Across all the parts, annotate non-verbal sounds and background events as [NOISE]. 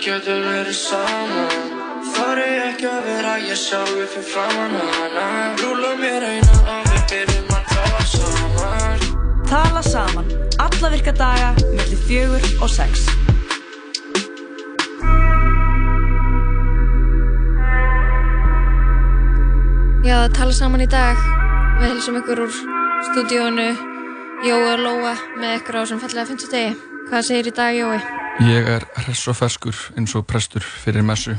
getum verið saman Þar er ekki að vera ég sjálf fyrir framann hana Rúla mér eina og við byrjum að tala saman Tala saman, alla virka daga, mellir fjögur og sex. Já, að tala saman í dag. Við hilsum ykkur úr stúdíónu Jói og Lóa með ykkur á sem fallega 50 degi. Hvað segir í dag, Jói? Ég er hress og ferskur eins og prestur fyrir messu.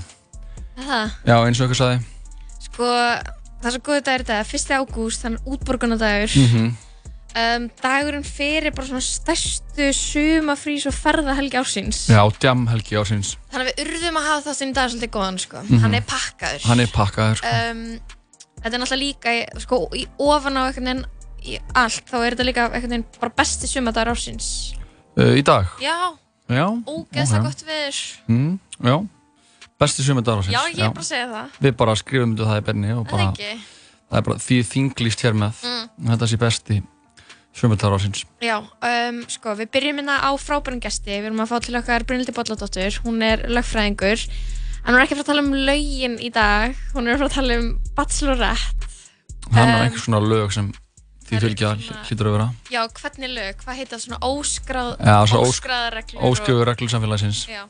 Er Það? Já, eins og ykkur saði. Sko, það er svo góði dagur dag. 1. ágúst, þannig útborgunadagur. Mm um, dagurinn fyrir bara svona stærstu sumafrís og ferðahelgi ársins. Já, djam helgi ásins. Þannig að við urðum að hafa þáttinn í dag svolítið góðan, sko. Mhm. Hann er pakkaður. Hann er pakkaður, sko. um, þetta er náttúrulega líka í- sko, í ofan á einhvern veginn í allt, þá er þetta líka einhvern veginn bara besti sumadagur ársins Uh, í dag? Já. Ógeðslega gott viður Mm, já. Besti sumundar ásins. já, ég er bara að segja það. Við bara skrifum þetta það í benni og það bara, ekki? Það er bara því þinglýst hér með. Mm. Þetta sé besti sumundar ásins. já, um, sko, við byrjum hérna á frábærum gesti. Við erum að fá til okkar Brynildi Bolladóttur. Hún er lögfræðingur. En hún er ekki fara að tala um lögin í dag. Hún er fara að tala um Bachelorette. Er Um, einhvers svona lög sem því fylgja hlýtur að vera. já, hvernig lög, hvað heita það svona óskráð Já, svo ós- óskráðar reglur og- Óskjöfur reglur samfélagsins. já,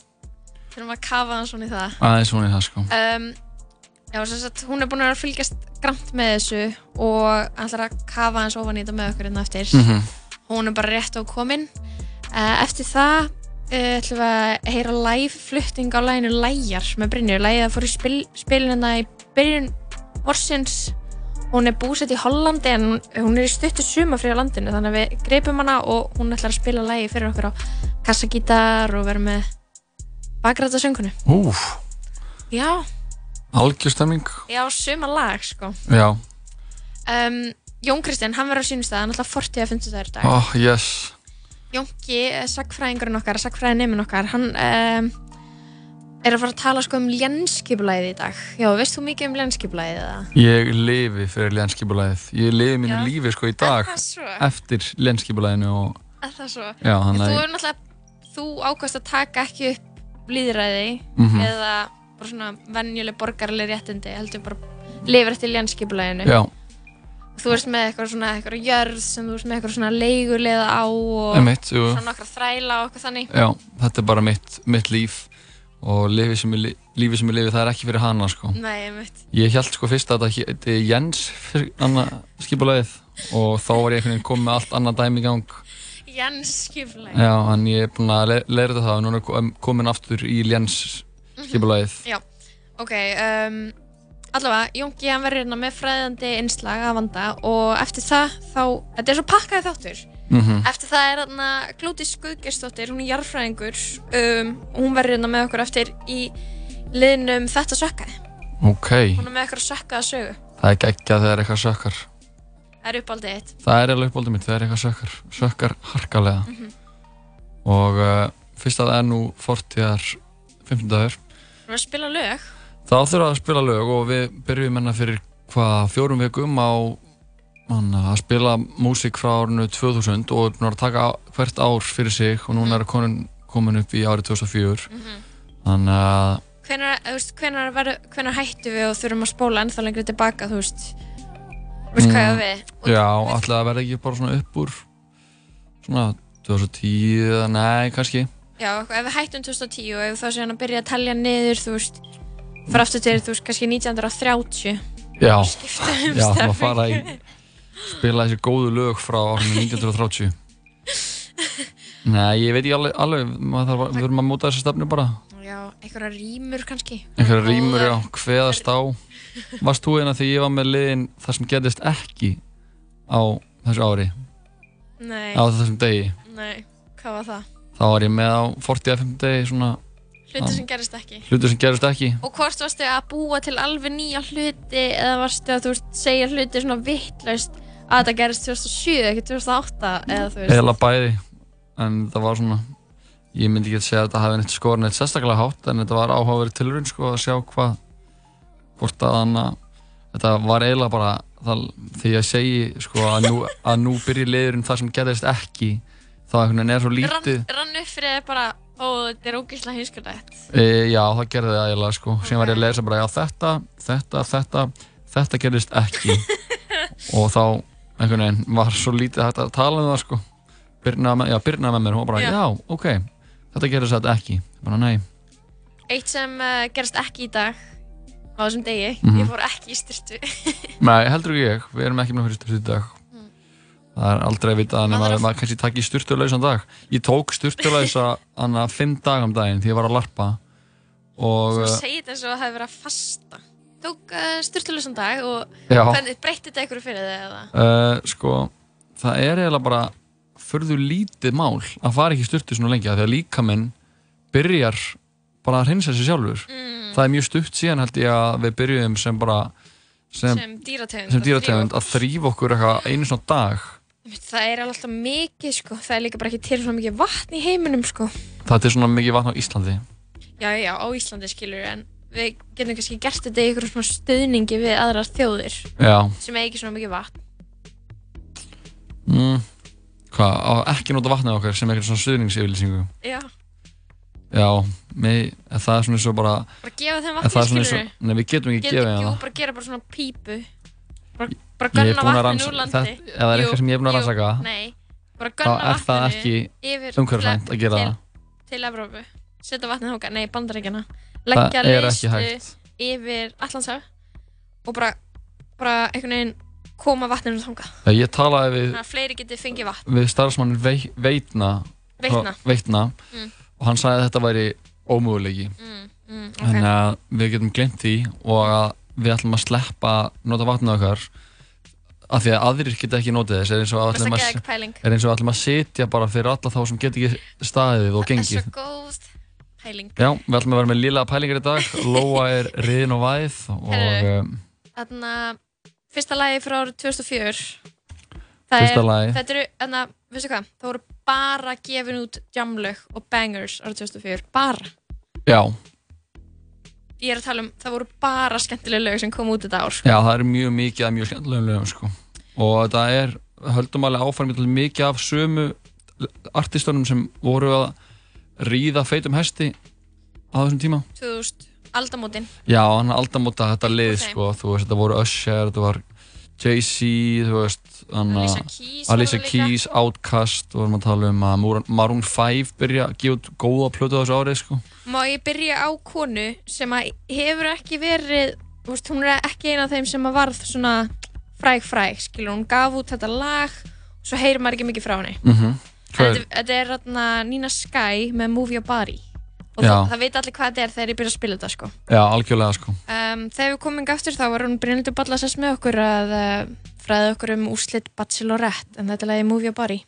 þurfum að kafa hann svona í það Aðeins svona í það, sko. um, já, sem sagt, hún er búin að að fylgjast grannt með þessu og ætlar að kafa hans ofan í þetta með okkur hérna eftir Mhm. hún er bara rétt á komin uh, eftir það uh, ætlum við að heyra live flutting á læginu Læjar með Brynju lægið að fór í spil, spilina í byrjun vorsins hún er búsett í Hollandi en hún- er í stuttu sumafrí á landinu þannig að við greipum hana og hún ætlar að spila lægi fyrir okkur á kassagítar og vera með bakræta söngunu Úf, já, algjörstemming. já, suma lag sko Já. um, Jón Kristinn, hann verður á sínum stað hann ætla 40 að 50 dagur í dag Oh, yes. Jónki, sagfræðingurinn okkar, sagfræðineminn okkar hann um, er að fara að tala sko um lénskipulæðið í dag já, veist þú mikið um lénskipulæðið eða? Ég lifi fyrir lénskipulæðið. Ég lifi mínu Já. lífi sko í dag eftir lénskipulæðinu og Er það svo? Já, þannig þú að- er náttúrulega þú ákvæmst að taka ekki upp líðræði Mhm. eða bara svona venjuleg borgarleg réttindi heldur bara lifir eftir lénskipulæðinu Já. þú ert með eitthvað svona eitthvað jörð sem þú ert með eitthvað svona leigulega á og jú. svona nokkra þræla og eitthvað þannig Já, þetta er bara mitt, mitt líf og lífið sem, ég ég lifi það er ekki fyrir hana sko. Nei, einmitt. Ég held sko fyrst að þetta heiti Jens skipulæðið og þá var ég komið með allt annað dæmi í gang. Lénskipulæði Já, en ég er búinn að le leira þetta það og núna er kom- komin aftur í Jens skipulæðið Já, ok um, Allavega, Jónki hann verður hérna með fræðandi innslag að vanda. Og eftir það þá, þetta er svo pakkaði þáttur Mhm. Eftir það er hérna Glótis Guðgesdóttir, hún er jarðfræðingur um, og hún verður hérna með okkur eftir í liðnum Þetta sökkaði. Ok, Hún er með okkur sökkaða sögu. Það er geggjað þegar eitthvað sökkar. Það er uppáldið eitt Það er alveg uppáldið mitt þegar eitthvað sökkar. Sökkar harkalega. Mhm. og uh, fyrst að það er nú fortíðar 15 dagur Hún er að spila lög? Þá þurfa að spila lög og við byrjum enna fyrir hvað fjórum vikum á man, að spila músík frá árinu 2000 og erum að taka hvert ár fyrir sig og núna er komin, komin upp í árið 2004 þannig að Hvenær, þú veist, hvenær, verður, hvenær hættu við og þurfum að spóla ennþá lengri tilbaka, þú veist Veist hvað ég á við? já, ætla að verða ekki bara svona upp úr svona 2010 eða nei, kannski Já, ef við hættum 2010 og ef þá séum að byrja að telja niður, þú veist, fyrir aftur til, þú veist, kannski 1930. já, um já, stefnu. fara í spila þessi góðu lög frá árinu 1930 Nei, ég veit ekki alveg, alveg maður þarf við verðum að móta þessi stefnu bara Já, einhverja rýmur kannski. einhverja rýmur, já, hveðast á Varst þú eina þegar ég var með liðin það sem gerðist ekki á þessu ári Nei. á þessum degi Nei, hvað var það? þá var ég með á 40 FM degi svona Hluti sem gerist ekki. hlutur sem gerðist ekki Og hvort varstu að búa til alveg nýja hluti eða varstu að, þú segja hluti svona vittlaust að þetta gerist 2007, ekki 2008 eða þú veist. eða bæði en það var svona ég myndi ekki að segja að þetta hafi neitt skorin eitt sérstaklega hátt en þetta var áhugaverið tilurinn sko að sjá hvað hvort að hann að þetta var eiginlega bara það, því ég segi sko að nú, að nú byrji liðurinn það sem gerðist ekki veginn er svo lítið rann, rann upp fyrir þér bara Ó, þetta er ógeðslega hinskulegt. E, já, það gerði það eiginlega sko. Síðan var ég að lesa bara, já þetta, þetta, þetta, þetta gerðist ekki. [LAUGHS] og þá, einhvern veginn, var svo lítið hægt að tala um það sko. Byrna, með- já, Byrna með mér, hún var bara, Já. já, ok, þetta gerðist þetta ekki. Bara, nei. Eitt sem uh, gerst ekki í dag, á þessum degi, Mhm. ég fór ekki í styrtu. [LAUGHS] Nei, heldur ekki ég, við erum ekki með fyrir styrtu í dag. Það er aldrei að vita nema Maður að er- maður kannski takk í styrtulausan dag. Ég tók styrtulausa hana [LAUGHS] fimm dag um daginn því ég var að larpa og Svo uh, segir þetta eins og það hefur verið að fasta. Tók uh, styrtulesan dag og Já. hvernig breytti þetta einhverju fyrir þig eða? uh, sko, það er eiginlega bara förðu lítið mál að fara ekki styrtu svona lengi af því að líka minn byrjar bara að hreinsa sig sjálfur. Mm. Það er mjög stutt síðan held ég að við byrjuðum sem bara sem, Sem dýrategund. sem að dýrategund að þrýfa okkur eitthvað einu svona dag. Það er alltaf mikið sko, það er líka bara ekki til svona mikið vatn í heiminum sko. Það er svona mikið vatn á Íslandi. Já, já, á Íslandi skilur en við getum kannski gert þetta í einhverjum svona stöðningi við aðrar þjóðir Já. sem eigi ekki svona mikið vatn. Mm. Hvað, á ekki nota vatnið okkar sem eitthvað svona stuðningsyfirlýsingu? Já, Já, mig, en það er svona eins og bara, bara gefa þeim en það vatni er svona eins skilur og, nei við getum ekki Getum gefið ekki, jú, það. bara gera bara svona pípu. Bara, bara Ég er gunna búinn að vatninu ranns- úr landi. það- ef það er Jú, eitthvað sem ég er búinn að jú, rannsaka, Nei, bara Þá gunna er það vatninu ekki yfir umhverfisvænt að gera til, það. Til Evrópu. Setja vatnið þóka, nei, bandaríkjana. Það Leggja hægt. yfir Allandshaf og bara, bara einhvern veginn koma vatninu þóka. Já, Ég talaði við, Þannig að fleiri geti fengið vatn. við starfsmannin vei, Veitna, Veitna. Veitna Mm. og hann sagði að þetta væri ómögulegi. Mm, mm, Þannig ok. að við getum glemt því og að við ætlum að sleppa nota vatnið okkar af því að aðrir geta ekki notið þess er eins og að Mesta ætlum að, sitja bara fyrir alla þá sem get ekki staðið og Það er gengið. svo góð pæling. Já, við ætlum að vera með lila pælingar í dag [LAUGHS] Lóa er riðin og væð um, Þarna, fyrsta lagi frá árið 2004. Það Fyrsta er, lagi. Þetta eru, þarna, veistu hvað, það voru bara gefin út jamlög og bangers árið 2004. Bara. já, Ég er að tala um, það voru bara skemmtilega lög sem kom út þetta ár. já, það er mjög mikið að mjög skemmtilegum lögum sko. og þetta er, höldum alveg áfram mikið af sömu artistunum sem voru að ríða feitum hesti á þessum tíma 2000, aldamótin. Já, hann aldamóta þetta lið þeim. sko, þú veist, þetta voru Usher, þetta var Jay-Z, þú veist hana, Alicia Keys Outkast og við erum að tala um að Maroon- Maroon 5 byrja að gefa út góða plötu á þessu árið sko. Má ég byrja á konu sem að hefur ekki verið, veist, hún er ekki eina af þeim sem að varð svona fræg fræg, skilur, hún gaf út þetta lag og svo heyrir maður ekki mikið frá henni. mm -hmm. Þetta, þetta er þarna Nina Sky með Move Your Body og það, það veit allir hvað þetta er þegar ég byrja að spila þetta sko. Já, algjörlega sko. Um, þegar við komum hingað aftur þá var hún Brynhildur Ballasess með okkur að uh, fræða okkur um úrslit Bachelorette en þetta er lagi Move Your Body.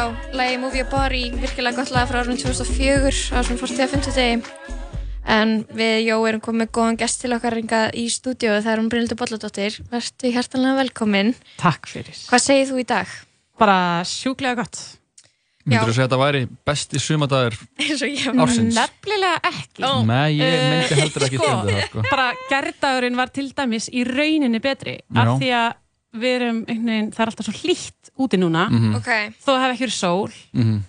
Já, lagi Move Your Body, virkilega gott lag frá árunum 2004 á svona 40. degi en við Jó erum komið með góðan gest til okkar ringað í stúdíu það er hún Brynildur Bolladóttir, verðstu hjartanlega velkomin Takk fyrir. Hvað segir þú í dag? Bara sjúklega gott. Myndur þú segja að þetta væri besti sumadagur eins og ég ársins? Nefnilega ekki. Ó. Nei, ég Eh, myndi heldur ekki sko, það sko. Bara gerðdagurinn var til dæmis í rauninni betri af því að við erum einhvern veginn, það er alltaf svo hlýtt úti núna Mhm. Ok, þó það hef ekki verið sól Mhm.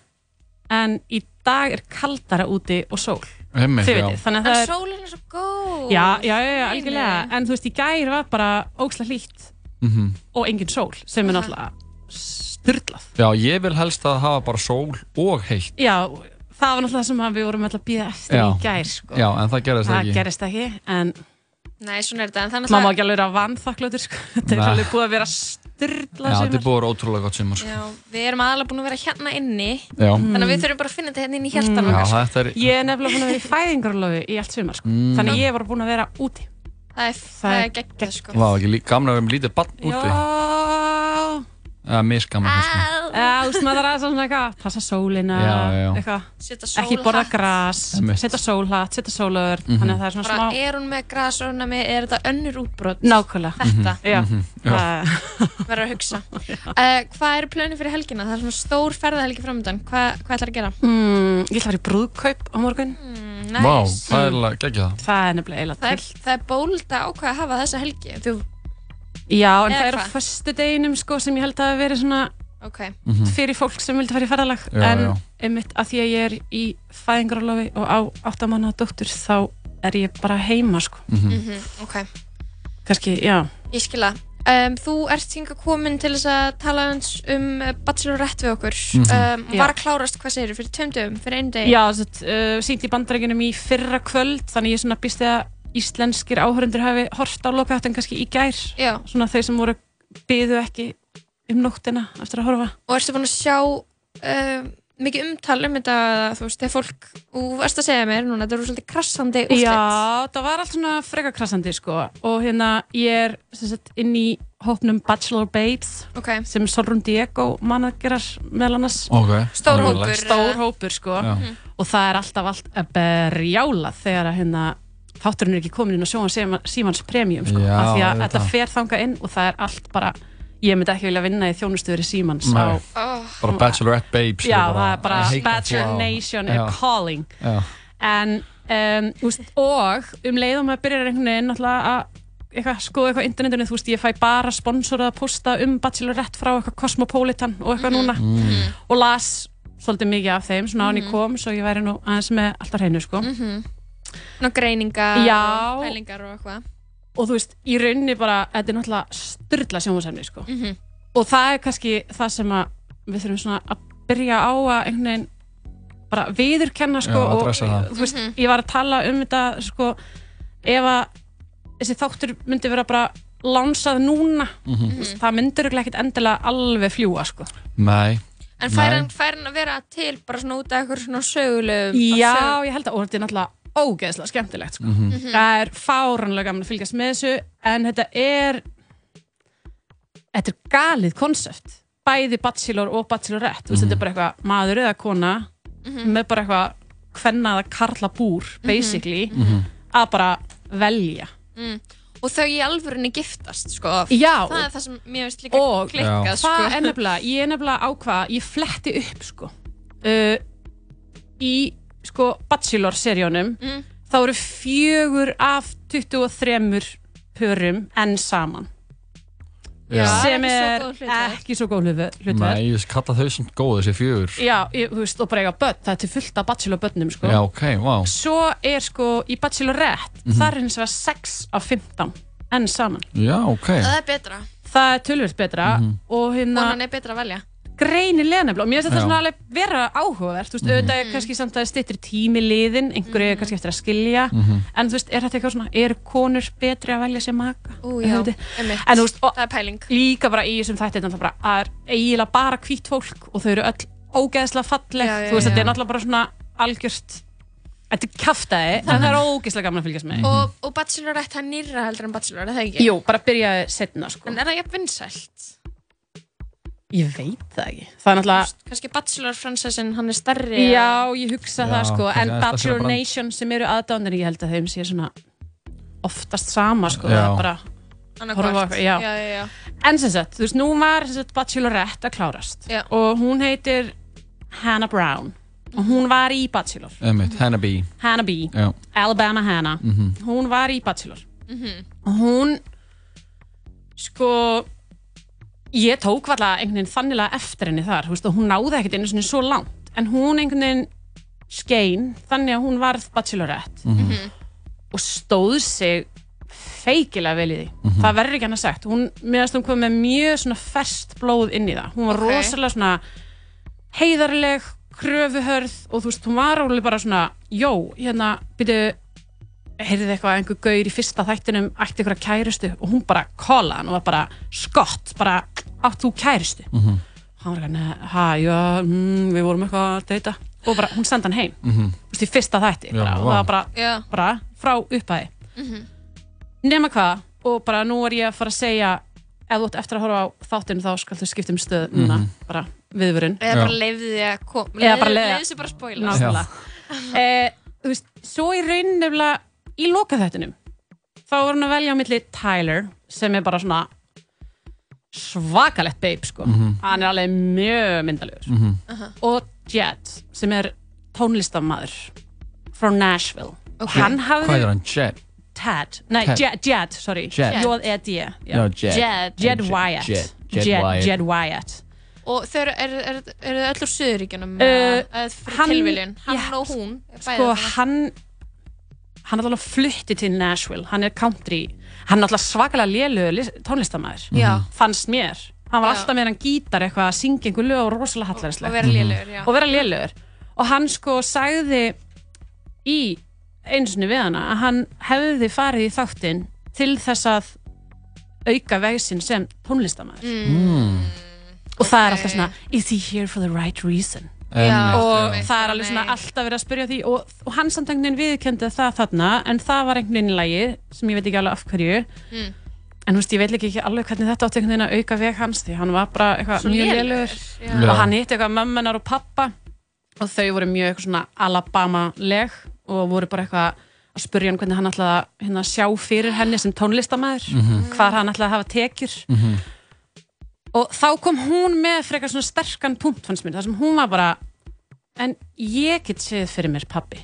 en í dag er kaldara úti og sól já. veitir, þannig að en það er sólinn er svo góð já, já, já, já, algjörlega en þú veist, í gær var bara óksla hlýtt Mhm. og engin sól sem er náttúrulega styrlað Já, ég vil helst að hafa bara sól og heitt já, það var náttúrulega það sem að við vorum alltaf að býða eftir Já. í gær sko. Já, en það gerðist það ekki gerist ekki en Nei, svona er þetta, en þannig maður má ekki alveg vera vanþakklautur sko. [LAUGHS] þetta er Nei. alveg búið að vera styrla Já, þetta er búið að vera ótrúlega gott sumar sko. Já, við erum aðalega búin að vera hérna inni Já, Þannig að við þurfum bara að finna þetta hérna inn í hjartan Mm. já okkar þetta er ég er nefnilega búin að vera í fæðingarlofi í allt sumar sko. Mm. þannig ég var búin að vera úti Það er, það er er geggjað sko Vá, ekki lí- gaman að vera með lítið barn úti já Kannski Já, þú veist, maður er aðeins svona eitthvað, passa sólina, Já, já. eitthvað, Setja ekki borða Einmitt. setja sólhatt, setja sólöður, Mhm. þannig að það er svona Bara smá, er hún með grasónami, er þetta önnur útbrot? nákvæmlega, Þetta, já, Mhm, já. það- [LAUGHS] verður að hugsa uh, [LAUGHS] Hvað eru plönin fyrir helgina? Það er svona stór ferðahelgi framöndan Hvað, hvað ætlar að gera? mm, ég ætla að fara í brúðkaup á morgun, Mm, Vá, nice. það er það það er nefnilega eiginlega það, er, til. það er bóld að að hafa þessa helgi Þú, Já, en Eða það er á hvað? föstu deginum, sko, sem ég held að hafi verið svona ok Mhm. fyrir fólk sem vildi fara í ferðalag, Já, en já. einmitt að því að ég er í fæðingarálofi og á áttamanna dóttur, þá er ég bara heima, sko, Mhm. mm Ok, kannski, já, ég skila um, Þú ert hinga komin til þess að tala uns um uh, Bachelorette við okkur Mhm. um, Já. Var að klárast, hvað segir fyrir tveim dögum, fyrir einu degi? Já, að uh, sínt í bandarækjunum í fyrra kvöld þannig ég svona býst að íslenskir áhörundur hafi hort á lokaháttin kannski í gær. Já. svona þeir sem voru byðu ekki um nóttina eftir að horfa. Og ertu búin að sjá um, mikið umtal um þetta þú veist, þegar fólk, þú varst að segja mér núna, þetta eru svolítið krassandi úrslit. Já, það var allt svona freka krassandi sko. Og hérna ég er sagt, inn í hópnum Bachelor Babes Ok, sem Solrún Diego managerar meðal annars. Ok. Stór hópur. stór hópur sko. Já. og það er alltaf allt að berjála þegar að hérna þátturinn er ekki komin inn og sjóan símans premium sko, Já, af því að þetta fer þangað inn og það er allt bara ég myndi ekki vilja vinna í þjónustöður í símans á, oh, Bara Bachelorette Babes já, það er bara that. Bachelor. Nation Já. er calling Já, en um, úst, og um leiðum að byrja einhvern veginn að eitthvað, skoða eitthvað á internetinu, þú veist, ég fæ bara sponsorað að posta um Bachelorette frá eitthvað Cosmopolitan og eitthvað núna Mm. og las svolítið mikið af þeim, svona án ég kom svo ég væri nú aðeins með alltaf hreinu sko. Ná greiningar Já. og pælingar og eitthvað og þú veist, í rauninni bara þetta er náttúrulega styrla sjónvarsefni sko. Mhm. og það er kannski það sem að við þurfum svona að byrja á að einhvern veginn bara viðurkenna sko, Já, og þú veist, ég var að tala um þetta sko, ef að þessi þáttur myndi vera bara lansað núna Mhm. þú veist, það myndir ekkert endilega alveg fljúa sko. nei En fær hann, að vera til bara svona út af eitthvað svona sögulegum já, ég held að og þetta er náttúrulega ógeðslega skemmtilegt sko. Mhm. það er fáranlega gaman að fylgjast með þessu en þetta er þetta er galið konsept bæði bachelor og bachelorette mm Mhm. þetta er bara eitthvað maður eða kona með bara eitthvað hvenna eða karla búr basically Mhm. að bara velja mm. og þau í alvörunni giftast sko. Já. það er það sem mér finnst líka og klikkað sko. það er nefnilega, ég er nefnilega ákvað ég fletti upp sko uh, í sko Bachelor-seríunum Mm. þá eru fjögur af 23 pörum enn saman Já. sem er ekki svo góð hlutverk Nei, ég kalla þau sem góð þessi fjögur Já, ég, þú veist, og bara eiga börn, það er til fullt af bachelor-börnum sko. Já, ok, vá Svo er sko í bachelorette, Mhm. það er hins vegar 6 af 15 enn saman. Já, ok það er betra Það er tölvöld betra Mhm. og hérna konan er betra að velja greinilega nefnilega og mér finnst þetta svona alveg vera áhugavert þú veist, auðvitað er kannski samt að stýttir tími liðin einhverju er kannski eftir að skilja Mhm. en þú veist, er þetta eitthvað svona, eru konur betri að velja sér maka? Ú, Er já, einmitt. En þú veist, það er pæling líka bara í þessum þætti þetta bara, að er eiginlega bara hvít fólk og þau eru öll ógeðslega falleg Já, já, þú veist, þetta er náttúrulega bara svona algjört þetta er kjaftaði, en það er ógeðslega gaman að fylgjast með og, og Bachelorette er nýra heldur en Bachelor, er það ekki? Jú, bara byrjaði setna sko. en er það jafn vinsælt? Ég veit það ekki. Það er náttúrulega kannski Bachelor franchisin, hann er stærri Já, ég hugsa Já, það sko En Bachelor. Nation sem eru aðdánir Ég held að þeim sé svona oftast sama sko. Já. það er bara, eitthvað, já. já, já, já. En sem sagt, þú veist, nú var sem sagt, Bachelorette að klárast. Já. Og hún heitir Hannah Brown. Og hún var í Bachelor. Emmett, Hannah Hannah B, Já, Alabama Hannah. Mhm. Hún var í Bachelor. Mhm. Og hún Sko Ég tók valla einhvern veginn þannilega eftir henni þar veist, hún náði ekkert einu sinni svo langt. En hún einhvern veginn skein þannig að hún varð bachelorette. Mhm. og stóð sig feikilega vel í því. Það verður ekki hann að sagt. Hún, meðast hún kom með mjög svona ferskt blóð inn í það. Hún var Ok. rosalega svona heiðarleg, kröfuhörð og þú veist, hún var alveg bara svona jó, hérna, byrju heyrði eitthvað að einhver gaur í fyrsta þættinum ætti ykkur kærustu og hún bara kolla hann og var bara skott bara átt þú kærustu? Mhm. hann var eitthvað, "Nei, ha, já, mm, við vorum eitthvað að deyta. Og bara, hún senda hann heim. Mhm. þú veist, í fyrsta þætti. Já, bara, og það var bara, Já. bara frá upphæði Mhm. nema hvað og bara nú er ég að fara að segja ef þú ert eftir að horfa á þáttinu þá skal þú skipta um stöð núna, Mhm. bara viðvörun. Eða bara leiði þið að koma Eða bara leyfði- leiði þið bara að nákvæmlega. Eh, þú veist, svo í raunin nefnilega í lokaþættinum þá var hann að velja á milli Tyler sem er bara svona svakalett babe sko hann er alveg mjög myndalegur Mhm. og Jed sem er tónlistamæður frá Nashville Ok. hann Hvað er hafði hann? Jet? Tad, nei Ted. Jed, Jed, sorry Jed. J-E-D Jed. Jed Jed- Wyatt Jed- Jed Jed Wyatt. Jed Wyatt og þau eru er, er, er þau öll úr Suðuríkjunum Uh, hann- tilviljun, hann já, og hún sko hann hann er alltaf flutti til Nashville. Hann er country, hann er alltaf svakalega lélugur tónlistamæður Já. fannst mér, hann var Já. alltaf með hann gítar eitthvað að syngja einhver lög og rosalega og hallarislega vera lélugur, já. Og vera lélugur og hann sko sagði í einu sinni við hana að hann hefði farið í þáttinn til þess að auka veginn sem tónlistamæður Mm. og það er alltaf svona is he here for the right reason Já. og það er alveg svona alltaf verið að spyrja því og, og hann samt einhvern veginn viðkendi það þarna en það var einhvern veginn í lagi sem ég veit ekki alveg af hverju Mm. en þú veist ég veit ekki alveg hvernig þetta átti einhvern veginn að auka veg hans því hann var bara eitthvað mjög. Já. og hann hitti eitthvað mömmunar og pappa og þau voru mjög eitthvað svona Alabama-leg og voru bara eitthvað að spurja hann hvernig hann ætlaði að hérna, sjá fyrir henni sem tónlistamæður Mhm. hvar hann ætlaði að hafa tekjur Mhm. Og þá kom hún með frekar svona sterkan punkt fannst mér, þar sem hún var bara en ég get séð fyrir mér pappi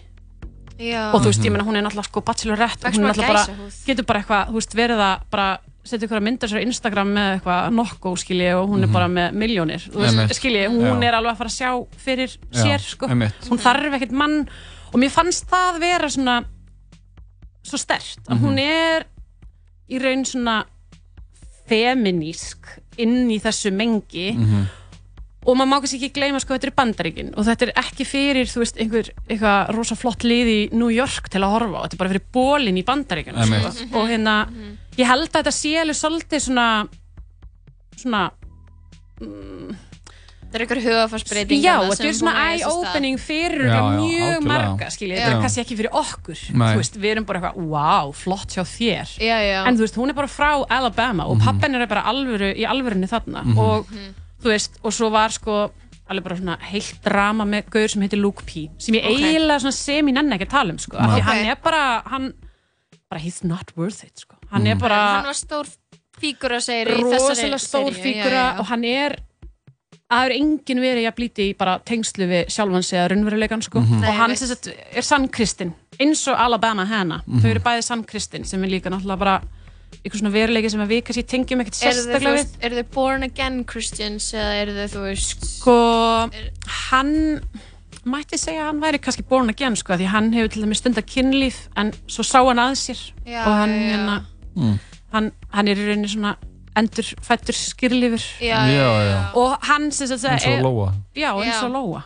Já. og þú veist, ég meina hún er náttúrulega sko bachelorette og Fækst hún er bara náttúrulega bara, gæsahúð. getur bara eitthvað, þú veist, verið að bara setja ykkur að mynda sér á Instagram með eitthvað nokko skilji og hún er bara með miljónir þú Einmitt. veist, skilji, hún Já. er alveg að fara að sjá fyrir Já, sér, sko einmitt. hún þarf ekkert mann og mér fannst það vera svona svo stert, að hún er í raun svona feminísk inn í þessu mengi Mhm. og maður má kannski ekki gleyma sko þetta er bandaríkin og þetta er ekki fyrir þú veist einhver eitthvað rosa flott lið í New York til að horfa á, þetta er bara fyrir bólin í bandaríkin Einmitt. sko. og hérna ég held að þetta sé alveg svolítið svona svona það er ykkur hugafarsbreyting já, þetta er svona eye-opening fyrir Já, já, mjög algjörlega. marga skiljið, þetta er kannski ekki fyrir okkur Nei. þú veist, við erum bara eitthvað, wow, flott hjá þér já, já. en þú veist, hún er bara frá Alabama Mhm. og pappin er bara alvöru í alvörunni þarna og þú veist, og svo var sko alveg bara svona heilt drama með gaur sem heitir Luke P sem ég Ok. eiginlega svona sem ég nenni ekki að tala um sko, af því Ok. hann er bara hann bara he's not worth it sko. hann er bara hann var stór fígura segir í þessari rosalega stór fígura og hann er að það er enginn verið að blíti í bara tengslu við sjálfans eða raunveruleikan sko. Nei, og hann sagt, er sannkristinn eins og Alabama Hanna þau eru bæði sannkristinn sem er líka náttúrulega bara einhver svona veruleiki sem við kannski tengjum ekkert eru sérstaklega við eru þau born again Christians eða eru þau, þú veist sko, hann mætti segja að hann væri kannski born again sko, því hann hefur til dæmis stundar kynlíf en svo sá hann að sér Já, og hann, já, já. hérna, Mm. hann, hann er í rauninni svona endur fættur skýrlífur já, Já, já. og hann sem sagt eins og er- Lóa já, eins og Já. Lóa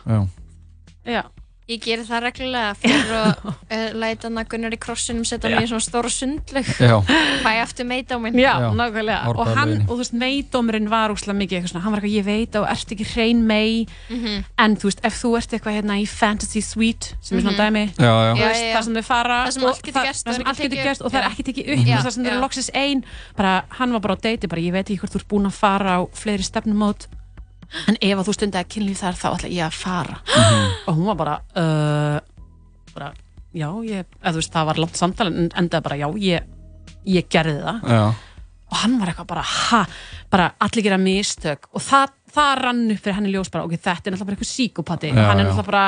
Já. Ég gerir það reglulega fyrir [LAUGHS] að uh, læta hann að Gunnar í krossinum setja mig í svona stóra sundleg Já. fæ aftur meita á minn já, Já. nákvæmlega og hann, og þú veist, meidómurinn var úslega mikið eitthvað svona, hann var eitthvað, ég veit og ert ekki hrein mei Mhm. en þú veist, ef þú ert eitthvað hérna í fantasy suite sem er svona dæmi Já, já. veist, já. það sem þau fara Það sem allt getur það- gerst og það sem ekki upp. og það er ekki tekið upp það sem þau eru loksins ein bara, hann var bara á deiti, bara ég veit ekki hvort þú ert búin að fara á fleiri stefnumót en ef að þú stundaði kynlíf þar þá ætla ég að fara. Og hún var bara, uh, bara já, ég, eða þú veist, það var langt samtal en endaði bara, já, ég, ég gerði það. Já. og hann var eitthvað bara, ha, bara allir gera mistök. Og það, það rann upp fyrir henni ljós bara, ok, þetta er náttúrulega bara eitthvað síkopati Já, hann er náttúrulega bara,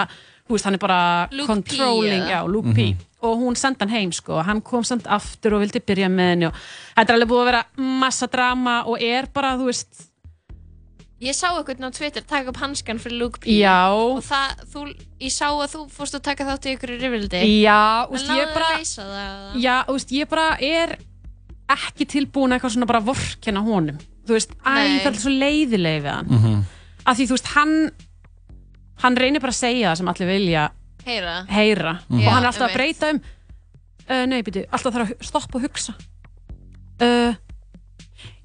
þú veist, hann er bara Luke P, controlling, eða? já, Luke P. Og hún sendi hann heim, sko, hann kom samt aftur og vildi byrja með henni og þetta er alveg búið að vera massa drama og er bara, þú veist, ég sá eitthvað á Twitter taka upp hanskan fyrir Luke P já. Og það, þú, ég sá að þú fórst að taka þátt í ykkur í rifildi já, þú en veist, náðu ég bara að leysa það já, þú veist, ég bara er ekki tilbúin að eitthvað svona bara vorkenna honum, þú veist, æ, Nei. það er svo leiðilegi við hann, Mhm. af því, þú veist, hann hann reynir bara að segja það sem allir vilja heyra. heyra. Já, og hann er alltaf að breyta um uh, nei, býtu, alltaf þarf að stoppa og hugsa. Uh,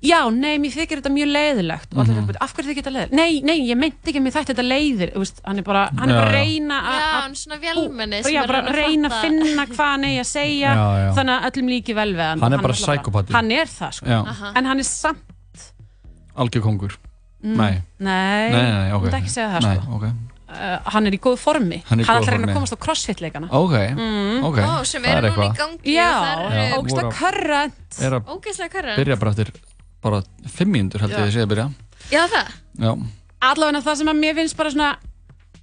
já, nei, mér þykir þetta mjög leiðilegt og alltaf, mm af hverju þykir þetta leiðilegt nei, nei, ég meinti ekki að mér þætti þetta leiðir þú veist, hann er bara, hann er Já, bara að já. reyna já, að hann er svona vélmenni sem já, er bara að reyna að fatta- finna hvað hann eigi að segja Já, já. þannig að öllum líki vel við hann Hann er bara náttúrulega psykópati. hann er það, sko Já. Aha. en hann er samt Algjör kongur. Mm. Nei. nei, Nei, nei, ok. ég myndi ekki segja það, Nei, sko ok. uh, hann er í góð formi Hann er í hann góðu ætlar að reyna formi. að komast á crossfit-leikana Ok, Mm. ok. Ó, sem Það eru er núna í gangi já, og það Já, eru ógsta voru- körrent Er að ógeðslega karra byrja bara eftir bara fimm mínútur held ég að sé að byrja. já það, Já. allavega það sem að mér finnst bara svona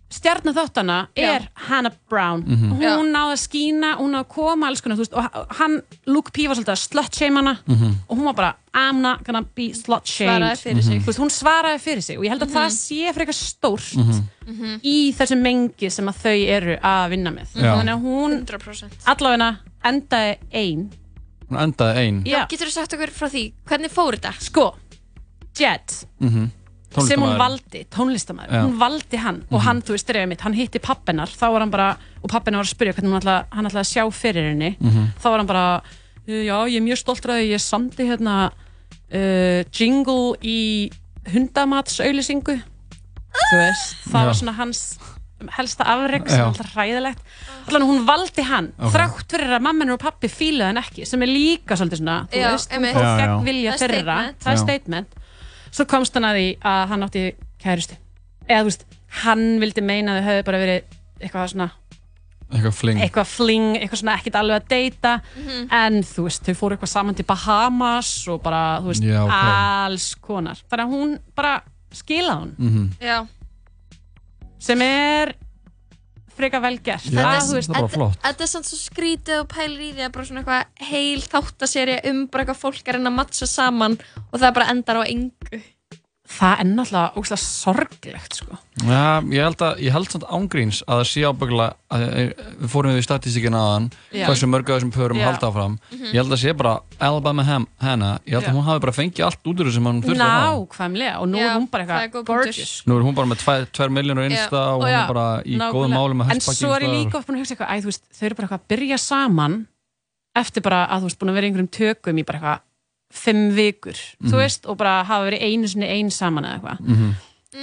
stjarnar þáttana er Hannah Brown. Mhm. Já. hún náði að skína, hún náði að koma alls konar, þú veist, og hann, Luke P var svolítið að slut-shame hana Mhm. og hún var bara, I'm not gonna be slut-shamed svaraði fyrir sig. Þú veist, hún svaraði fyrir sig og ég held að það sé fyrir eitthvað stórt Mhm. í þessu mengi sem að þau eru að vinna með. Þannig að hún 100% allavega endaði ein Hún endaði ein. Já, getur þú sagt okkur frá því, hvernig fór þetta? sko Jet, Mm sem hún valdi, tónlistamæður, Já. hún valdi hann og hann, þú veist, dreifði mitt, hann hitti pappinar þá var hann bara, og pappina var að spyrja hvernig ætla, hann ætlaði að sjá fyrir henni þá var hann bara, "Uh, já, ég er mjög stoltur að ég samdi hérna uh, jingle í hundamatsauðlýsingu þú veist, það Já. var svona hans helsta afreg sem er alltaf hræðilegt allan hún valdi hann, Ok. þrátt fyrir að mamma og pappi fílaði hann ekki, sem er líka svolítið svona, þú Já, veist, Já, já. gegn vilja Það er þeirra statement. það er Já. statement svo komst hann að því að hann átti kærustu eða þú veist, hann vildi meina að þau hefði bara verið eitthvað svona Eitthvað fling. eitthvað fling, eitthvað svona ekkert alveg að deyta Mhm. en þú veist, þau fóru eitthvað saman til Bahamas og bara, þú veist, Já, ok. alls konar þannig að hún bara skilaði hún Mhm. já, sem er freka vel gert. Já, það er bara flott. þetta er samt svo skrítið og pælir í því að bara svona eitthvað heil þáttaserja um bara eitthvað fólk er að reyna að mattsa saman og það bara endar á engu það er náttúrulega ógslag sorglegt sko. Já, ég held að, ég held samt ángríns að það sé eh, við fórum við í statistíkina aðan hversu mörgu af þessum pörum halda áfram ég held að sé bara Alabama Hannah ég held Já. að hún hafi bara fengið allt út úr þessu sem hann þurfti að fá nákvæmlega og nú Já, er hún bara eitthvað gorgeous Nú er hún bara með 2 miljónur einsta Já. og Og hún er bara í Nákvæmlega. góðum málum með en svo er ég líka oft búin að hugsa eitthvað æ, veist, þau eru bara eitthvað að byrja saman eftir bara að þú veist búin að vera í einhverjum tökum í bara eitthvað fimm vikur Mhm. þú veist og bara hafa verið einu sinni ein saman eða eitthvað Mhm.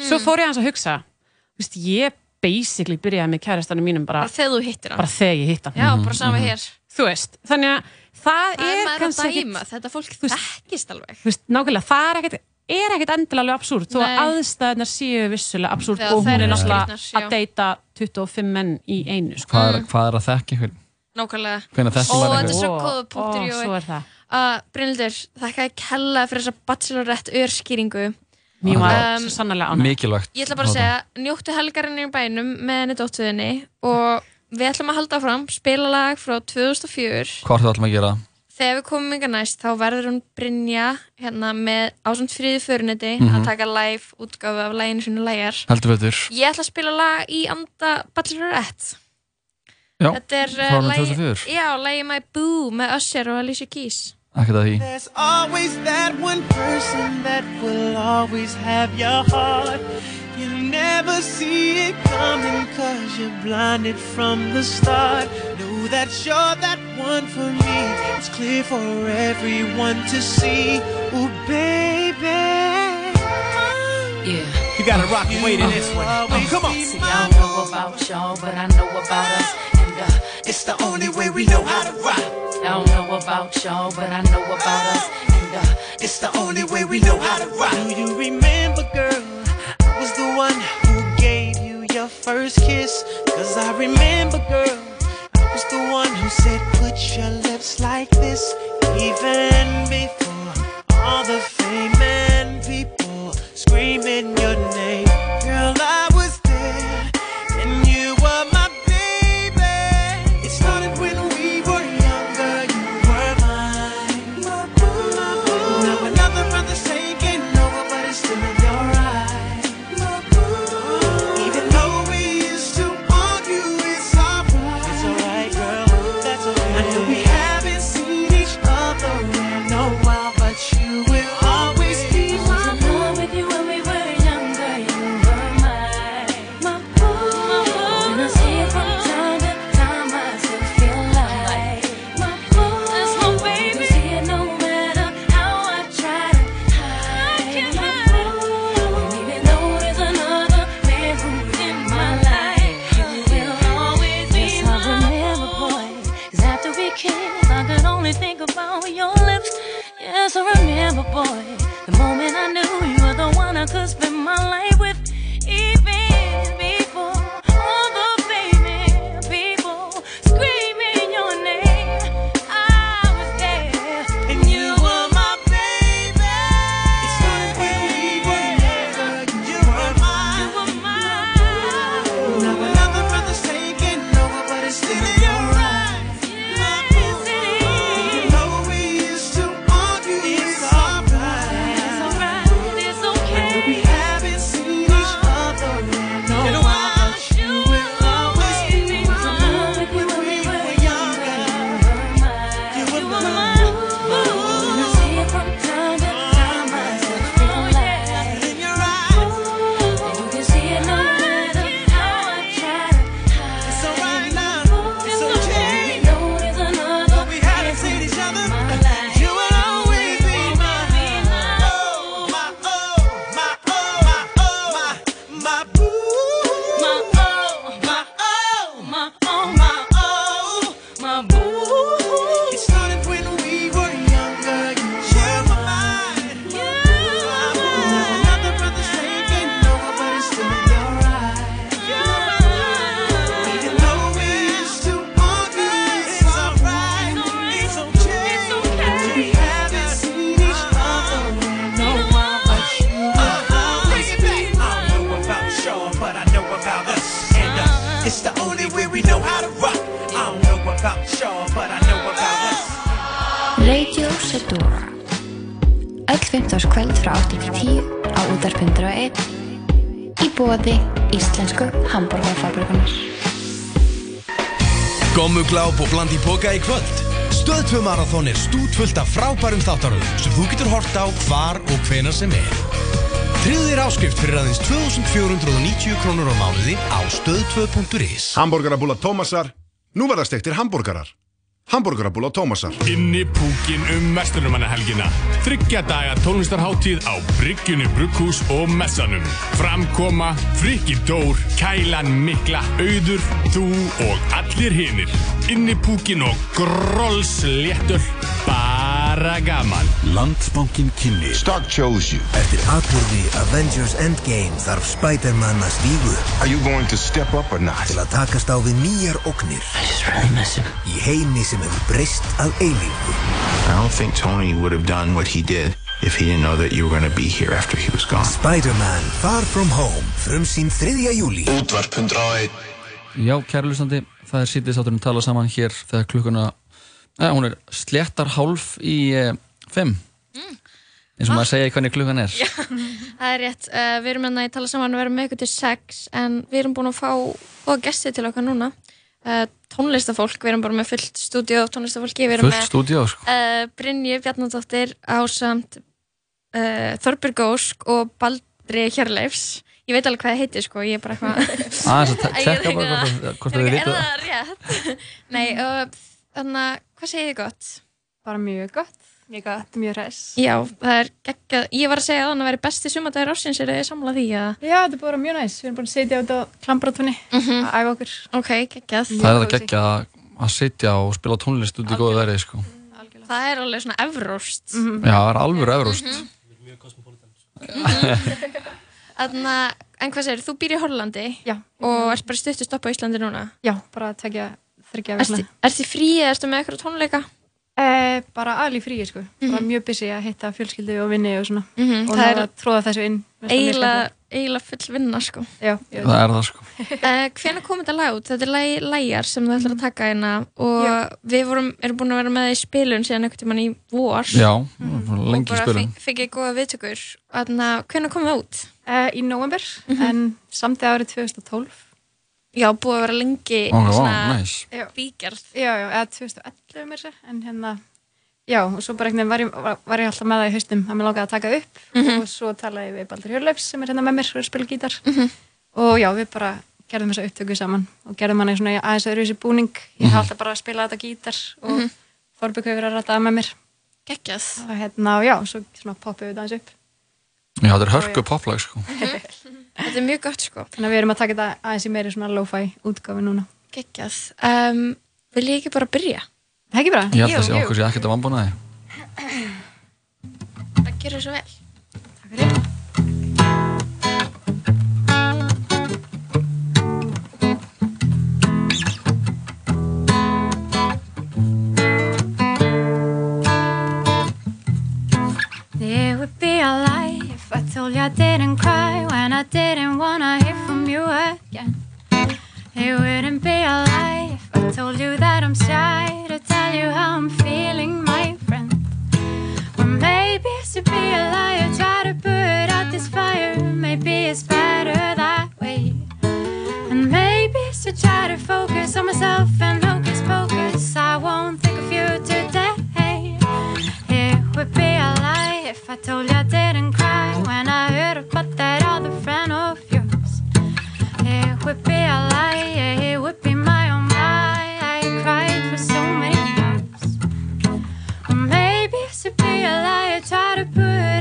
svo fór ég hans að hugsa þú veist, ég basically byrjaði með kærastanum mínum bara, bara þegar þú hittir hann bara þegar ég hitt hann já, bara sama hér þú veist, þannig að það, það er kannski ekkit þetta fólk þú veist- þekkist alveg þú veist, nákvæmlega, það er ekkit er ekkit endilega absúrt þó að Nei. aðstæðunar séu vissulega absúrt og hún er náttúrulega að deyta 25 menn í einu sko. hvað er, hvað er að þekka ykkur nákvæmlega maður þetta er svo Ó, góða punktur ó, Jói. svo er það. Uh, Brynildur, þakka að kella fyrir þessa bachelorette örskýringu. Var Um, svo sannlega ánægð. Mikilvægt. Ég ætla bara að segja, njóttu helgarinn í bænum með henni dóttuðinni og við ætlum að halda fram spilalag frá 2004 Hvað er það alltaf að gera? Þegar við komum yngar næst þá verður hún Brynja hérna með ásand friði föruneti Mhm. að taka live útgáfu af læginu sinu lægar Heldur betur. Ég ætla að spila lag í anda Bachelorette. Já, Þetta er frá árinu lagi- 2004. Já, lagi My Boo með Usher og Alicia Keys Ekkert að There's always that one person that will always have your heart. You never see it coming cause you're blinded from the start. Know that you're that one for me. It's clear for everyone to see. Oh, baby. Yeah. You gotta rock and wait in this one. Uh, come on. See, I don't know about y'all, but I know about us. And uh, It's the only way we know how to rock. I don't know about y'all, but I know about us. And uh, It's the only way we know how to rock. Do you remember, girl? I was the one who gave you your first kiss. Cause I remember, girl, I was the one who said, bland í kvöld Stöð 2 Marathon er stútfullt af frábærum þáttaröðum sem þú getur hort á hvar og hvenar sem er. Þér áskrift fyrir aðeins 2490 krónur á mánuði á stöð2.is Hamborgarabúla Tómasar, nú verða stektir hambúrgarar. Hamborgarabúla Tómasar. Inni púkin um Vesturnumannahelgina. Þryggja daga tónlistarháttíð á Bryggjunni Brugghús og Messanum. Framkoma, Frikki Dór, Kælan Mikla, Auður, þú og allir hinir. Inni púkin og grolls léttur. Bara gaman Landsbankin kynni Stark chose you Eftir atbyrði Avengers Endgame þarf Spider-Man að stígu Are you going to step up or not? Til að takast á við nýjar ógnir I just really miss him Í heimi sem hefur breyst að eilífu I don't think Tony would have done what he did if he didn't know that you were going to be here after he was gone. Spider-Man Far From Home Frumsýn 3. júli Útvarp 101 Já, kæru hlustandi, það er sítið sátturinn tala saman hér þegar klukkuna, eða hún er sléttar hálf í e, fimm eins og maður segja hvernig klukkan er Já, [LAUGHS] það er rétt. Uh, við erum enna í tala saman að vera með ykkur til sex en við erum búin að fá og gesti til okkar núna. Uh, tónlistafólk, við erum bara með fullt stúdíu tónlistafólki. Við erum Fullt stúdíó, sko. Uh, Brynju Bjarnadóttir ásamt uh, Þorbjörg Ósk og Baldri Hjörleifs. Ég veit alveg hvað það heitir sko, ég er bara eitthvað... [LAUGHS] Aðeins að er eitthvað- bara hvort- þið eitthvað, vitið Er það rétt? [LAUGHS] Nei, uh, þannig að, hvað segir þið gott? Bara mjög gott. Mjög gott, mjög hress. Já, það er geggjað. Ég var að segja að þannig að veri besti sumadagur ársins, er þið samlað því að... Já, þetta er bara mjög næs. Við erum búin að setja út á klambrátunni Mhm. að æfa okkur. Ok, geggjað. Það er það geggja að, að sitja og spila tónlist út í góðu verið sko. Það er alveg svona evróst. Mhm. Já, það er alveg efrúst Þannig að, en hvað segir, þú býr í Hollandi Já. og ert bara stuttu stopp á Íslandi núna? Já, bara að tekja þryggja Ertu ert þið frí eða ertu með eitthvað tónleika? Eh, bara alveg frí, sko. Bara mjög busy að hitta fjölskyldu og vinni og svona. Mhm, Og það það er er að tróða þessu inn. Það Eiginlega, full vinna, sko. Já. Það er það sko Uh, [LAUGHS] Hvenær kom þetta lag út? Þetta er lag, lagjar sem þú ætlar að taka hérna og Já. við vorum, erum búin að vera með það í spilun síðan einhvern tímann í vor Já, lengi í og bara fengið góða viðtökur. Að hvenær kom það út? Uh, í november, en samt árið 2012. Já, búið að vera lengi vá, svona nice. Bígerð. Já, já, eða 2011 mér sér, en hérna, já, og svo bara einhvern veginn var ég, var, ég alltaf með það í haustum að mér langaði að taka upp Mhm. og svo talaði við Baldur Hjörleifs sem er hérna með mér og spila gítar Mhm. og já, við bara gerðum þessa upptöku saman og gerðum hann í svona aðeins öðru þessi búning ég hef alltaf bara að spila þetta gítar og Mhm. Þorbjörg hefur verið að rætta með mér Geggjað. og hérna, og já, svo svona poppuðu við þetta aðeins upp Já, þetta er hörku poplag sko [LAUGHS] Þetta er mjög gott, sko. þannig að við erum að taka þetta aðeins í meiri svona lo-fi útgáfi núna Geggjað. Um, vil ég ekki bara byrja? Það ekki bara? Ég held að sé okkur sé ekkert að vambúnaði Það gerur svo vel. It would be a I told you I didn't cry when I didn't wanna hear from you again. It wouldn't be a lie if I told you that I'm shy to tell you how I'm feeling, my friend. Or maybe it's to be a liar, try to put out this fire. Maybe it's better that way. And maybe it's to try to focus on myself and hocus pocus. I won't think of you today. It would be a lie if I told you I didn't cry when I heard about that other friend of yours. It would be a lie, yeah, it would be my own lie. I cried for so many years. Or maybe it should be a lie, try to put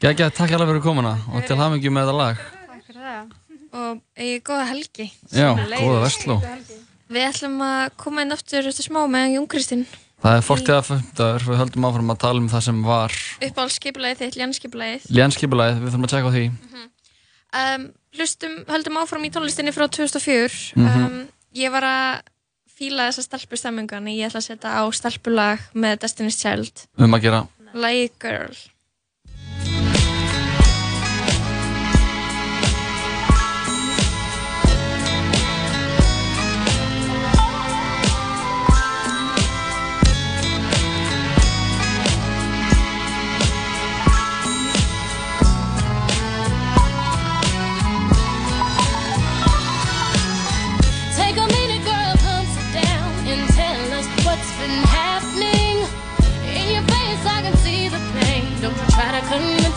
Gægja, takk alveg fyrir komuna og til hafmyggju með þetta lag. Takk fyrir það. Og eigi góða helgi. Já, góða vestló. Við ætlum að koma inn aftur eftir smá með Jón Kristinn. Það er fortíða fymtaður, við höldum áfram að tala um það sem var Uppáhaldsskipulagið þitt, ljanskipulagið. lénskipulæðið, við þurfum að tjekka á því. Um, hlustum, höldum áfram í tónlistinni frá 2004. Mhm. um, ég var að fíla þessa stelpustemmingu, en ég ætla að setja á stelpulag með Destiny's Child. Um að gera. Lagi Girl.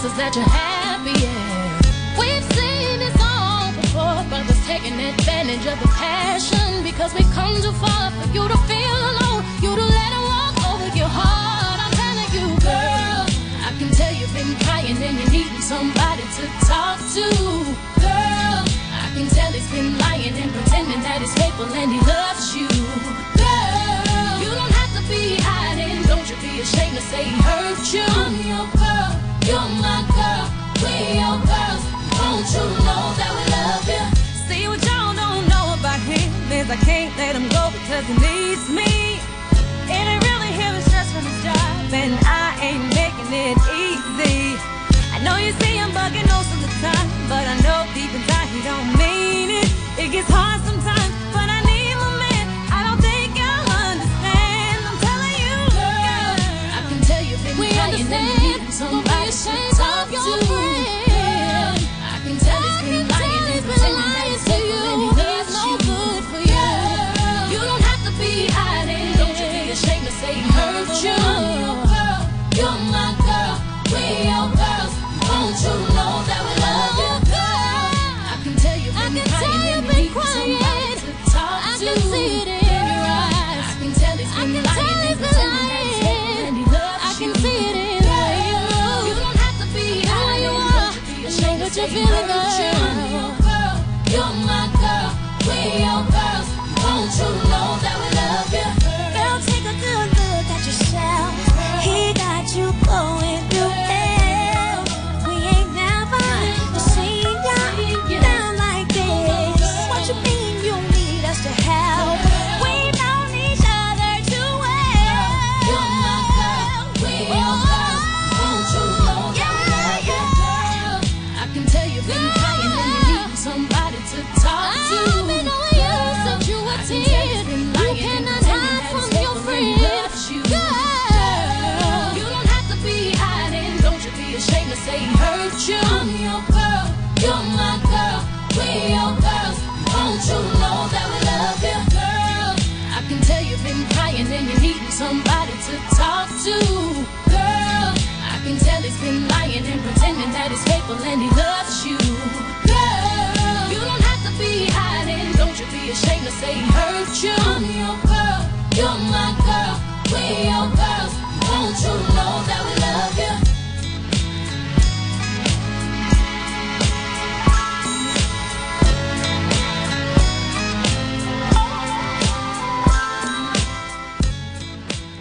To that you're happy. Yeah. We've seen this all before, brothers taking advantage of the passion because we come too far for you to feel alone. You to let it walk over your heart. I'm telling you, girl, I can tell you've been crying and you're needing somebody to talk to, girl. I can tell he's been lying and pretending that he's faithful and he loves you. Girl, you don't have to be hiding. Don't you be ashamed to say he hurt you. I'm your girl, you're my girl, we your girls. Won't you know that we love you? See what y'all don't know about him is I can't let him go because he needs me. And it really stress from his job, and I ain't making it easy. I know you see him bugging most of the time, but I know deep inside he don't mean it. It gets hard sometimes, but I need my man. I don't think you'll understand. I'm telling you, girl. I can tell been We you understand.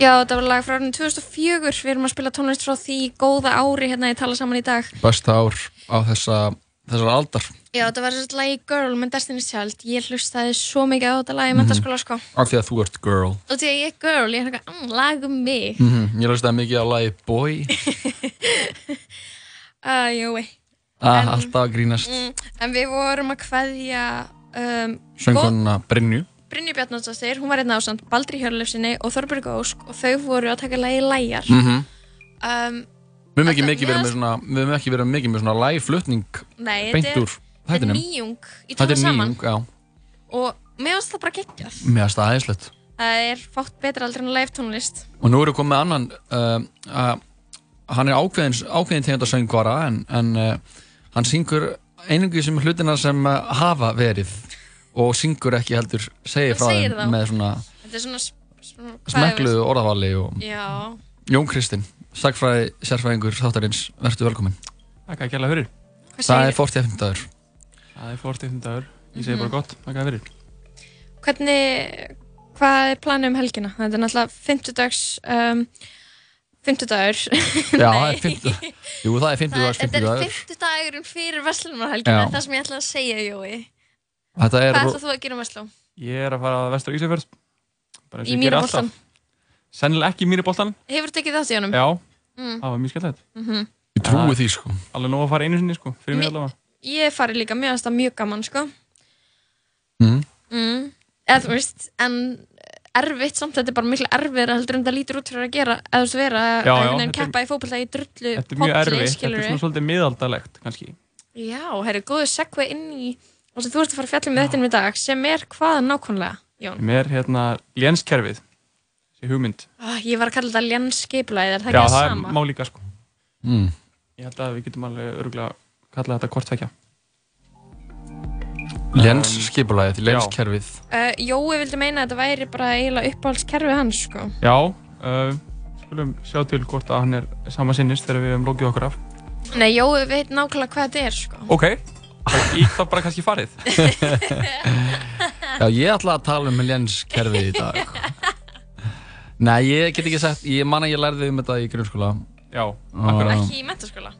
Já, þetta var lag frá árinu 2004. Við erum að spila tónlist frá því góða ári hérna í tala saman í dag. Besta ár á þessa, þessar aldar. Já, þetta var þessi lagi Girl með Destiny's Child. Ég hlustaði svo mikið á þetta lagi í Mhm. mentaskóla, sko. Af því að þú ert girl. Og því að ég er girl, ég er eitthvað, mm, lag um mig. Mm Ég hlustaði mikið á lagi Boy. Uh, [LAUGHS] jú, Ah, alltaf að grínast. mm, en við vorum að kveðja um, Söngkonuna Brynju. Brynju Bjarnarsdóttir, hún var einn ásand, Baldri Hjörlefsinni og Þorberg Ósk og þau voru að taka lagi Læjar. Mm um, Við höfum ekki verið mikið með svona live flutning Nei, beint er, úr þetta er nýjung í er saman nýjung, og mér finnst það bara geggjað. Mér finnst það aðeinslegt. Það er fátt betra aldrei en live tónlist. Og nú erum við komið annan, uh, uh, hann er ákveðin, ákveðin tegund að söngvara en, en uh, hann syngur einungi sem hlutina sem uh, hafa verið og syngur ekki heldur segir frá segir þeim þá. með svona Þetta er svona, svona við- orðavali og Já, Jón Kristinn, sagfræði sérfræðingur þáttarins, verður velkominn. Takk að kjærlega fyrir. Það er 45 dagur. Það er 45 dagur. Ég segi Mhm. bara gott, takk að fyrir. Hvernig, hvað er planið um helgina? Þetta er náttúrulega 50 dags, um, 50 dagur. [LAUGHS] Já, það er 50 Jú, það er 50 dags, 50 Þetta er dagur. 50 dagurinn fyrir Vestlunarhelgina, það sem ég ætla að segja, Jói. Þetta er... Hvað ætlað þú að gera um Vestló? Ég er að fara að vestur Í geri Mýraboltann? alltaf. Sennilega ekki í mýriboltan. Hefur tekið þátt í honum? Já, Mm. það var mjög skemmtilegt. Mhm. Ég trúi því, sko. Alveg nóg að fara einu sinni, sko, fyrir mig Mi- allavega. Ég fari líka, finnst það mjög gaman, sko. Mm. Mm. Eða þú veist, en erfitt samt, þetta er bara miklu erfiðra heldur en það lítur út fyrir að gera, eða þú veist vera Já, að er- keppa í fótbolta í drullu Þetta er mjög erfitt, þetta er svona svolítið miðaldalegt, kannski. Já, herri, góðu segva inn í og sem þú ert að fara að fjalla með þetta í dag sem er hvað nákvæmlega, Jón? Mér, hérna, lénskerfið, þessi hugmynd. Ah, ég var að kalla þetta lénsskipulaðið, er það Já, ekki það það er sama? má líka, sko. Mm. Ég held að við getum alveg örgulega kallað þetta hvort tvekja. Léns skipulagið, lénskerfið. Uh, Jói vildi meina að þetta væri bara eiginlega uppáhaldskerfið hans, sko. Já, uh, skulum sjá til hvort að hann er sama sinnist þegar við hefum lókið okkur af. Nei, Jói veit nákvæmlega hvað þetta er, sko. Ok, ég þá bara kannski farið. [LAUGHS] Já, ég ætla að tala um lénskerfið í dag. Nei, ég get ekki sagt, ég man að ég lærði um þetta í grunnskóla. Já, akkurat. Ekki í mentaskóla.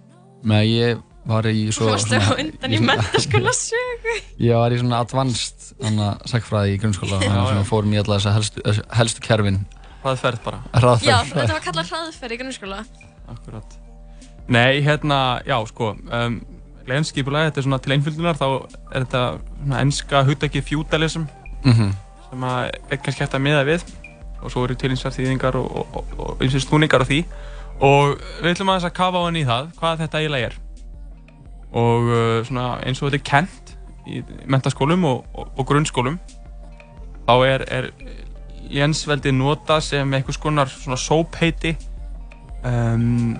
Nei, ég var í Þú svo... varst á undan í [LAUGHS] mentaskóla sögu. Ég var í svona advanced hana, sagfræði í grunnskóla Já, þannig að já. fórum í alla þessa helstu, helstu kerfin Hraðferð bara. Hraðferð Já, þetta var kallað hraðferð í grunnskóla. Akkurat. Nei, hérna, já, sko, um, lénsskipulega, þetta er svona til einföldunar, þá er þetta svona enska hugdækið feudalism Mhm. sem að er kannski hægt að miða við. Og svo eru til einsar þýðingar og, og, og, og einsar snúningar á því. Og við ætlum aðeins að kafa á henni í það hvað þetta eiginlega er. Og uh, svona eins og þetta er kent í mentaskólum og, grunnskólum þá er, er lénsveldið nota sem einhvers konar svona sópheiti um,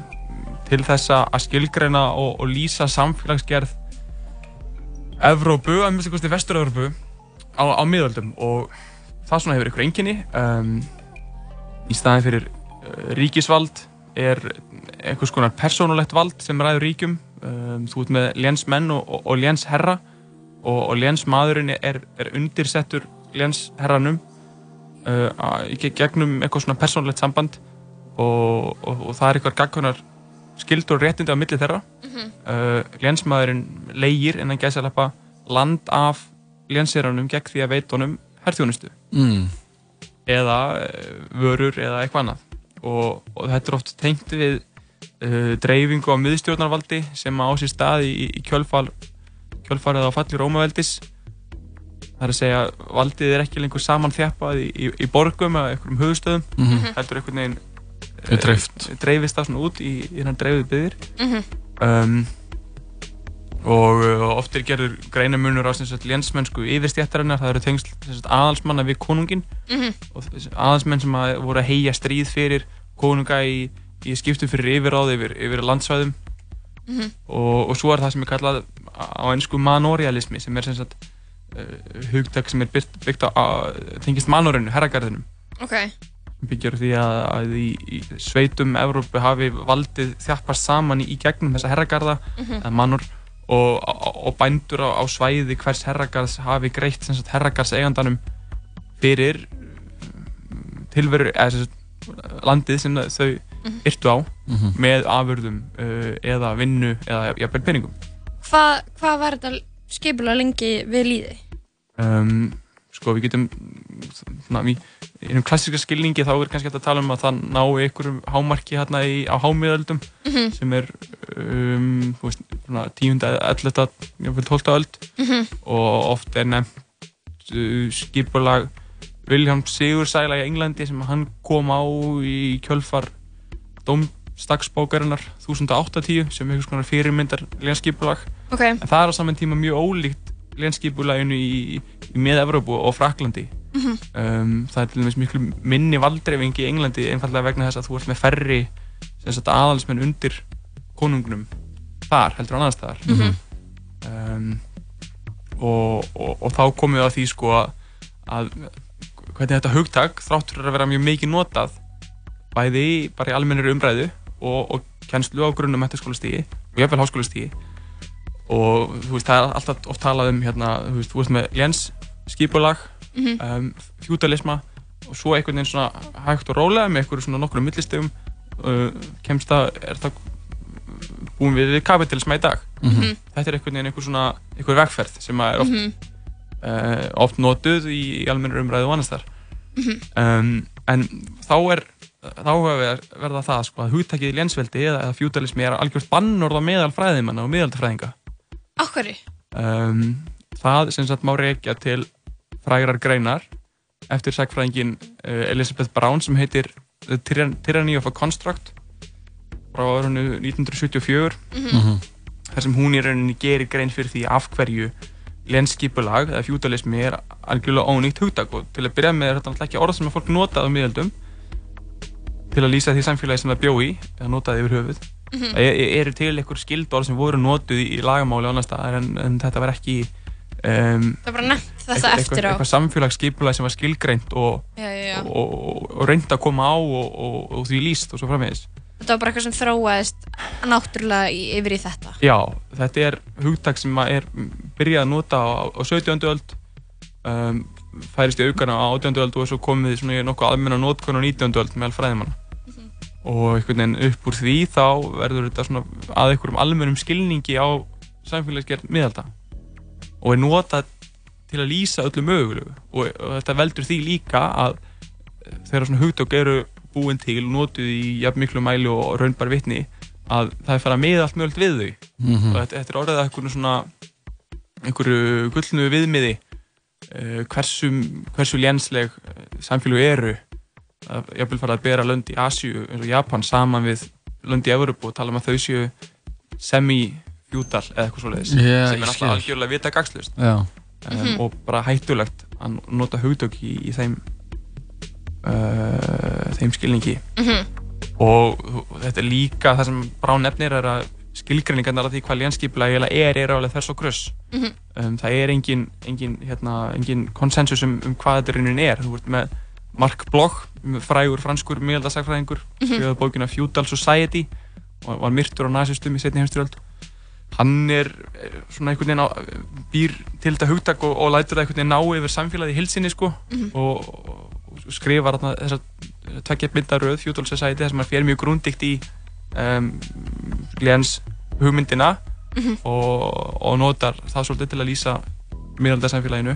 til þess að skilgreina og, og lýsa samfélagsgerð Evrópu, að mjög kosti Vestur-Evrópu á, á miðöldum. Og það svona hefur ykkur einkenni. Um, í staðin fyrir uh, ríkisvald er einhvers konar persónulegt vald sem ræður ríkjum. Um, þú ert með lénsmenn og, og, og lénsherra. Og, og lénsmaðurinn er, er undirsettur lénsherranum uh, gegnum eitthvað svona persónulegt samband. Og, það er eitthvað gagkunar skildur réttindi á milli þeirra Mhm. uh, lénsmaðurinn leigir innan gæsalappa land af lénsherranum gegn því að veit honum herþjónustu mm. eða uh, vörur eða eitthvað annað og, og þetta er oft tengt við uh, dreifingu á miðstjórnarvaldi sem á sér stað í, í kjölfar, kjölfarið á falli Rómaveldis það er að segja valdið er ekki lengur saman þjappað í, í, í borgum eða einhverjum höfustöðum Mhm. heldur einhvern veginn Er dreift. eh, dreifist það svona út í, í hennar dreifuð byggðir Mhm. um, og uh, oft er gerður greinamunur á lénsmennsku yfirstjættarinnar, það eru tengsl aðalsmanna við konungin Mhm. og þessi aðalsmenn sem að voru að heia stríð fyrir konunga í, í skiptum fyrir yfirráð yfir, yfir landsvæðum Mhm. og, og svo er það sem er kallað á einsku manorialismi sem er sem sagt uh, hugtak sem er byggt, á, á tengist manorinu, herragarðinum Ok. Byggjar því að, að í, í sveitum Evrópu hafi valdið þjappast saman í, í gegnum þessa herragarða Mhm. eða manor og, og, bændur á, á svæði hvers herragarðs hafi greitt sem sagt herragarðs eigandanum fyrir mm, tilveru eða sem sagt landið sem þau Mhm. yrtu á Mhm. með afurðum eða vinnu eða jafnvel peningum Hvað hva var þetta skipulega lengi við líði? um, sko við getum svona, í einum klassíska skilningi þá er kannski hægt að tala um að það nái einhverjum hámarki hérna í, á hámiðöldum Mhm. sem er um, veist, svona, tíunda, elletta, jafnvel tólta öld Mhm. og oft er nefnt uh, skipulag William Sigursæla í Englandi sem hann kom á í kjölfar domstagsbókarinnar 1080 sem er einhvers konar fyrirmyndar lénskipulag Ok. en það er á saman tíma mjög ólíkt lénskipulaginu í, í miða-Evrópu og Fraklandi Mhm. um, það er til dæmis miklu minni valdreifingi í Englandi einfallega vegna þess að þú ert með færri sem sagt, aðalsmenn undir konungnum þar heldur annars staðar Mhm. um, og, og, og þá komum við að því sko að, að hvernig þetta hugtak þráttur að vera mjög mikið notað bæði bara í almennir umræðu og, og kennslu á grunnum metaskólastígi og jafnvel háskólastígi og þú veist, það er alltaf oft talað um hérna, þú veist, þú veist með léns skipulag, Mhm. um, fjútalisma og svo einhvern veginn svona hægt og rólega með einhverju svona nokkrum millistegum uh, kemst það, er það búin við við kapitalisma í dag Mhm. þetta er einhvern veginn einhver svona einhver vegferð sem er oft, Mhm. uh, oft notuð í, í almennur umræðu og annars þar Mhm. um, en þá er þá er verða það sko að hugtakið lénsveldi eða, eða fjútalismi er algjört bannorð á meðal fræðimanna og miðaldafræðinga Á hverju? um, það sem sagt má reykja til frægrar greinar eftir sagfræðingin uh, Elizabeth Brown sem heitir The Tyran- Tyranny of a Construct frá árunnu 1974 Mhm. þar sem hún í rauninni gerir grein fyrir því af hverju lenskipulag eða fjútalismi er algjörlega ónýtt hugtak og til að byrja með er þetta náttúrulega ekki orð sem að fólk notaði á miðöldum til að lýsa því samfélagi sem það bjó í eða notaði yfir höfuð Mhm. það e- eru til einhver skildorð sem voru notuð í, lagamáli en, en þetta var ekki um, Það er bara nefnt þetta eitthvað, eftir á. eitthvað samfélagsskipulag sem var skilgreint og, og, og, og reynd að koma á og, því líst og svo framvegis Þetta var bara eitthvað sem þróaðist náttúrulega í, yfir í þetta. Já, þetta er hugtak sem að er byrjað að nota á, á 17. öld um, færist í aukana á 18. öld og svo komið svona í nokkuð almenna notkun á 19. öld meðal fræðimanna og einhvern veginn upp úr því þá verður þetta svona að einhverjum almennum skilningi á samfélagsgerð miðalda og er notað til að lýsa öllu mögulegu. Og, og þetta veldur því líka að þegar svona hugtök eru búin til og notuð í jafn miklu mæli og raunbar vitni að það er farið að miða allt mögulegt við þau. Mhm. og þetta, þetta er orðið að einhverju svona einhverju gullnu viðmiði uh, hversu, hversu lénsleg uh, samfélög eru. Að vil fara að bera lönd í Asíu eins og Japan saman við lönd í Európu og tala um að þau séu semi-fjúdal eða eitthvað svoleiðis Já, sem er alltaf algjörlega vita gagslust Já. um, og bara hættulegt að nota hugtök í, í þeim uh, þeim skilningi Mhm. og þetta er líka það sem Brán nefnir er að skilgreiningarnar af því hvað lénskiplega er er alveg þess og gröss Mhm. um, það er engin, engin, hérna, engin konsensus um, um hvað þetta raunin er þú ert með Mark Bloch frægur franskur miðaldasagfræðingur Mhm. skrifaði bókina Feudal Society og var myrtur á nazistum í setni heimstyrjöld hann er eh, svona einhvern veginn á, býr til þetta hugtak og, og lætur það einhvern veginn ná yfir samfélagið í hilsinni sko Mhm. og, og, og skrifar þarna þessar tveggja myndaröð Feudal Society þar sem hann fer mjög grúndikt í um, Glens hugmyndina Mhm. og, og notar það svolítið til að lýsa miðaldarsamfélaginu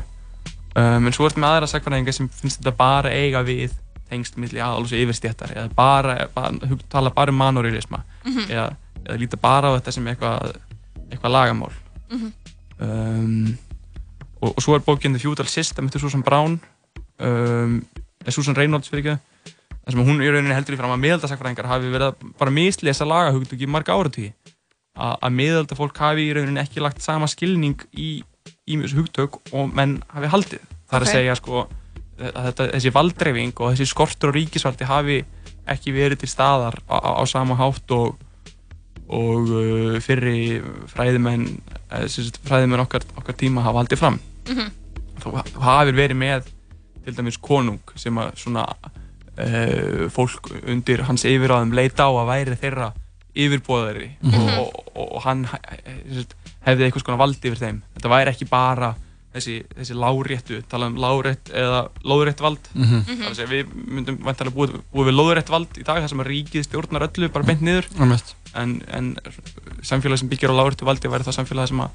um, en svo ertu með aðra sagfræðingar sem finnst þetta bara eiga við tengsl milli aðalus yfirstjættar eða bara, bara tala bara um manorilisma Mhm. eða, eða líta bara á þetta sem eitthvað eitthvað lagamál Mhm. um, og, og svo er bókinn The Feudal System eftir Susan Brown um, eða Susan Reynolds fyrir ekki þar sem hún í rauninni heldur í fram að miðaldasakfræðingar hafi verið að bara mislesa lagahugtök í marga áratví að, miðaldafólk hafi í rauninni ekki lagt sama skilning í ímjöss hugtök og menn hafi haldið það er Ok. að segja sko að þetta, þessi valdreifing og þessi skortur á ríkisvaldi hafi ekki verið til staðar á, á, á sama hátt og og uh, fyrri fræðimenn sagt, fræðimenn okkar, okkar tíma hafa haldið fram Mhm. þú þú hafir verið með til dæmis konung sem að svona uh, fólk undir hans yfiráðum leita á að væri þeirra yfirbóðari Mhm. og, og, og, og hann sagt, hefði eitthvað svona valdi yfir þeim þetta væri ekki bara þessi, þessi láréttu, tala um lárétt eða lóðrétt vald Mhm. er að segja við myndum vantarlega búið, búið við lóðrétt vald í dag þar sem að ríkið stjórnar öllu bara beint niður Einmitt. En, en samfélag sem byggir á láréttu valdi væri það samfélag sem að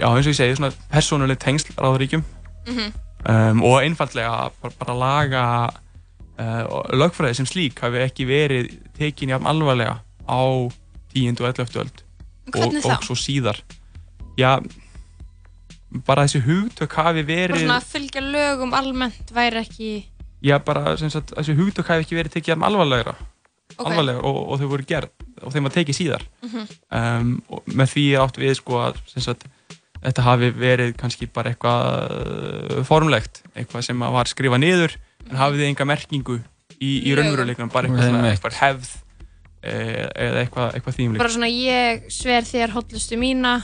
já eins og ég segi svona persónuleg tengsl ráðaríkjum Mhm. um, og einfallega bara, bara laga uh, lögfræði sem slík hafi ekki verið tekin jafn alvarlega á 10. og 11. öld og, og svo síðar já bara þessi hugtök hafi verið svona að fylgja lögum almennt væri ekki... já bara sagt, þessi hugtök hafi ekki verið tekið jafn alvarlegra Ok. alvarlegra og, og þau voru gerð og þeim var tekið síðar Mhm. um, og með því átt við sko að sagt, þetta hafi verið kannski bara eitthvað uh, formlegt eitthvað sem var skrifað niður en hafið enga merkingu í, í raunveruleikunum bara eitthvað, eitthvað hefð eh, eða eitthvað, eitthvað þýmlíkt Bara svona ég sver þér hollustu mína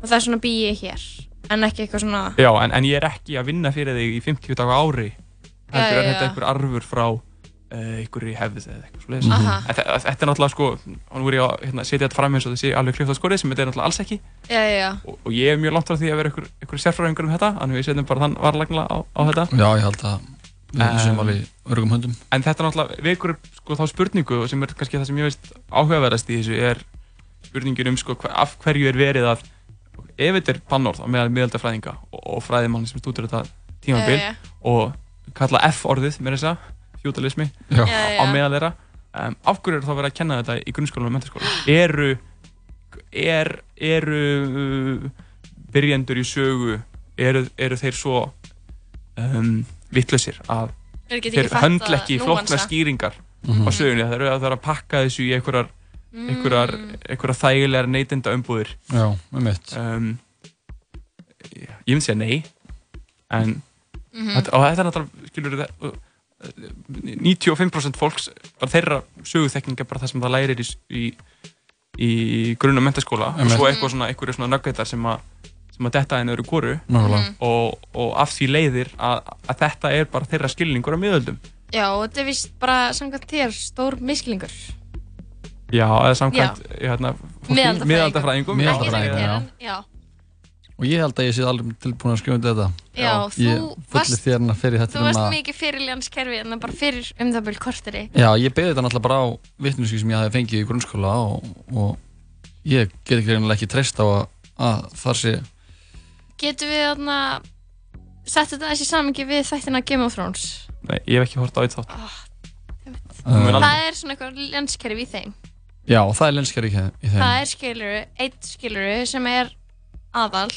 og það er svona bý ég hér. En ekki eitthvað svona... Já, en, en ég er ekki að vinna fyrir þig í 50 daga ári heldur er þetta einhver arfur frá uh, ykkur í hefð eða eitthvað. Aha. En þe- Þetta er náttúrulega sko, er ég að hérna, setja þetta fram eins og þessi alveg klift á skorið sem þetta er náttúrulega alls ekki Já, já, já. og, og ég er mjög langt frá því að vera ykkur, ykkur sérfræðingur um þetta þannig að við setjum bara þann varlagna á, á þetta Já, ég held að við séum Um, alveg örgum höndum. En þetta er náttúrulega vekur sko, þá spurningu sem er kannski það sem ég veist áhugaverðast í þessu er spurningin um sko, af hverju er verið að ef þetta er bannorð á meðal miðaldafræðinga og, og fræðimann sem stúdur þetta tímabil og kalla F orðið með þessa feudalismi Já. á meðal þeirra um, af hverju er þá verið að kenna þetta í grunnskólanum og mentaskólanum eru er, eru uh, byrjendur í sögu eru, eru þeir svo um, vittlausir að Þeir höndla ekki núansa. skýringar Mhm. á sögunni þeir eru að, þeir eru að pakka þessu í einhverjar Mm. einhverjar, einhverjar þægilegar neytenda umbúðir Já, með mitt. um, ég ég myndi segja nei en Mhm. þetta, og þetta er náttúrulega skilur 95% fólks bara þeirra söguþekking er bara það sem það lærir í, í, í grunn og mentaskóla og svo eitthvað svona, einhverju svona nöggveitar sem að sem að detta einu öru kóru Nákvæmlega. og, og af því leiðir að, að þetta er bara þeirra skilningur á miðöldum Já, og þetta er vist bara samkvæmt þér stór misklingur. já, eða samkvæmt hérna, Miðaldafræðingum. miðaldafræðingum já. Já. Og ég held að ég sé alveg tilbúin að skrifa undir þetta. Já, þú Ég varst- fullir þér hérna fyrir þetta Þú varst mikið fyrir ljanskerfi en bara fyrir um það byrj korteri. Já, ég beði þetta náttúrulega bara á vitnuski sem ég hafi fengið í grunnskóla og, og ég get ekki reynilega ekki treyst á að, að þar sé Getum við þarna sett þetta þessi samingi við þættina Game of Thrones? Nei, ég hef ekki hort á eitt þátt Uh, Það er svona eitthvað ljanskerfi í þeim. Já, það er lenskar í þeim. Það er skiluru, eitt skiluru sem er aðal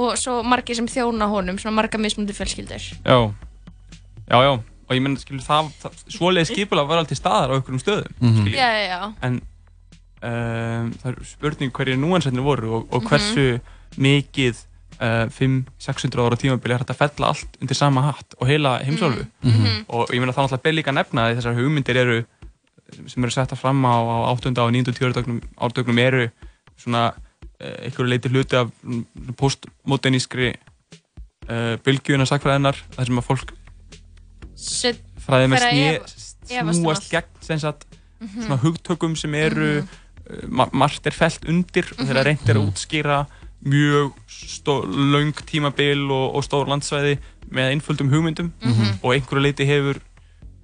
og svo margir sem þjóna honum, svona marga mismundi fjölskyldur. já, já, já og ég menn, skilur, það, það svoleiði skipulega var alltaf staðar á einhverjum stöðum Mhm. skilur. Já, já, já. en um, það er spurning hverju núansætnir voru og, og Mhm. hversu mikið uh, 500-600 ára tímabili er hægt að fella allt undir sama hatt og heila heimsálfu Mhm. og ég meina það er náttúrulega ber líka að nefna að þessar hugmyndir eru sem eru setta fram á, á 8. og 9. og 10. árdögnum, eru svona einhverju leiti hluti af mm, postmodernískri uh, bylgjuna sakfræðinar þar sem að fólk Set, fræði með um snúast allt. gegn sem sagt, Mhm. svona hugtökum sem eru mm ma margt er fellt undir og þeirra Mhm. reynt er að útskýra mjög stó, löng tímabil og, og stór landsvæði með einföldum hugmyndum Mhm. og einhverju leiti hefur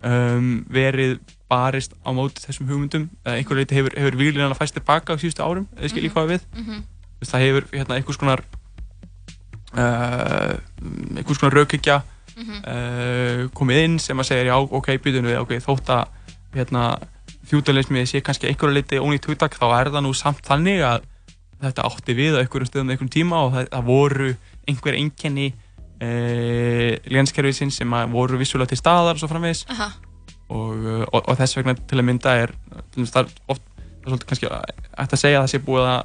um, verið barist á móti þessum hugmyndum eða einhverju leiti hefur, hefur výlinan að fæst tilbaka á síðustu árum eða skiljið hvað við Mhm. Þú veist, það hefur hérna, einhvers konar uh, einhvers konar raukikja Mhm. uh, komið inn sem að segja já, ok, býtum við, ok, þótt að hérna, fjúdalismi sé kannski einhverju leiti ónýtt hugtak, þá er það nú samt þannig að þetta átti við á einhverjum stöðum einhverjum tíma og það, það voru einhver einkenni uh, lénskerfisins sem að voru vissulega til staðar og svo framvegis Aha. og, uh, og, og þess vegna til að mynda er það er oft það er svolítið kannski ætti að segja að það sé búið að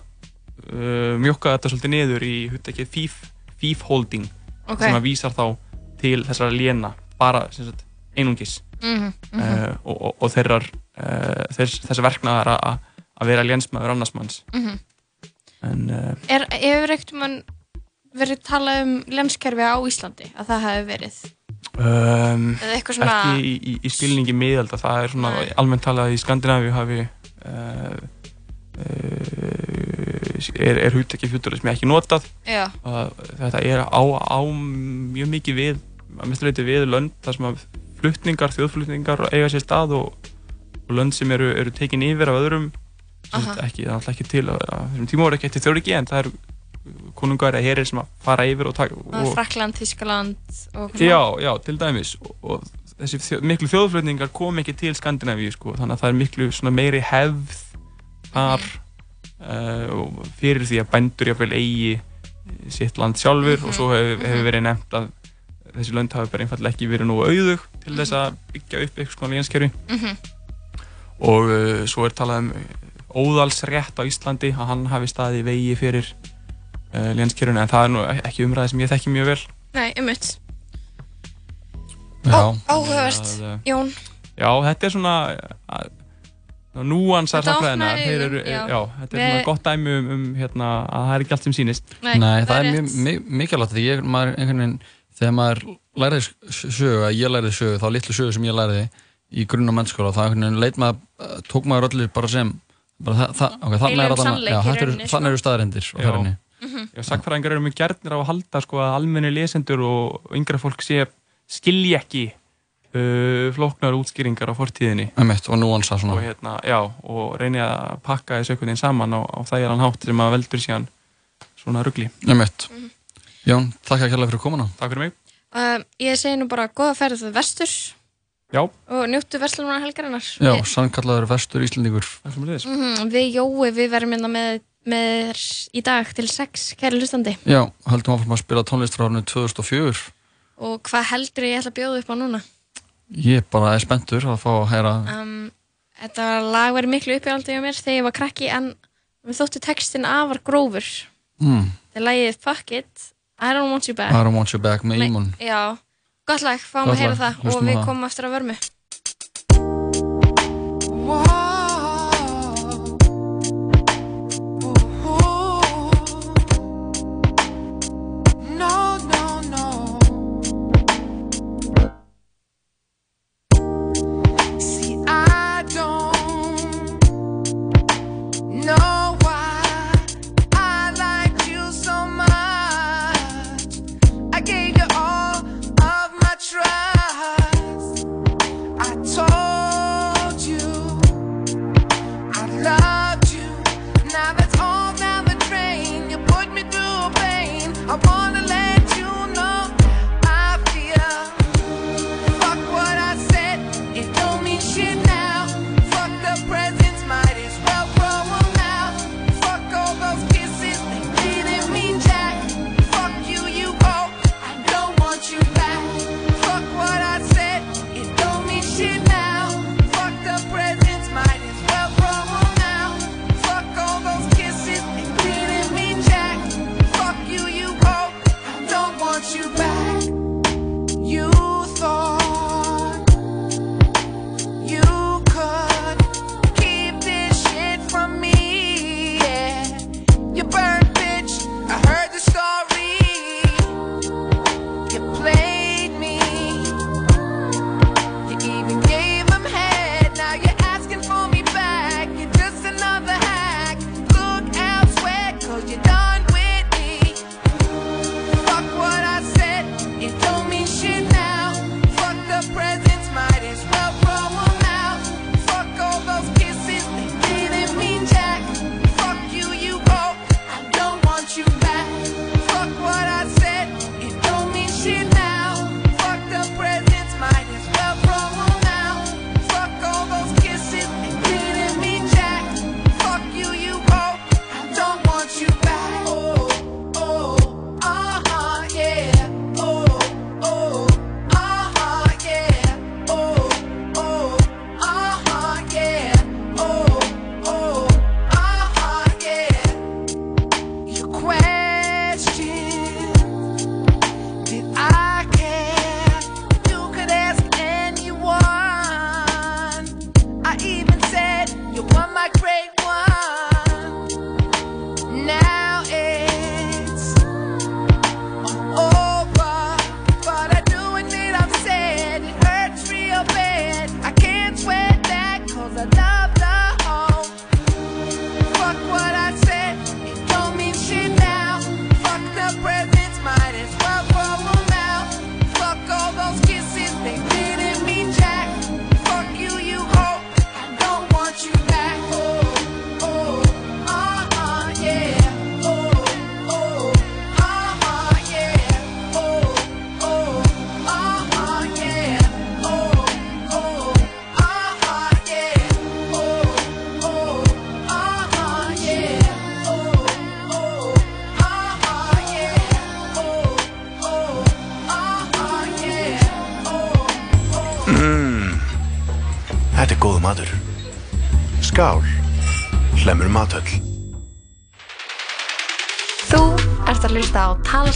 uh, mjokka þetta svolítið niður í hugtakið thief, thief holding Ok. sem að vísar þá til þessara léna bara sem sagt, einungis Mhm, mhm. uh, og, og, og þeirrar uh, þess, þess verknaðar að- vera lénsmaður annars manns Mhm. en Er, ekkert mann verið talað um ljanskerfi á Íslandi, að það hefur verið? um, svona- ekki í, í, í skilningi miðalda það er svona Nei. almennt talað í Skandinavíu hafi uh, uh, er, er hugtæki fjúturismi ekki notað Já. og þetta er á, á mjög mikið við að minnstu leiti við lönd þar sem að flutningar, þjóðflutningar eiga sér stað og, og lönd sem eru, eru tekin yfir af öðrum sem ekki, það er alltaf ekki til þessum tíma voru ekki eftir þjóðriki en það eru konungar eða herir sem að fara yfir og taka Frakland, Þískaland og Já, já, til dæmis. Og, og þessi þjó, miklu þjóðflutningar kom ekki til Skandinavíu sko, þannig að það er miklu meiri hefð þar uh, fyrir því að bændur jafnvel eigi sitt land sjálfur og svo hefur hef verið nefnt að þessi lönd hafi bara einfallega ekki verið nógu auðug til þess að byggja upp eitthvað svona lénskerfi. Mhm. og uh, svo er talað um óðalsrétt á Íslandi að hann hafi staðið í vegi fyrir uh, lénskerfinu en það er nú ekki umræði sem ég þekki mjög vel Nei, ummitt. Já. Áhugavert, uh, Jón. Já, þetta er svona uh, núansar já, þetta er svona gott dæmi um, um hérna, að það er ekki allt sem sýnist Nei, Nei, það það er er mjög mi- mikilvægt því ég, maður einhvern veginn, þegar maður lærði sögu, að ég lærði sögu, þá litlu sögu sem ég lærði í grunn og mennskóla það einhvern veginn leit maður, tók maður öllu bara sem bara það, það, ok, þannig er rauninni, sko. staðarindir á ferðinni Já, sagfræðingar eru mjög gernir á að halda sko, að almenni lesendur og yngra fólk sé skilji ekki uh, flóknar útskýringar á fortíðinni. Einmitt, og og, hérna, já, og reyni að pakka þessu einhvern veginn saman á, á þægilegan hátt sem að veldur síðan svona rugli. Einmitt. Jón, þakka kærlega fyrir komuna. Takk fyrir mig. Uh, ég segi nú bara góða ferð vestur. Já. og njóttu verslunar helgarinnar. Já, sannkallaður vestur Íslendingur. Mhm, Við Jói, við verðum hérna með, með þér í dag til sex, kæri hlustandi. Já, höldum áfram að spila tónlist frá árinu 2004 og hvað heldur ég ætla að bjóða upp á núna? Ég bara er spenntur að fá að heyra. Um, þetta lag verið miklu uppjáldi á mér þegar ég var krakki en við þóttu textin afar grófur. Mm, þetta er lagið Fuck It, I Don't Want You Back. I don't want you back með Ímon Já, gott lag, fáum að heyra það og hlustum á við komum aftur að vörmu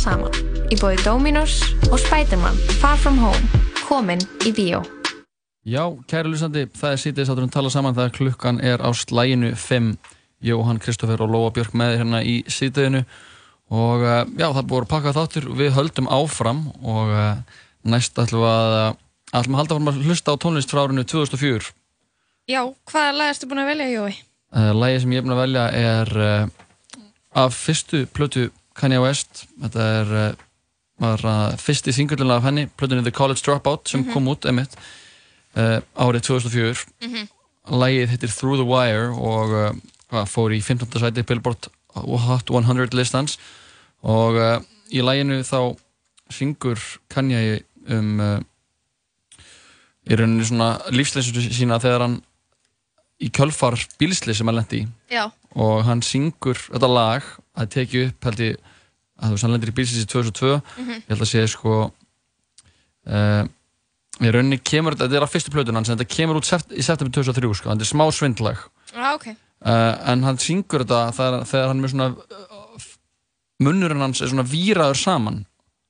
Saman í bóði Dominos og Spiderman Far From Home komin í bíó. Já, kæri lusandi, það er sítið sáturum tala saman þegar klukkan er á slæginu 5 Jóhann Kristoffer og Lóa Björk með þér hérna í sítiðinu og uh, já, það búið að pakka þáttur við höldum áfram og uh, næst ætlum við að uh, ætlum að halda fórum að hlusta á tónlist frá árinu 2004 Já, hvaða lag ertu búin að velja, Jói? Lægi sem ég er búin að velja er af fyrstu plötu Kanye West Þetta er uh, var uh, fyrsti singullin af henni plötunni The College Dropout sem Mhm. kom út emitt uh, árið 2004 Mhm. Lægið heitir Through the Wire og uh, fór í 15. sæti Billboard Hot 100 listans og uh, í læginu þá syngur Kanye um í rauninni svona lífsleysu sína þegar hann í kjölfar bílsli sem hann lendi í Já. og hann syngur þetta lag að tekið upp held ég að þú veist hann lendir í bílslis í 2002 Mhm. ég held að sé sko uh, í rauninni kemur þetta er á fyrstu plötun hans en þetta kemur út sept, í september 2003 sko, þetta er smá svindlag Já, ok. uh, en hann syngur þetta þegar, þegar hann er svona uh, munnurinn hans er svona víraður saman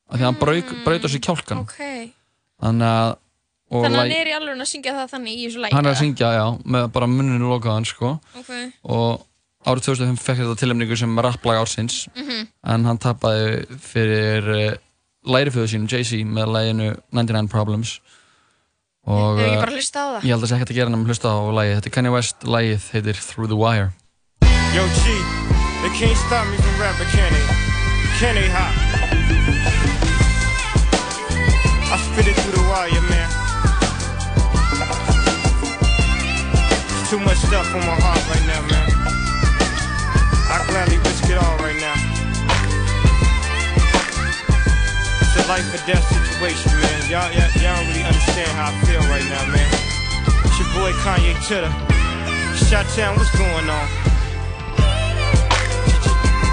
af því að hann braut á sig kjálkan Ok. þannig að Þannig að hann er í alveg að syngja það þannig í þessu lægi? hann er að syngja, já, með bara munninu lokaðan sko Ok. og árið 2005 fekk þetta tilhemningu sem rapplag ársins Mhm. en hann tapaði fyrir uh, læriföðu sínum Jay-Z með læginu 99 Problems og Hefur ekki eh, bara hlustað á það? ég held að sé ekkert að gera nefnum hlusta á lægi þetta er Kanye West, lægið heitir Through the Wire Yo, G, they can't stop me from rapping, can they? Can they, hot? I spit it through the wire, man. There's too much stuff on my heart right now, man. Gladly risk it all right now. It's a life or death situation, man. Y'all, y'all, y'all don't really understand how I feel right now, man. It's your boy Kanye Titter. Shot Town, what's going on?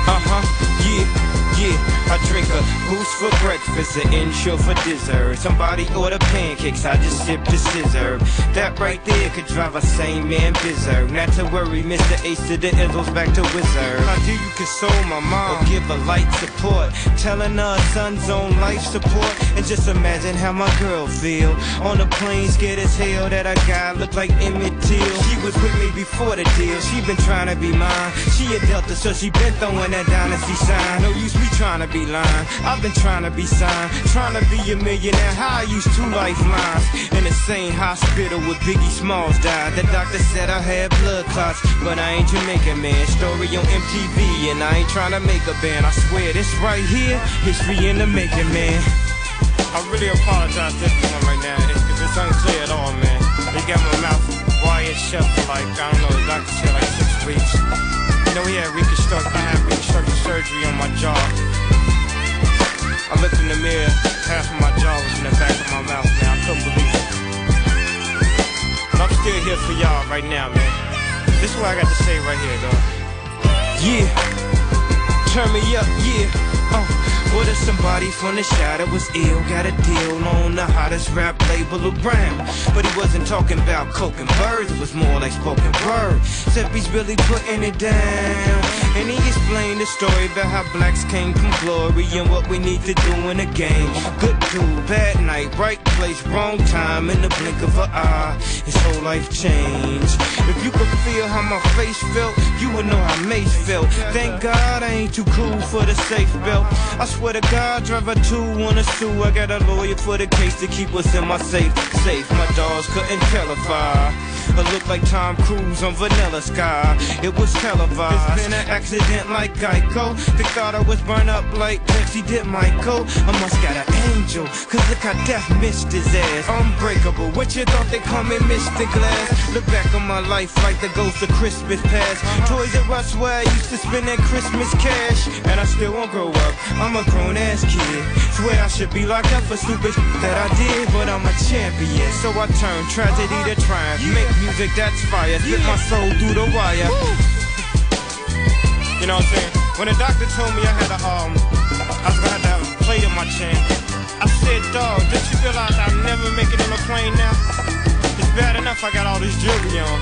Uh-huh, yeah, I drink a goose for breakfast, an insure for dessert. Somebody order pancakes, I just sip the scissor. That right there could drive a sane man berserk. Not to worry, Mr. Ace to the Izzles back to Wizard. How do you console my mom or give a light support? Telling her son's on life support. And just imagine how my girl feel. On the plane, scared as hell that a guy looked like Emmett Till. She was with me before the deal. She been trying to be mine. She a Delta, so she been throwing that dynasty sign. No use me trying to be lying. I've been trying to be signed. Trying to be a millionaire. How I used two lifelines. In the same hospital where Biggie Smalls died. The doctor said I had blood clots, but I ain't Jamaican man. Story on MTV, and I ain't trying to make a band. I swear this right here, history in the making, man. I really apologize to everyone right now if if it's unclear at all, man. They got my mouth wired shut for like, I don't know, the doctor said like six weeks. You know, he had reconstruct, I had reconstructive surgery on my jaw. I looked in the mirror, half of my jaw was in the back of my mouth, man. I couldn't believe it. But I'm still here for y'all right now, man. This is what I got to say right here, though. Yeah. Turn me up, yeah. Uh, what if somebody from the shadow was ill? Got a deal on the hottest rap label around. But he wasn't talking about coke and birds, it was more like spoken word. Except he's really putting it down. And he explained the story about how blacks came from glory and what we need to do in the game. Good dude, bad night, right place, wrong time, in the blink of an eye. His whole life changed. If you could feel how my face felt, you would know how Mace felt. Thank God I ain't too cool for the safe belt. I swear to God, driver two wanna sue. I got a lawyer for the case to keep us in my safe. Safe, my dogs couldn't tell if I. I look like Tom Cruise on Vanilla Sky. It was televised. It's been an accident like Geico. They thought I was burned up like Pepsi did Michael. I must got an angel. Cause look how death missed his ass. Unbreakable. What you thought they call me Mr. Glass? Look back on my life like the ghost of Christmas past. Toys R Us where I used to spend that Christmas cash. And I still won't grow up. I'm a grown ass kid. Swear I should be locked up for stupid that I did. But I'm a champion. So I turn tragedy to triumph. Make music that's fire. Spit my soul through the wire. You know what I'm saying? When the doctor told me I had a um, I was gonna have to have a plate in my chin. I said, dog, did you realize I'll never make it on a plane now? It's bad enough I got all this jewelry on.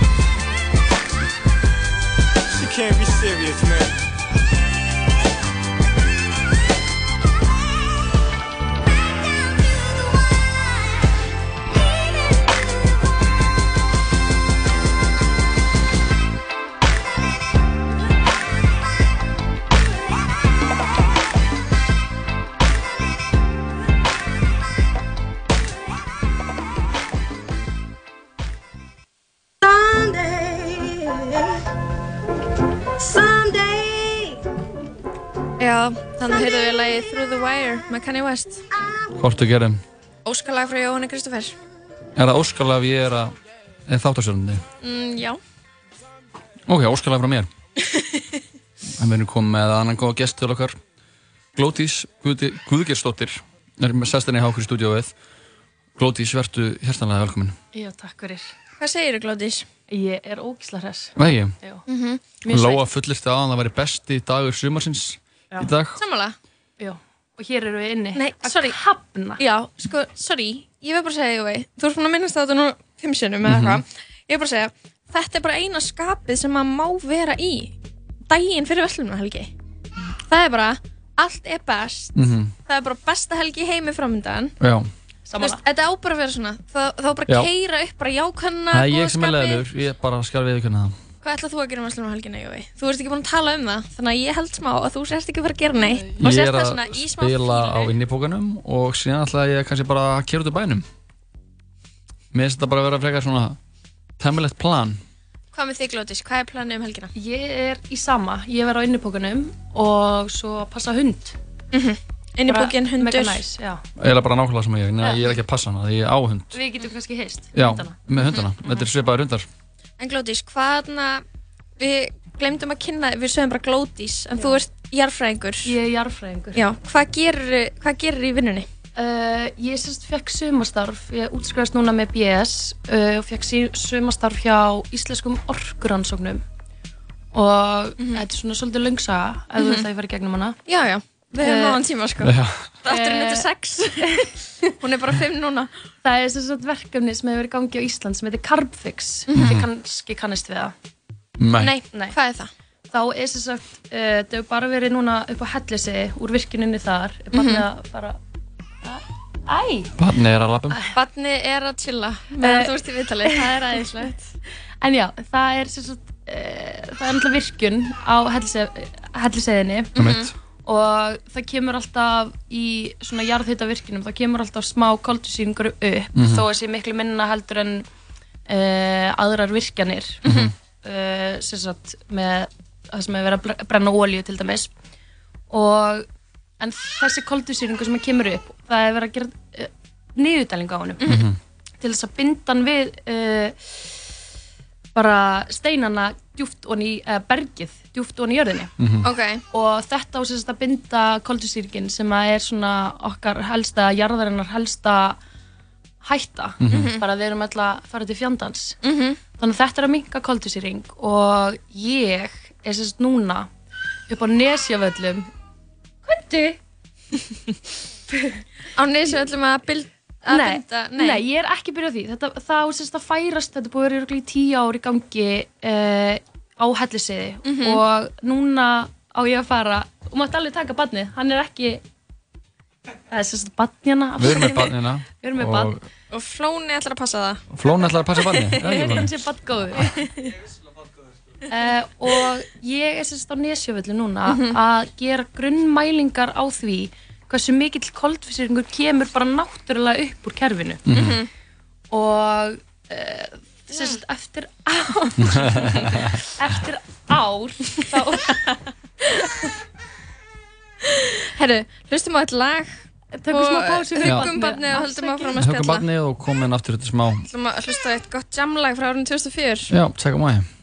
She can't be serious, man. Þannig heyrðum við lagið Through the Wire með Kanye West. Hvort þú gerum. Óskalag frá Jóhanni Kristoffer. Er það óskalag ef ég er að þáttasjörnandi? Mm, já. Ok, óskalag frá mér. En [LAUGHS] við erum komið með annan góða gest til okkar. Glótís Guðgeirsdóttir er með sestinni í Hákur stúdíóið. Glótís, vertu hjertanlega velkomin. Já, takk fyrir. Hvað segir þú, Glódís? Ég er ógisla hress. Vegi. Já. Mhm. Lóa fullirti á að það væri besti dagur sumarsins í dag. Já. Og hér eru við inni. Nei, sorry. Hafna. Já, sko, sorry. Ég vil bara segja, Jói, þú ert búin að minnast þetta nú fimm sinnum eða eitthvað. Ég vil bara segja, þetta er bara eina skapið sem maður má vera í daginn fyrir Vestlunum helgi. Það er bara, allt er best. Mhm. Það er bara besta helgi heimi framöndan. Já. Þú veist, þetta á bara að vera svona. Það, það á bara Já. keira upp bara jákanna, Það er ég sem er leðilegur, ég bara skal viðkynna það. Hvað ætlað þú að gera um Vestlunum helgina, Jói? Þú ert ekki búin að tala um það, þannig að ég held smá að þú sérst ekki að fara að gera neitt. Ég er það að í spila á innipókanum og síðan ætla ég kannski bara að kera út úr bænum. Mér finnst þetta bara að vera frekar svona temmilegt plan. Hvað með þig, Glódís? Hvað er planið um helgina? Ég er í sama. Ég verð á innipókunum og svo passa hund. Mhm. Innipókin, Bara hundur. Mega næs, já. Ég er bara nákvæmlega sem ég, Nei, Já. ég er ekki að passa hana, því ég er á hund. Við getum kannski heist. Já, hundana. með hundana. Þetta er svipaður hundar. En Glódís, hvaðna, við glemdum að kynna, við sögum bara Glódís, en þú ert jarfræðingur. Ég er jarfræðingur. Já, hvað gerir, hvað gerir í vinnunni? Uh, ég sérst fekk sumastarf, ég útskriðast núna með BS uh, og fekk sumastarf hjá Íslenskum orkuransóknum og þetta er svona svolítið löngsaga ef þú Mhm. vilt að ég fari gegnum hana. Já, já, við höfum Eh, náðan tíma, sko. Já. Þátturinn Eh, þetta sex. [LAUGHS] Hún er bara fimm núna. Það er sem sagt verkefni sem hefur verið í gangi á Ísland sem heitir Carbfix. Mhm. Þið kannski kannist við það. Nei. Nei, hvað er það? Þá er sem sagt, uh, það hefur bara verið núna upp á Hellisi úr virkuninni þar. Er barnið Mhm. að fara... Æ! Barnið er að lappum. Batni er að chilla meðan Eh, þú ert í viðtalið, það er æðislegt. [LAUGHS] En já, það er sem sagt, uh, það er náttúrulega virkun á Hellise- Helliseðinni. Einmitt. Og það kemur alltaf í svona jarðhita virkunum, það kemur alltaf smá koldusýringur upp Mhm. þó að sé miklu minna heldur en uh, aðrar virkjanir Mhm. uh, sem sagt með það sem er verið að bre- brenna ólíu til dæmis og en þessi koldusýringur sem kemur upp það er verið að gera uh, niðurdæling á honum Mhm. til þess að binda hann við bara steinana djúft onni í uh, bergið, djúft onni í jörðinni Mhm. Ok. og þetta á sérst að binda koldusýringin sem að er svona okkar helsta, jarðarinnar helsta hætta, Mhm. bara við erum alltaf að fara til fjandans Mhm. þannig að þetta er að minka koldusýring og ég er sérst núna upp á nesjavöllum Hvernig? Á neysu öllum að, bild, að nei, binda, nei. ég er ekki byrjað því þetta, það á sérst að færast, þetta er búið að vera í tíu ár í gangi uh, á hellisiði Mhm. og núna á ég að fara og mátt alveg taka badnið, hann er ekki það er sérst badnjana Við erum með [LAUGHS] barnina. Við erum með og barn. Og Flóni ætlar að passa það. Flóni ætlar að passa barnið. [LAUGHS] Ég held að hann sé badgóður uh, [LAUGHS] og ég er sérst á Nesjavöldu núna Mhm. að gera grunnmælingar á því hversu mikill koldfíseringur kemur bara náttúrulega upp úr kerfinu Mhm. og uh, sérst eftir ár [LAUGHS] eftir ár þá [LAUGHS] Herru, hlustum á eitt lag Tökum smá pásu fyrir barnið og höldum áfram að spjalla. barnið og komin aftur þetta smá. Hlusta á eitt gott jamlag frá árun 2004. Já, tjekka maður. Thank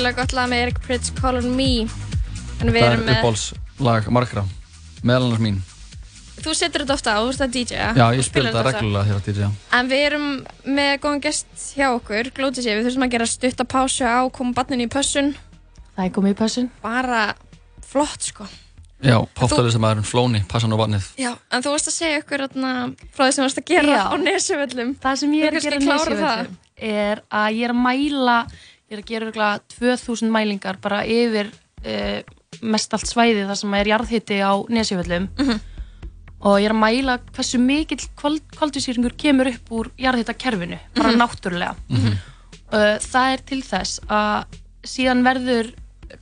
virkilega gott lag með Eric Pritz, Call on Me. En við Það erum er með, uppbólslag margra, meðal annars mín. þú setur þetta ofta á, þú ert að DJ-a. Já, ég spil þetta reglulega hér á DJ. En við erum með góðan gest hjá okkur, glótið sér, við þurfum að gera stutta pásu á koma barninu í pössun. Það er komið í pössun. Bara flott, sko. Já, poptalistamæðurinn Flóni, passan á vatnið. Já, en þú varst að segja okkur atna, frá því sem varst að gera Já. á nesuvöllum. Það sem ég er að gera klára það. nesjuvöllum er að ég er að mæla, er að gera örugglega 2000 mælingar bara yfir uh, mest allt svæði þar sem er jarðhitti á nesjuvöllum og ég er að mæla hversu mikill kvaldvísýringur kemur upp úr jarðhittakerfinu, bara Mhm. náttúrulega. Uh, það er til þess að síðan verður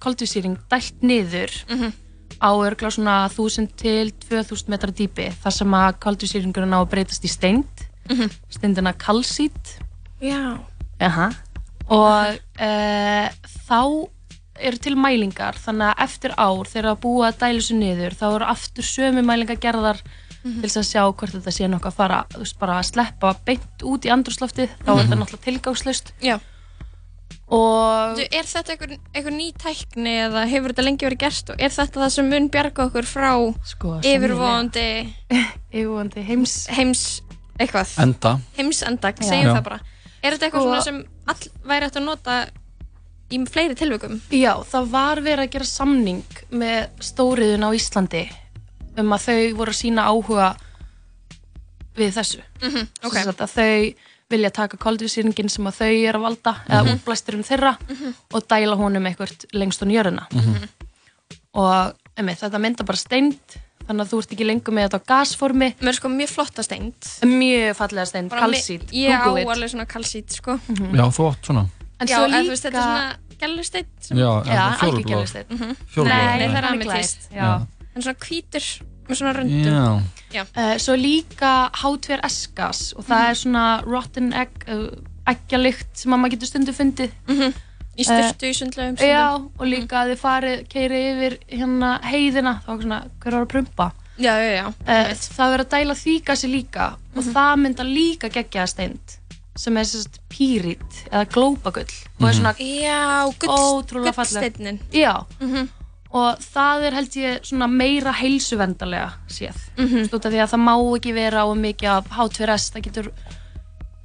koldvísýring dælt niður á örgla svona 1000 til 2000 metra dýpi þar sem að koldvísýringurinn á að breytast í steind Mhm. steindina kalsít Já. Aha. Og uh, þá eru til mælingar þannig að eftir ár þegar að búa að dæla þessu niður þá eru aftur sömu mælingar gerðar Mhm. til þess að sjá hvort þetta sé nokkuð að fara þú veist, bara að sleppa beint út í andrúsloftið þá er Mhm. þetta náttúrulega tilgangslust Já. og Du, er þetta einhver, einhver ný tækni eða hefur þetta lengi verið gert og er þetta það sem mun bjarga okkur frá sko, yfirvóðandi [LAUGHS] yfirvóðandi heims heims eitthvað Enda. heims enda, segjum Já. það bara er þetta eitthvað Sko- svona sem all væri hægt að nota í fleiri tilvökum Já, það var verið að gera samning með stóriðun á Íslandi um að þau voru að sína áhuga við þessu Mhm, ok. Sem sagt að þau vilja taka koldvísýringin sem að þau eru að valda eða Mhm. útblæsturum þeirra Mhm. og dæla honum eitthvað lengst á jörðina Mhm. og emi, þetta mynda bara steind þannig að þú ert ekki lengur með þetta á gasformi Mér er sko mjög flotta steind Mjög fallega steind, Bara mi- kalsít Ég á Google it. alveg svona kalsít sko Já, þú átt svona. En Já, svo en þú líka- veist þetta er svona gælusteinn Já, en Já, fjólubláður. algjör gælusteinn. Mhm. Fjólubláður, Nei, nei. það er ametist já. En svona hvítur með svona röndum Já. Já. Uh, svo líka H2S gas og það er svona rotten egg uh, eggjalikt sem að maður getur stundu fundið Mhm. Í sturtu í sundlaugum stundum. Já, og líka að þið keiri yfir hérna heiðina þá er svona, hver var að prumpa Já, já, já uh, Það verður að dæla því gasi líka og það mynda líka geggjaða steind sem er sérst pýrit eða glópagull og er svona Já, gull, ótrúlega gullsteinninn. Já, Mhm. og það er held ég svona meira heilsuvendalega séð Mhm. mm því að það má ekki vera á mikið af H2S það getur þú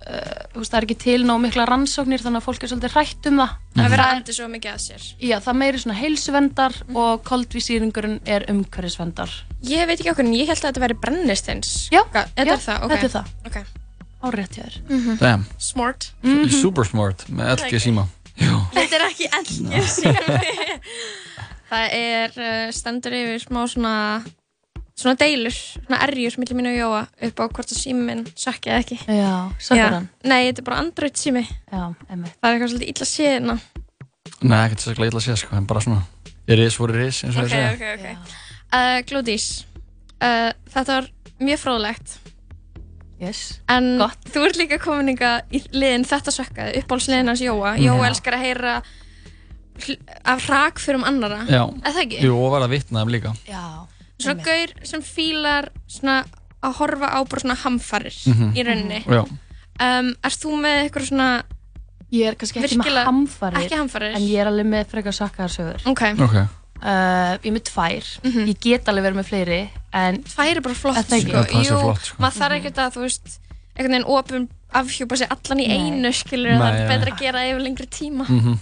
veist, það er ekki til nóg mikla rannsóknir þannig að fólk er svolítið hrætt um það. Það verður það að andi svo mikið að sér. Já, það meiri svona heilsuvendar og koldvísýringurinn er umhverfisvendar Ég veit ekki okkur, en ég held að þetta væri brennisteins Já, Þetta já, er það, ok. þetta er það. Ok, Árétt hjá þér. Mhm. Damn. Smart. Super smart með LG síma. Þetta er ekki elgir [LAUGHS] sími Það er uh, stendur yfir smá svona svona deilur, svona erjur millir mín og Jóa upp á hvort að sími minn sökki eða ekki Já, sökkar hann? Nei, þetta er bara Android sími Já, emmi Það er eitthvað svolítið illa séðina Nei, ekkert sérstaklega illa að sé, sko, en bara svona, ég ris voru ris, eins og Ok, ég segja. ok, ok uh, Glódís uh, Þetta var mjög fróðlegt Yes, En gott þú ert líka komin ykkar í liðin þetta sökkaði, uppáhaldsliðin hans Jóa Mhm. Jóa elskar að heyra af hrakförum annara Já. Er það ekki? Jú, og verða vitnaðum líka. Já Svona gaur sem fílar svona að horfa á bara svona hamfarir Mhm. í rauninni Já. um, Erst þú með eitthvað svona Ég er kannski ekki Virkilega- með hamfarir ekki hamfarir. En ég er alveg með frekar sakkaðarsögur Ok. Ok. uh, Ég er með tvær Ég get alveg verið með fleiri En Tvær er bara flott Er það ekki? sko. Já, Jú, er flott, sko. maður þarf ekkert að þú veist einhvern veginn opum afhjúpa sig allan í Nei. einu skilur það Nei, er ja. betra að gera yfir lengri tíma Mhm.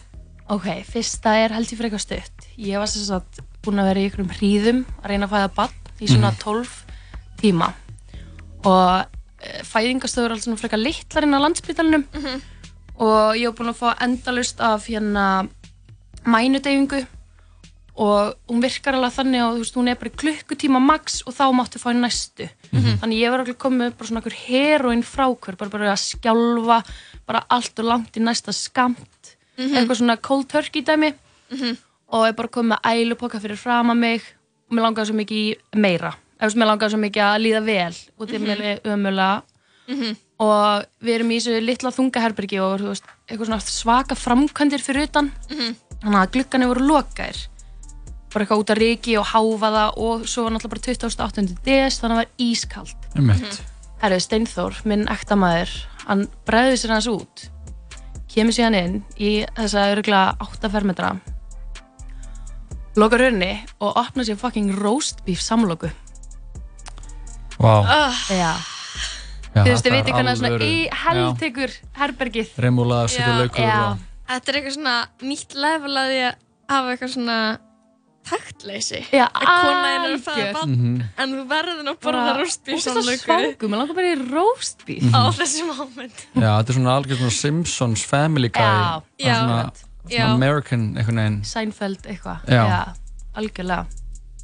Ok, fyrsta er held ég frekar stutt Ég var sem sagt búin að vera í einhverjum hríðum að reyna að fæða bann í svona Mhm. 12 tíma og uh, fæðingastöður alls svona frekar litlar inn á landsbytalinum Mhm. og ég var búin að fá endalust af hérna mænudeyfingu og hún virkar alveg þannig að þú veist, hún er bara í klukkutíma max og þá máttu fá næstu Mhm. þannig ég var alveg komið með bara svona einhver heroin frákvör, bara, bara að skjálfa bara allt og langt í næsta skamt Mhm. eitthvað svona cold turkey dæmi Mhm. Og ég bara komið með ælupoka fyrir fram að mig. Og mér langaði svo mikið í meira. Eða mér langaði svo mikið að líða vel og þetta er mér ömulega Mhm. og við erum í þessu litla þungaherbergi og þú veist, eitthvað svona svaka framkvæmdir fyrir utan. Mhm. þannig að glugganir voru lokaðir. Bara eitthvað út að riki og háfaða og svo var náttúrulega bara 28. des þannig að það var ískalt. Einmitt. Herðu Steinþór, minn ekta maður hann bregði sér hans út. Kemur síðan inn í þessa öruglega 8 fermetra lokar hörni og opnar sér fucking roast beef samloku Vá. Já, Já, þú veist, þið þetta er veitir hvernig svona í heltekur herbergið Remúla, situr laukur og... Þetta er eitthvað svona nýtt level að því að hafa eitthvað svona taktleysi Já, að kona er að fæða algjört. bann Mhm. en þú verður nú að borða Bara, rústbíf ógeðslega svangur, mér langar bara í roast beef Mhm. á þessi moment Já, þetta er svona algjör svona Simpsons Family Guy Já. Það er svona, Já. svona American einhvern veginn. Seinfeld eitthvað. Já. algjörlega.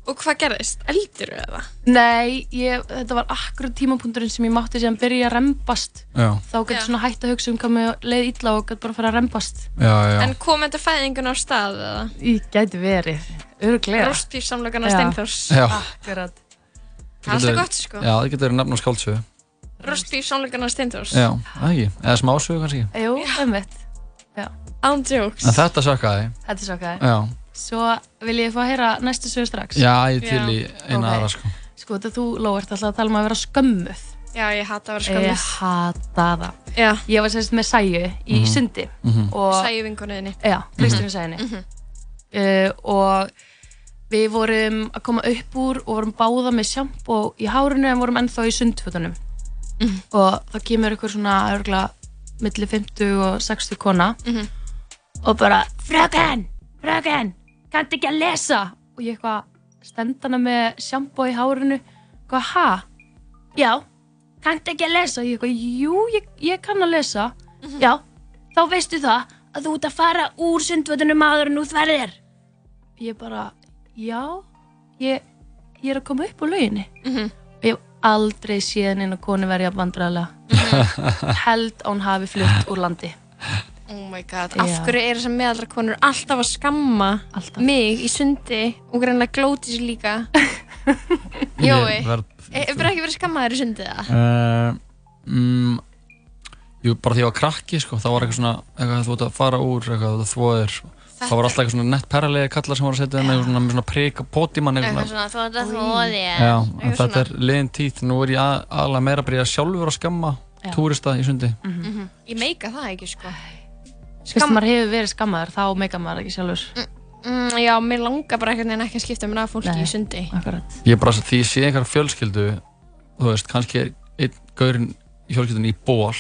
Og hvað gerðist? Eldur eða? Nei, ég, þetta var akkurat tímapunkturinn sem ég mátti síðan byrja að rembast. Já. þá gæti svona hægt að hugsa um hvað mér leið illa og gæti bara að fara að rembast. Já, já. En kom þetta fæðingun á stað eða? Ég gæti verið, öruglega Já. Steinþórs Já. Akkurat Það er alltaf gott sko. Já, það getur verið nafn á skáldsögu. Rústbíf samlokana Steinþórs Já, það ekki, eða smásögu kannski. Jú, einmitt Já. Án jokes En þetta sökkaði Þetta hvað Já, Svo vil ég fá að heyra næstu sögu strax já, ég til í eina Ok. aðra sko Sko, þetta þú, Lóa, ert alltaf að tala um að vera skömmuð Já, ég hata að vera skömmuð Ég hata það Já. Ég var sérst með Sæju í Mhm. sundi Mhm. og Sæju vinkonuðinni Já, Kristínu Sæjunni Mhm. uh, og við vorum að koma upp úr og vorum báða með sjampó í hárinu en vorum ennþá í sundfötunum Mhm. og þá kemur ykkur svona örgla milli 50 og 60 kona Mhm. Og bara fröken, fröken kanntu ekki að lesa? Og ég eitthvað stend hana með sjampó í hárinu. Eitthvað ha? Já, kanntu ekki að lesa? Ég eitthvað, jú, ég, ég kann að lesa. Já, þá veistu það að þú ert að fara úr sundvötunum áður en þú þverðir. Ég bara, já ég, ég er að koma upp á lauginni. Mhm. og ég hef aldrei séð neina konu verið að vandræðilega held að hún hafi flutt úr landi Oh my god, Já. af hverju eru þessar meðaldra konur alltaf að skamma alltaf. mig í sundi og greinlega glóti sér líka? [LAUGHS] Jói, Ég verð- hefur ekki verið skammaður í sundi það? uh, mm, Jú, bara því ég var krakki sko, þá var eitthvað svona eitthvað þú ert að fara úr, eitthvað þú þvoðir þá var alltaf eitthvað svona nett perralegi kallar sem voru að setja með svona, með svona prik og pótimann Eitthvað svona, þú ert að þóði Já, en þetta er liðin tíð, nú er ég að- aðalega meira að byrja sjálfur að skamma Já. túrista í sundi. Mhm. Ég meika það ekki sko Fyrst maður hefur verið skammaður þá meika maður ekki sjálfur mm, Já, mér langar bara einhvern veginn ekki að skipta mér af fólki Nei, í sundi Akkurat Ég er bara, því ég sé einhver fjölskyldu þú veist, kannski er einn gaurinn í fjölskyldunni í ból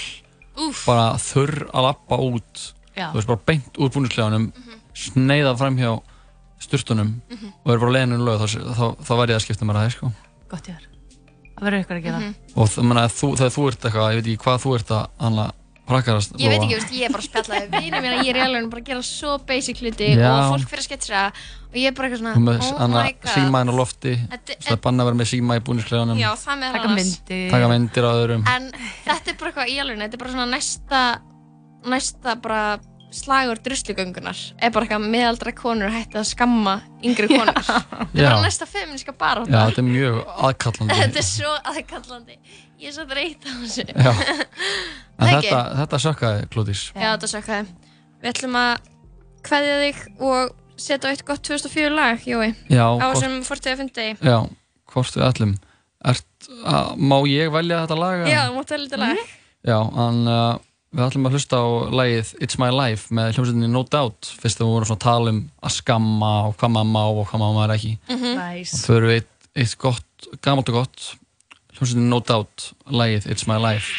Úff. bara þurr að lappa út Já. þú veist, bara beint úr búniskleganum sneiða fram hjá sturtunum Mhm. og er bara leiðinu lög þá, þá, þá væri ég að skipta mér að það, sko Gott ég er Það verður ykkur að gera Mhm. og það, menna, þú, þegar þú ert eitthvað, ég veit ekki hvað þú ert að anna prakarast Ég veit ekki, veist, ég er bara að spjalla við vinið mér ég er í alveg bara að gera svo basic hluti Já. og fólk fyrir að sketsa og ég er bara eitthvað svona, með oh anna my god. símaðin á lofti Þetta- það er banna að vera með síma í búniskleganum Já, það með Taka myndir. Taka myndir á öðrum. En þetta er bara eitthvað í alveg, þetta er bara svona næsta næsta bara slagur druslugöngunar. Er bara eitthvað meðaldra konur hætti að skamma yngri konur. [LAUGHS] Þetta er Já. bara næsta feministka barátta. Já, þetta er mjög aðkallandi. [LAUGHS] Þetta er svo aðkallandi ég er svo þreytt á þessu. [LAUGHS] Þetta, þetta sökkaði, Klódís. Já, þetta sökkaði. Við ætlum að kveðja þig og setja á eitt gott 2004 lag, Jói. Já, á hvort- þessum fortíða fundi Já, hvort við ætlum. Ert, að, Má ég velja þetta lag? Já, þú mátt velja þetta lag. Já, en uh, við ætlum að hlusta á lagið It's My Life með hljómsveitinni No Doubt. Fyrst þegar við vorum svona að tala um að skamma og hvað maður má og hvað maður ekki. Mhm. Nice. og þau eru eitt, eitt gott, gamalt og gott hljómsveitinni No Doubt lagið It's My Life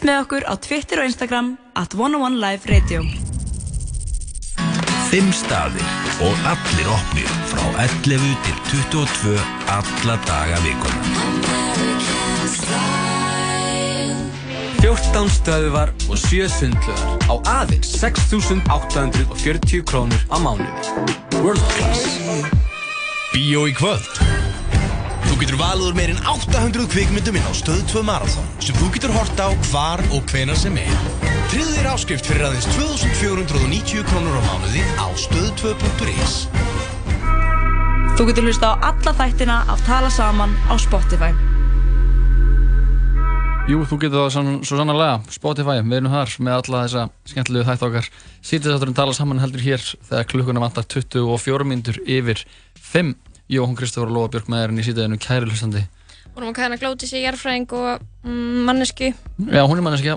Fylgist með okkur á Twitter og Instagram at 101 Live Radio. Fimm staðir og allir opnir frá 11 til 22 alla daga vikuna. 14 stöðuvar og 7 sundlugar á aðeins 6.840 krónur á mánuði. World Class. Bíó í kvöld Þú getur valið úr meirinn 800 kvikmyndum inn á Stöð 2 Marathon sem þú getur hort á hvar og hvenar sem er. Tryggðu þér áskrift fyrir aðeins 2490 krónur á mánuði á stöð2.is Þú getur hlusta á alla þættina af Tala Saman á Spotify. Jú, þú getur það sann, svo sannarlega, Spotify, við erum þar með alla þessa skemmtilegu þætt okkar. Sýtisátturinn tala saman heldur hér þegar klukkuna vantar 24 mínútur yfir 5. Jóhann Kristofur og Lóa Björk með erinn í sítaðinu kæri hlustandi. Vorum að kæðan að glóti sig jarfræðing og mm, mannesku. Já, hún er manneskja.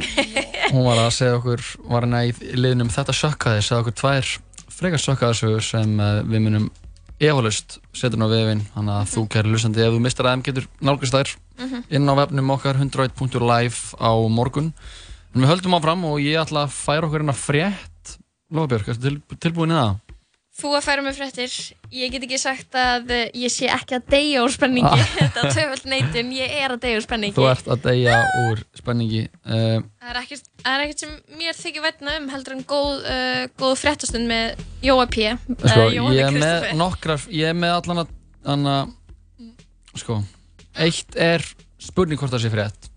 Hún var að segja okkur, var hérna í liðnum þetta sökkaði, segja okkur tvær frekar sökkaðarsögur sem uh, við munum efalust setja ná vefinn. Þannig að þú kæri hlustandi, ef þú mistar aðeim getur nálgast þær Mhm. inn á vefnum okkar 101.live á morgun. En við höldum áfram og ég ætla að færa okkur hérna frétt. Lóa Björk, ertu til, tilbúin í það? Þú að færa mig fréttir. Ég get ekki sagt að eh, ég sé ekki að deyja úr spenningi. Ah. [LAUGHS] Þetta er töfald neitun, ég er að deyja úr spenningi. Þú ert að deyja úr spenningi. Uh, Það er ekkert, það er ekkert sem mér þykir vætna um heldur en góð, uh, góð fréttastund með Jóa P. sko, Jóhanni ég er með nokkrar, ég er með allan að, anna, sko, eitt er spurning hvort það sé frétt.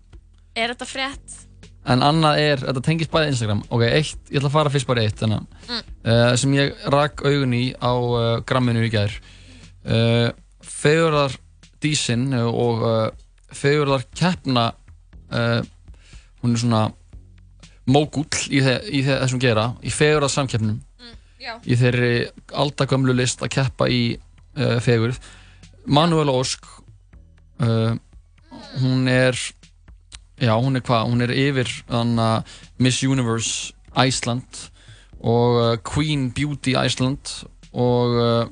Er þetta frétt? En annað er, þetta tengist bæði Instagram. Ok, eitt, ég ætla að fara fyrst bara eitt, þannig Mm. uh, sem ég rak augun í á uh, gramminu í gær. Uh, Fegurðar dísin og fegurðar keppna, uh, hún er svona mógull í, þe í þe þessum gera, í fegurðar samkeppnum. já. Í þeirri aldagömlu list að keppa í fegurð. Manuel Ósk, uh, hún er Já, hún er hvað? Hún er yfir þannig Miss Universe Iceland og uh, Queen Beauty Iceland og uh,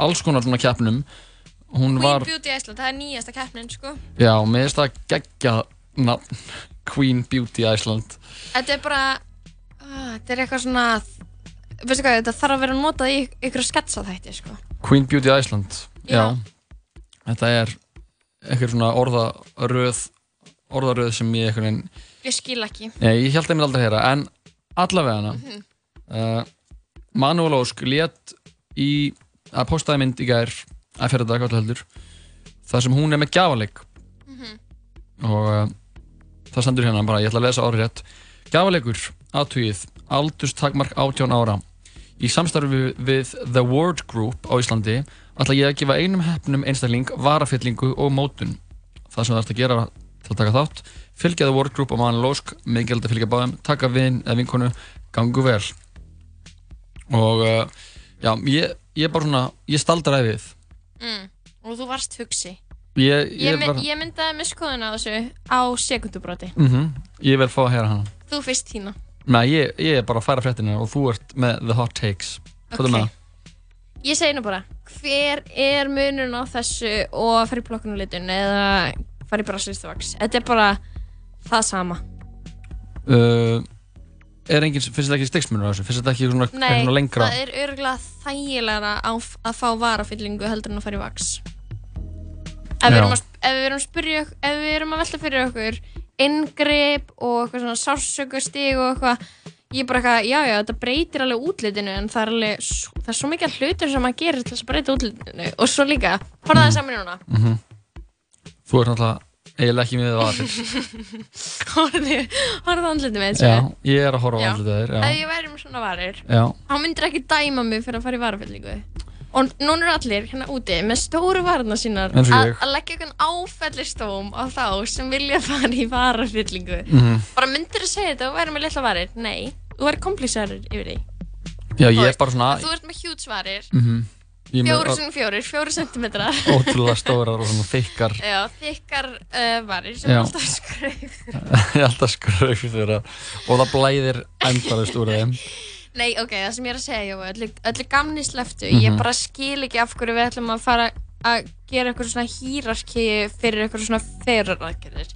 alls konar svona keppnum. Hún Queen var, Beauty Iceland, það er nýjasta keppnin, sko. já, með þess að geggja nafn Queen Beauty Iceland. Þetta er bara, uh, þetta er eitthvað svona, veistu hvað, þetta þarf að vera notað í ykkur sketsa þætti, sko. Queen Beauty Iceland, já. Já. Þetta er eitthvað svona orðaröð, orðaröð sem ég eitthvað en, Ég skil ekki. Nei, ég held að ég myndi aldrei heyra, en allavega hana. Mhm. Uh, Manuel Ósk létt í, að postaði mynd í gær, að fyrir dag, hvað heldur, þar sem hún er með gjafaleik. Mhm. Og uh, það stendur hérna bara, ég ætla að lesa árið rétt. Gjafalegur, aðtugið, aldurstakmark 18 ára. Í samstarfi við, við The Word Group á Íslandi ætla ég að gefa einum hefnum einstakling varafyllingu og mótun. Það sem það ert að gera til að taka þátt, fylgja The Word Group á Manuel Ósk, mikilvægt að fylgja báðum, taka vin eða vinkonu, gangu vel. Og uh, já, ég, ég bara svona, ég staldra við. Mm. Og þú varst hugsi. Ég, Ég, bara, ég myndaði með skoðun á þessu á sekundubróti. mm ég vil fá að heyra hana. Þú fyrst þína. Nei, ég, ég er bara að færa fréttina og þú ert með The Hot Takes. Hvað Ok. er með það? Ég segi nú bara, hver er munurinn á þessu og blokkunulitun eða fara í brasilistuvaks? Þetta er bara það sama. Uh, er engin, finnst þetta ekki stigsmunur á þessu? Finnst þetta ekki svona, Nei, svona lengra? það er örgulega þægilega á, að fá varafyllingu heldur en að fara í vaks. Ef við, að, ef, við erum að spyrja, ef við erum að velta fyrir okkur inngrip og eitthvað svona sársökustig og eitthvað ég er bara eitthvað, já já, þetta breytir alveg útlitinu en það er alveg, það er svo mikið hlutur sem maður gerir til þess að breyta útlitinu og svo líka, horfa það saman núna Mm Þú ert náttúrulega eiginlega ekki með það aðeins. horfa það andlitið með Já, ég er að horfa á Já. andlitið þér. ef ég væri með svona varir Já. hann myndir ekki dæma mig fyrir að fara í varafyllingu og núna eru allir hérna úti með stóru varna sínar Eins og að leggja einhvern áfellistóm á þá sem vilja [LAUGHS] fara í varafyllingu Mhm. bara myndir að segja þetta og væri með litla varir nei, þú væri komplísarur yfir því Já, ég er bara svona... þú ert með hjúts varir Mhm. Fjóru sinni fjórir, fjóru sentimetrar [LAUGHS] Ótrúlega stórar og svona þykkar. já, þykkar uh, varir sem er alltaf skröf [LAUGHS] ég er alltaf skröfið þeirra og það blæðir endalist úr þeim. [LAUGHS] Nei, ok, það sem ég er að segja, Jói, öllu, öllu gamni sleftu, Mhm. ég bara skil ekki af hverju við ætlum að fara að gera eitthvað svona hýrarki fyrir eitthvað svona feruraðgerðir.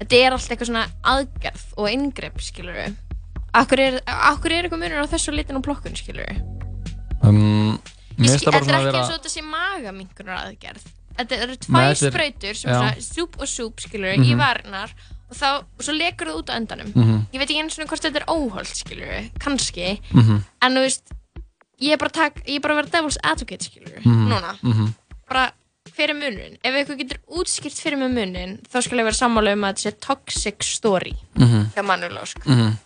þetta er allt eitthvað svona aðgerð og ingrepp, skilur við Akkur er, akkur er eitthvað munur á þessu litin og plokkun, skilur við um, Það bara Þetta er ekki vera eins og þetta sé magaminkunar aðgerð Þetta eru Nei, tvær þetta er- sprautur sem já. svona súb og súb, skilur Mhm. í varinnar og, þá, og svo lekur það út á endanum Mhm. Ég veit ekki eins og hvort þetta er óholt, skilur kannski Mhm. En þú veist, ég er bara, tak, ég er bara að vera devil's advocate, skilur Mhm. núna Mhm. bara hver er munurinn ef eitthvað getur útskýrt fyrir mig munurinn þá skal ég vera sammála um að þetta sé toxic story Mhm. hjá Manuel Ósk Mhm.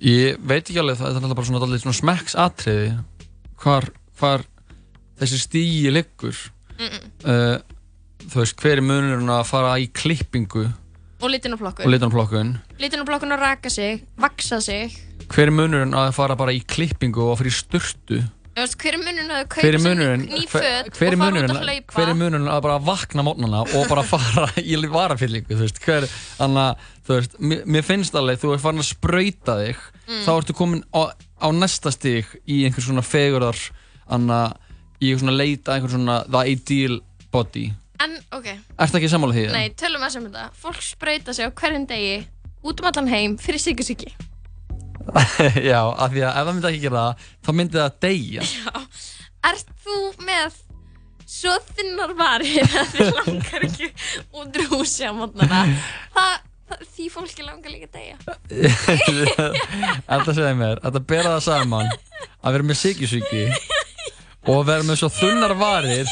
Ég veit ekki alveg, það er alltaf bara svona, dálítið svona smekksatriði hvar, hvar þessi stígi liggur. Mm-mm. uh, þú veist, hver er munurinn að fara í klippingu og litin og og plokkun að raka sig, vaksa sig. Hver er munurinn að fara bara í klippingu og fyrir sturtu? Þú veist, hver er munurinn að kaupa sér ný er og fara út að hlaupa? hver er munurinn að bara vakna mótnana og bara [LAUGHS] fara í varafyllingu mér, finnst alveg, þú ert farin að sprauta þig Mm. þá ertu komin á, á næsta stig í einhvers svona fegurðar anna, í einhvers svona leita einhvers svona the ideal body. En ok, Ertu ekki sammála því? nei, tölum að sem þetta. Fólk sprauta sig á hverjum degi út um allan heim fyrir sykusíki [LAUGHS] Já, af því að ef það myndi ekki gera það þá myndi það deyja. [LAUGHS] Ert þú með svo þinnar varir að þið langar ekki út úr húsi á [LAUGHS] það, því fólki langar líka að deyja. Þetta segir mér, þetta bera það saman að vera með sikisvíki og vera með svo þunnar varir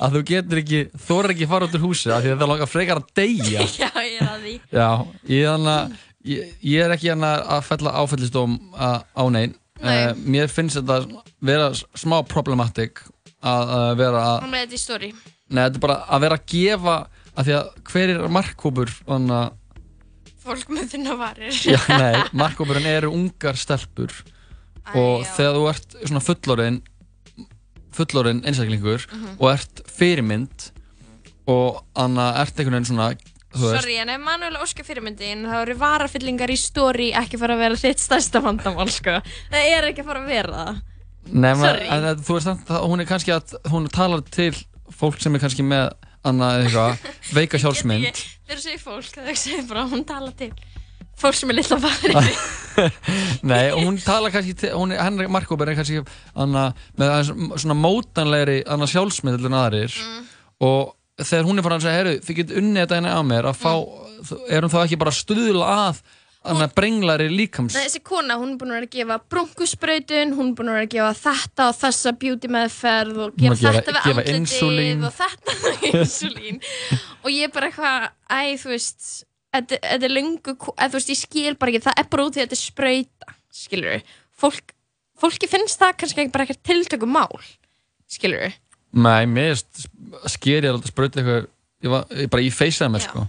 að þú getur ekki, þorir ekki fara út úr húsi af því að það langar frekar að deyja. [LAUGHS] Já, ég er að því. Já, ég, þannig að ég, ég er ekki hérna að fella áfællistóm á neinn. Nei. uh, Mér finnst þetta vera smá problematic að, að vera að Hún með þetta í story. Nei, þetta er bara að vera að gefa af því að hver er markkópur þannig að Fólk með þinnar varir. Já, [LAUGHS] nei, markkópurinn eru ungar stelpur. Og þegar þú ert svona fullorinn fullorinn einstaklingur Mhm. og ert fyrirmynd og anna ert einhvern veginn svona Sorry, en ef Manuel Óskar fyrirmyndin þá eru varafyllingar í story ekki fara að vera þitt stærsta vandamál sko. það er ekki að fara að vera það Nei, maður- þú veist samt að hún er kannski að hún talar til fólk sem er kannski með annað eitthvað, veika hjálpsmynd þegar þú segir fólk, það segir bara að hún tala til fólk sem er lilla varir [LAUGHS] Nei, og hún talar kannski hún er, hennar markkópur er kannski annað, með svona mótanlegri sjálfsmynd en aðrir. Og þegar hún er farin að segja, herru, þið getur unnið þetta henni á mér að fá, er hún þá ekki bara að stuðla að annað brenglari líkams? Nei, þessi kona, hún er búin að vera að gefa brunkusbrautun, hún er búin að vera að gefa þetta og þessa beauty meðferð og er að gefa- þetta við gefa andlitið insúlín. og þetta [LAUGHS] við insulín og ég er bara eitthvað, æ, þú veist þetta er löngu, eða þú veist, ég skil bara ekki, það er bara út því að þetta er sprauta skilur við, fólk fólki finnst það kannski ekki bara ekkert tiltökum mál skilur við Nei, mér sker ég að sprauta eitthvað ég var ég bara í feysaði mér sko.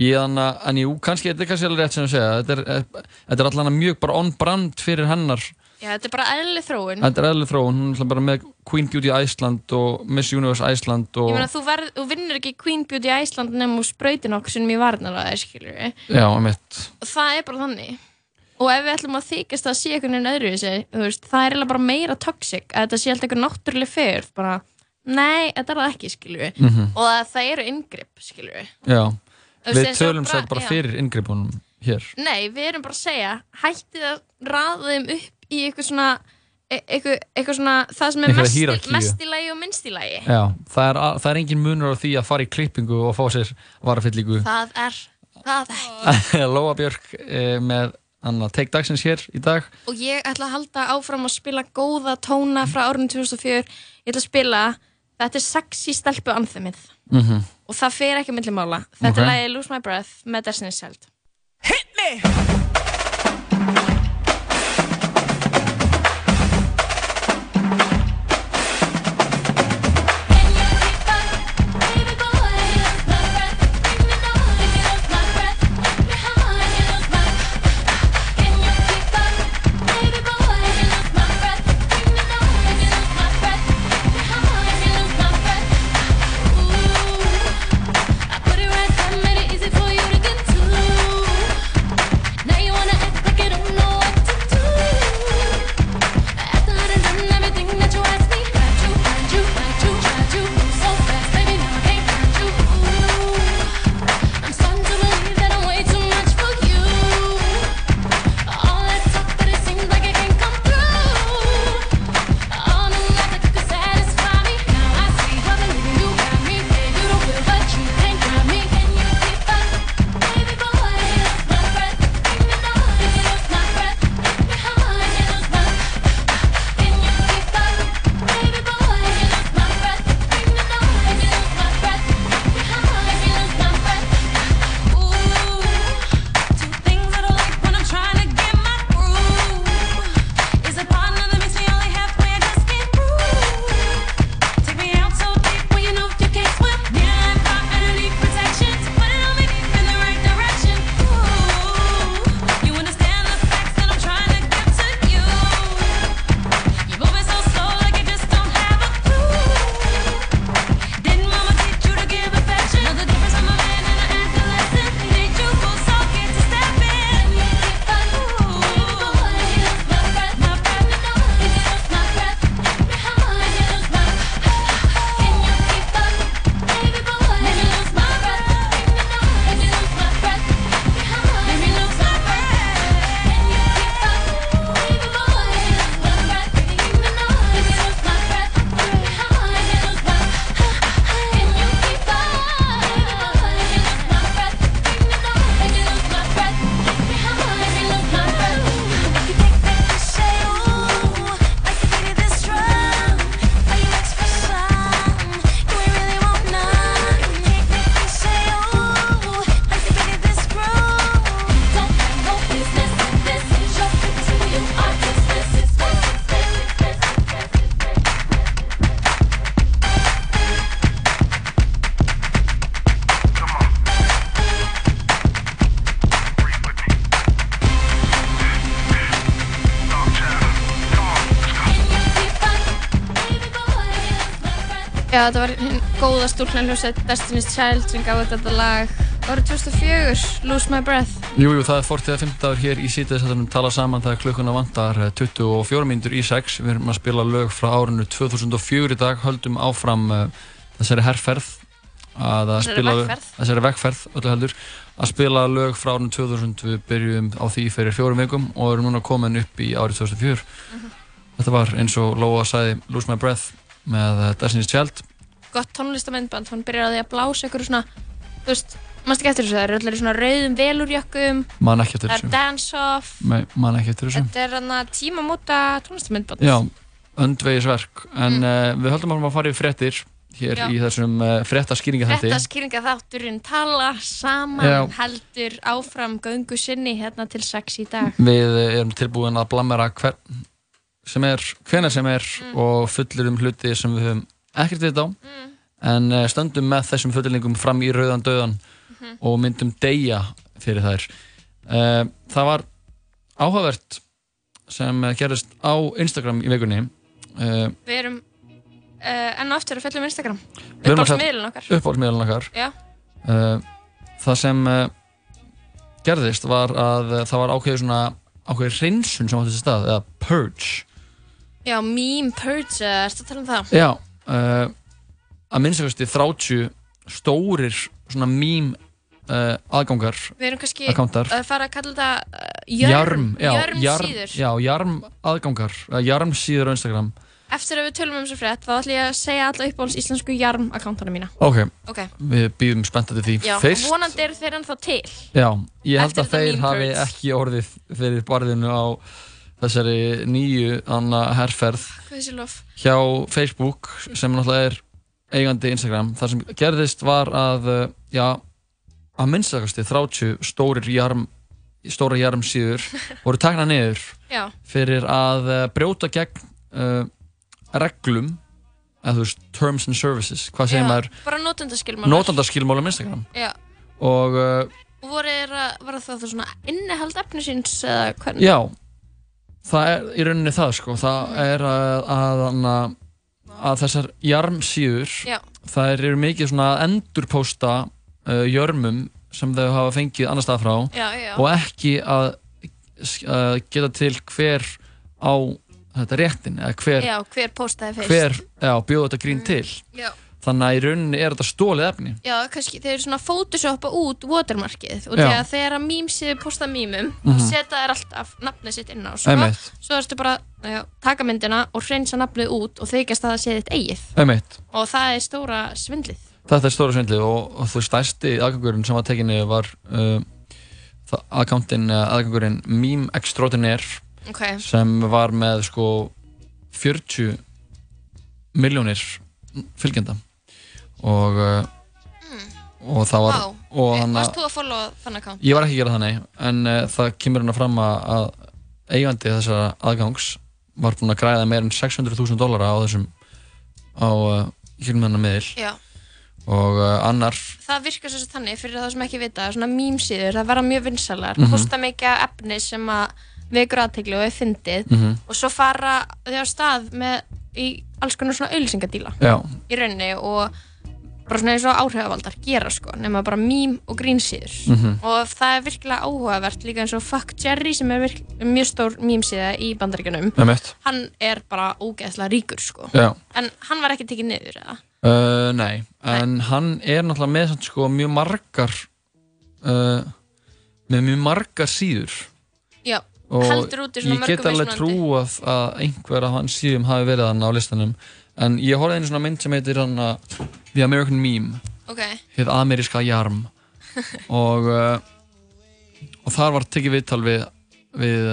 Ég þannig að, en jú, kannski, þetta er kannski alveg rétt sem að segja þetta er, þetta er allan mjög bara on brand fyrir hennar Já, þetta er bara eðlileg þróun. Þetta er eðlileg þróun, hún er bara með Queen Beauty Iceland og Miss Universe Iceland og Ég meina, þú, verð, þú vinnur ekki Queen Beauty Iceland nefnum úr sprautin okkur sem ég varnar að það, skilur við já, mitt og það er bara þannig. Og ef við ætlum að þykast að sé einhvern veginn öðru veist, það er eiginlega bara meira toxic að þetta sé alltaf einhver náttúrulega ferð bara, nei, þetta er það ekki, skilur við Mhm. og að það eru inngrip, skilur við já, Þú við og tölum sér bara já. fyrir inngripunum hér. Nei, við erum bara að segja hættið að raða þeim upp í eitthvað svona e- eitthvað, eitthvað svona, það sem er mest, mest í lagi og minnst í lagi. Já, það er, það er engin munur á því að fara í klippingu og fá sér varafyllingu. Það er, það ekki. [LAUGHS] Lóa Björk eh, með Anna, take dagsins hér í dag. Og ég ætla að halda áfram að spila góða tóna frá árunum 2004 ég ætla að spila þetta er sexy stelpu anthemið. Mm og það fer ekki milli mála. Þetta Ok. er lagið Lose My Breath með Destiny's Child. Now you Já, þetta var hinn góða stúlnan hljósett Destiny's Child sem gaf þetta lag árið 2004, Lose My Breath. Jú, jú, það er 45 dagur hér í sítiðis að tala saman þegar klukkuna vantar eh, 24 mínútur í 6. Við erum að spila lög frá árinu 2004 í dag, höldum áfram uh, þessari herrferð að Þessari spila vegferð. þessari vegferð öllu heldur að spila lög frá árinu 2000 við byrjum á því fyrir fjórum vikum og erum núna komin upp í árið 2004 þetta var eins og Lóa sagði Lose My Breath með uh, Destiny's Child Gott tónlistamennband, hann byrjar að því að blása ykkur svona, þú veist, mannst ekki eftir þessu, það eru allir svona rauðum velurjökkum, man ekki eftir það er þessu dance-off, Nei, man ekki eftir þessu þetta er hann að tímamóta tónlistamennband. Já, öndvegisverk en uh, við höldum að fara í fréttir hér Mm. Já. í þessum uh, fréttaskýringa Þetta skýringa þátturinn tala saman Já. heldur áfram göngu sinni hérna til sex í dag. Við erum tilbúin að blamera hver sem er, hvenær sem er Mm. og fullir um hluti sem við höfum ekkert við á en uh, stöndum með þessum fullilingum fram í rauðan döðan Mhm. og myndum deyja fyrir þær uh, Það var áhugavert sem uh, gerist á Instagram í vikunni Við erum enn aftur að fjalla um Instagram. Uppáhaldsmiðlun okkar. Uppáhaldsmiðlun okkar Það sem gerðist var að það var ákveðið svona ákveðið hreinsun sem átti þessi stað eða purge Já, meme purge, ertu að tala um það? Já uh, að minnstakosti 30 stórir svona meme uh, aðgangar Við erum kannski akkántar. að fara að kalla þetta uh, jarm, já, jarm, jarm, síður. já, jarm aðgangar eða jarm síður á Instagram Eftir að við tölum um þessu frétt, þá ætlum ég að segja alla uppáhalds íslensku jarm akkántarna mína. Ok, Ok. við býðum spenntandi því Já, Fyrst, vonandi eru þeir ennþá til. já, ég held Eftir að þeir hafi ekki orðið fyrir barðinu á þessari nýju anna herrferð hjá Facebook sem náttúrulega er eigandi Instagram þar sem gerðist var að uh, já, að minnstakasti 30 stórir jarm stóra jarm síður [LAUGHS] voru takna niður Já. fyrir að uh, brjóta gegn uh, reglum eða þú veist, terms and services hvað segir Já, maður, Bara notendaskilmálar. notandaskilmálum Instagram Já. og uh, Og voru það það svona innihald efnisins eða hvernig? Já, það er í rauninni það sko, það er að, að, að, að þessar jarmsíður, Já. það eru mikið svona að endurpósta uh, jörmum sem þau hafa fengið annar stað frá Já, já. og ekki að uh, geta til hver á þetta réttin eða hver, Já, hver hver já, bjóða þetta grín til Já. Þannig að í rauninni er þetta stólið efni Já, kannski, þeir eru svona photoshoppa út watermarkið og þegar þeir að mýmsið posta mýmum Mhm. og setja þær alltaf nafnið sitt inn á svo, Einmitt. svo ertu bara já, taka myndina og hreinsa nafnið út og þykjast að það sé þitt eigið Einmitt. og það er stóra svindlið Þetta er stóra svindlið og, og þú stærsti aðgangurinn sem var tekinni var uh, aðgangurinn, aðgangurinn Meme Extraordinaire Ok. sem var með sko 40 miljónir fylgjenda og uh, og það var Vá, og Eh, hann varst þú að followa þann account? ég var ekki að gera þannig en uh, það kemur hérna fram að, eigandi þessara aðgangs var búinn að græða meir en 600.000 dólara á þessum á uh, hennar miðil Já. og uh, annar Það virkar svo þannig fyrir það sem ekki vita svona mýmsíður, það verða mjög vinsalar Mhm. posta mikið efni sem að vekur aðteglu og er fyndið Mhm. og svo fara þau á stað með í alls konar svona auðlýsingadíla Já. í rauninni og bara svona eins og áhrifavaldar gera sko nema bara mím og grínsíður Mhm. og það er virkilega áhugavert líka eins og Fuck Jerry sem er virk, mjög stór mýmsíða í bandaríkjunum. Einmitt. hann er bara ógeðslega ríkur sko. Já. en hann var ekki tekið niður eða? Uh, nei, en hann er náttúrulega með samt, sko, mjög margar uh, með mjög margar síður. Já, og ég get alveg trúað að einhver af hans síðum hafi verið hann á listanum en ég horfði einu svona mynd sem heitir hann The American Meme. Ok, hið ameríska jarm. [LAUGHS] Og uh, og þar var tekið viðtal við við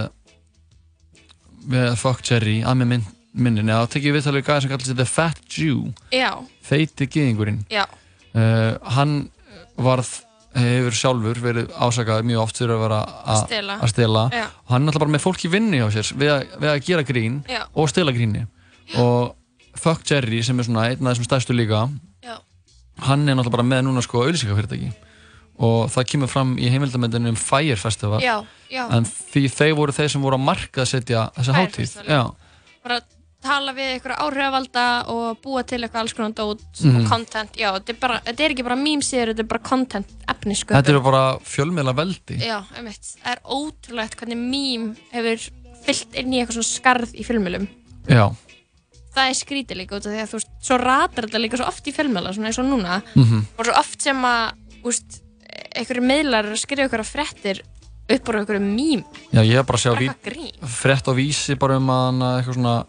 við Fuck Jerry að með mynd, myndinni. Að tekið viðtal við gæði sem kallar sig The Fat Jew. Gyðingurinn. Já. Uh, hann varð hefur sjálfur verið ásakað mjög oft fyrir að vera Að stela. og hann er alltaf bara með fólk í vinnu hjá sér við að, við að gera grín Já. og stela gríni. Og Fuck Jerry sem er svona einn af þessum stærstu líka Já. hann er náttúrulega bara með núna sko auðlýsingafyrirtæki og það kemur fram í heimildamöndinu um Fire Festival. Já, já. en því þeir voru þeir sem voru að marka að setja þessa Fire hátíð. Festival, já. bara tala við eitthvað áhrifavalda og búa til eitthvað alls konar dót Mhm. og content, já, þetta er, bara, þetta er ekki bara mýmsýður, þetta er bara content efni Þetta eru bara fjölmiðla veldi. Já, einmitt, það er ótrúlegt hvernig mým hefur fyllt inn í eitthvað svona skarð í fjölmjölum Já, það er skrítið líka út af því að þú veist, svo ratar þetta líka svo oft í fjölmjöla, svona eins og núna Mhm. og svo oft sem að, úst, einhverju meðlar skrifa einhverja fréttir upp úr einhverju mým já ég hef bara grín. frétt á vísi bara um að eitthvað svona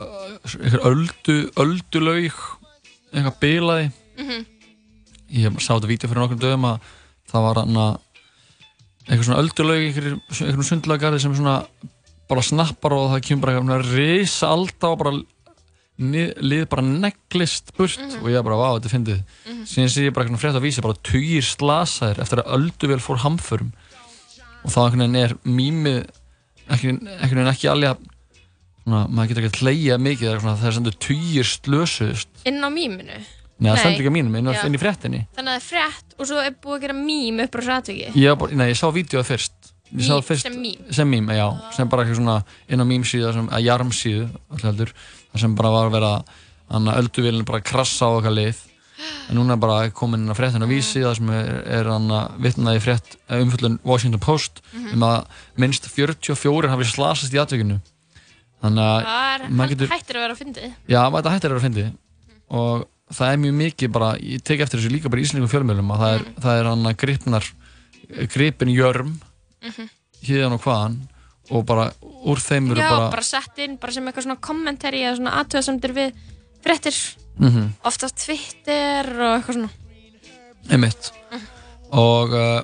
uh, eitthvað öldu, öldulaug eitthvað bilaði Mhm. ég sá þetta vídeo fyrir nokkrum dögum að það var hann að eitthvað svona öldulaug eitthvað, eitthvað sundlagarði sem svona bara snappar og það kemur bara risa alda og bara lið bara neglist burt Mhm. og ég bara, vá, þetta er fyndið. Síðan sé ég bara frétt á vísi, bara tugir slasaðir eftir að ölduvel fór hamförum. Og þá einhvern veginn er mýmið einhvern veginn ekki alveg að- svona, maður getur ekki að hleyja mikið það er sendur tugir slösuðust inn á mýminu? Nei, það stendur ekki á mínum, inn, inn í fréttinni. Þannig að það er frétt og svo er búið að gera mým upp á bara, nei, ég sá vídeoð fyrst. Mím fyrst, sem mím? Sem mím, já, sem bara eitthvað svona inn á mím síða, sem, að jarm síðu heldur, það sem bara var að vera þannig að ölduvélinn bara að krassa á okkar lið. En núna er bara komin inn á fréttin á vísi það sem er, hann að vitna í frétt umfjöldun Washington Post Mhm. um að minnst 44 hafi slasast í atvikinu. Þannig að það getur... hættir að vera að fyndið Já, þetta hættir að vera að fyndi og það er mjög mikið bara, ég tek eftir þessu líka bara í íslenskum fjölmjölum að það er, það er hann að gripnar gripin jörm Mhm. híðan og hvaðan og bara úr þeim eru já, bara, bara, sett inn bara sem eitthvað svona kommentari eða svona aðtöðasamdir við fréttir Mhm. oftast Twitter og eitthvað svona einmitt og uh,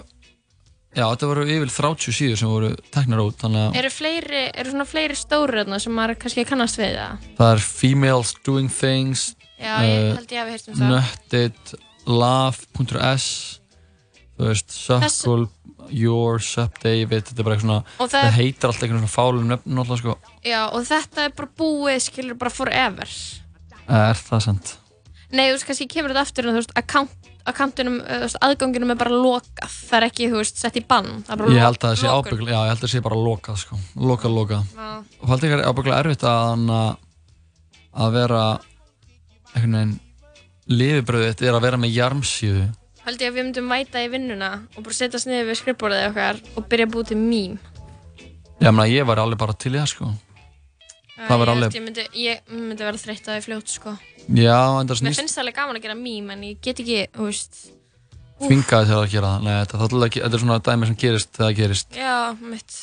já, þetta voru yfir 30 síður sem voru teknar út þannig að eru fleiri, eru svona fleiri þarna sem maður kannski kannast við það það er females doing things Já, ég held ég hafi heyrt um það. Nutted, love.s þú veist, Suckle Your, Sup David þetta er bara eitthvað svona, það það, heitir alltaf eitthvað svona fálum nöfn náttúrulega sko. Já, og þetta er bara búið skilur bara forever. Er það sant nei, þú veist, kannski kemur þetta aftur en þú veist, account, accountinum, þú veist, aðganginum er bara lokað, það er ekki, þú veist, sett í bann. Það er bara ég lo- held að það sé ábyggla, já ég held að það sé bara lokað sko. Lokað, lokað. Og það er ábyggla erfitt að að vera einhvern veginn lifibröðið er að vera með jarmsíðu held ég að við myndum mæta í vinnuna og bara setjast niður við skrifborðið okkar og byrja að búið til mím ég meina ég var alveg bara til í það sko. Það var alveg ég myndi, ég myndi vera þreytt að það fljótt sko. já en það mér snýst finnst það alveg gaman að gera mím en ég get ekki, þú veist. Þvingaði til að gera það. Nei, þetta, þetta, er er svona dæmi sem gerist þegar það gerist. Já, mitt.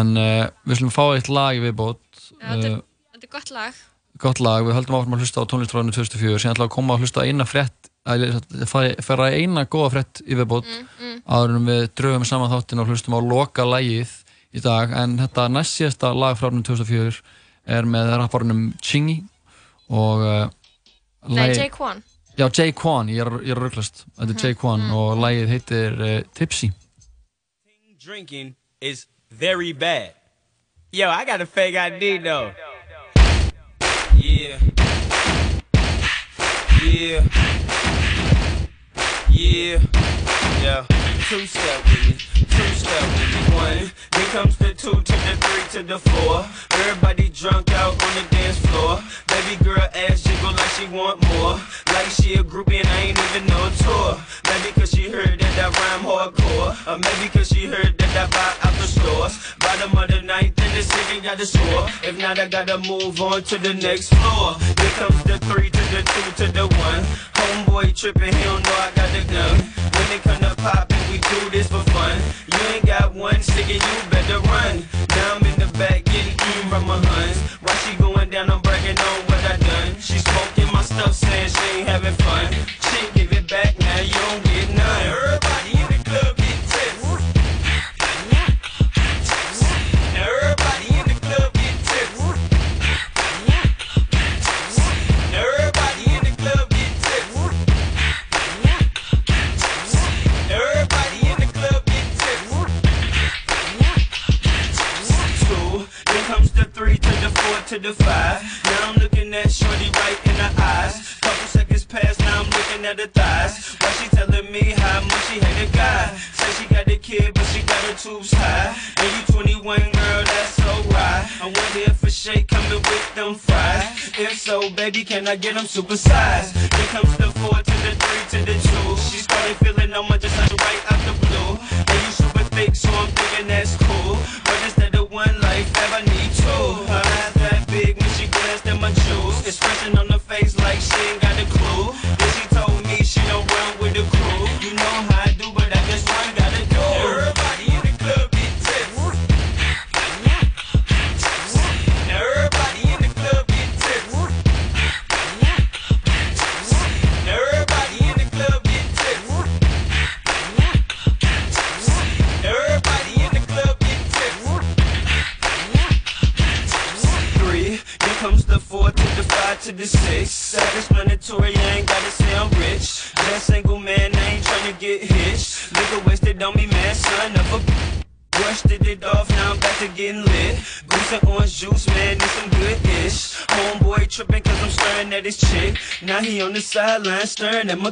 En uh, við slum fá eitt lag viðbót. Já, þetta, er, uh, þetta er gott lag. gott lag, við höldum áfram að hlusta á tónlistráðinu 2004 síðan ætla að koma að hlusta eina frétt að fara eina góða frétt í viðbót Mm, mm. áður en við dröfum saman þáttin og hlustum á loka lagið í dag en þetta næst síðasta lag frá árinu 2004 er með rapparunum Chingy og uh, nei, Jay Quan Já, Jay Quan, ég er, ég er rugglast Þetta er Jay Quan og lagið heitir uh, Tipsy Drinking is very bad. Yo, I got a fake ID though. Yeah. Yeah. Yeah. Yeah. Two step with me. Two step with me. One. Then comes the two to the three to the four. Everybody drunk out on the dance floor. Baby girl ass jiggle like she want more. Like she a groupie and I ain't even no tour. Maybe cause she heard that I rhyme hardcore. Or maybe cause she heard that I buy out the stores. Bottom of the ninth and the city got the score. If not, I gotta move on to the next floor. Here comes the three to the two to the one. Homeboy tripping, he don't know I got the gun. When they come to poppin', we do this for fun. You ain't got one stick and you better run. Now I'm in the back getting eaten from my huns. Why she going down, I'm bragging on what I done. She smoking my stuff, saying she ain't having fun. She give it back, now you don't to the five. Now I'm looking at Shorty right in the eyes. Couple seconds pass, now I'm looking at her thighs. Why she telling me how much she hate a guy? Say she got a kid, but she got her tubes high. And you 21, girl, that's so right. I wonder here for shake coming with them fries. If so, baby, can I get them supersized? Here comes the four to the three to the two. She started feeling on my just like right out the blue. And you super thick, so I'm thinking that's cool. But instead of one life, I need sideline staring at my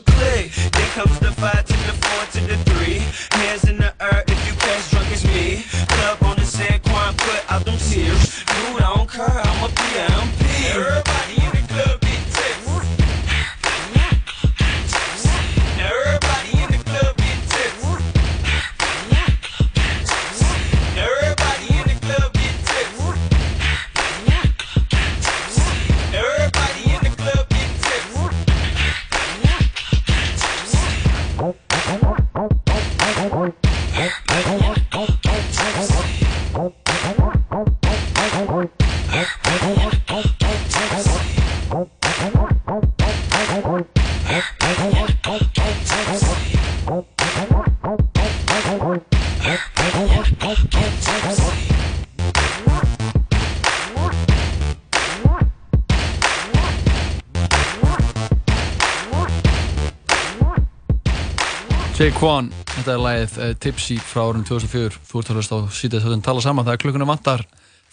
Quan, þetta er lagið uh, Tipsy frá árunum 2004 Þú ert að hlusta á sítið þjóðin tala saman Það er klukkunum vantar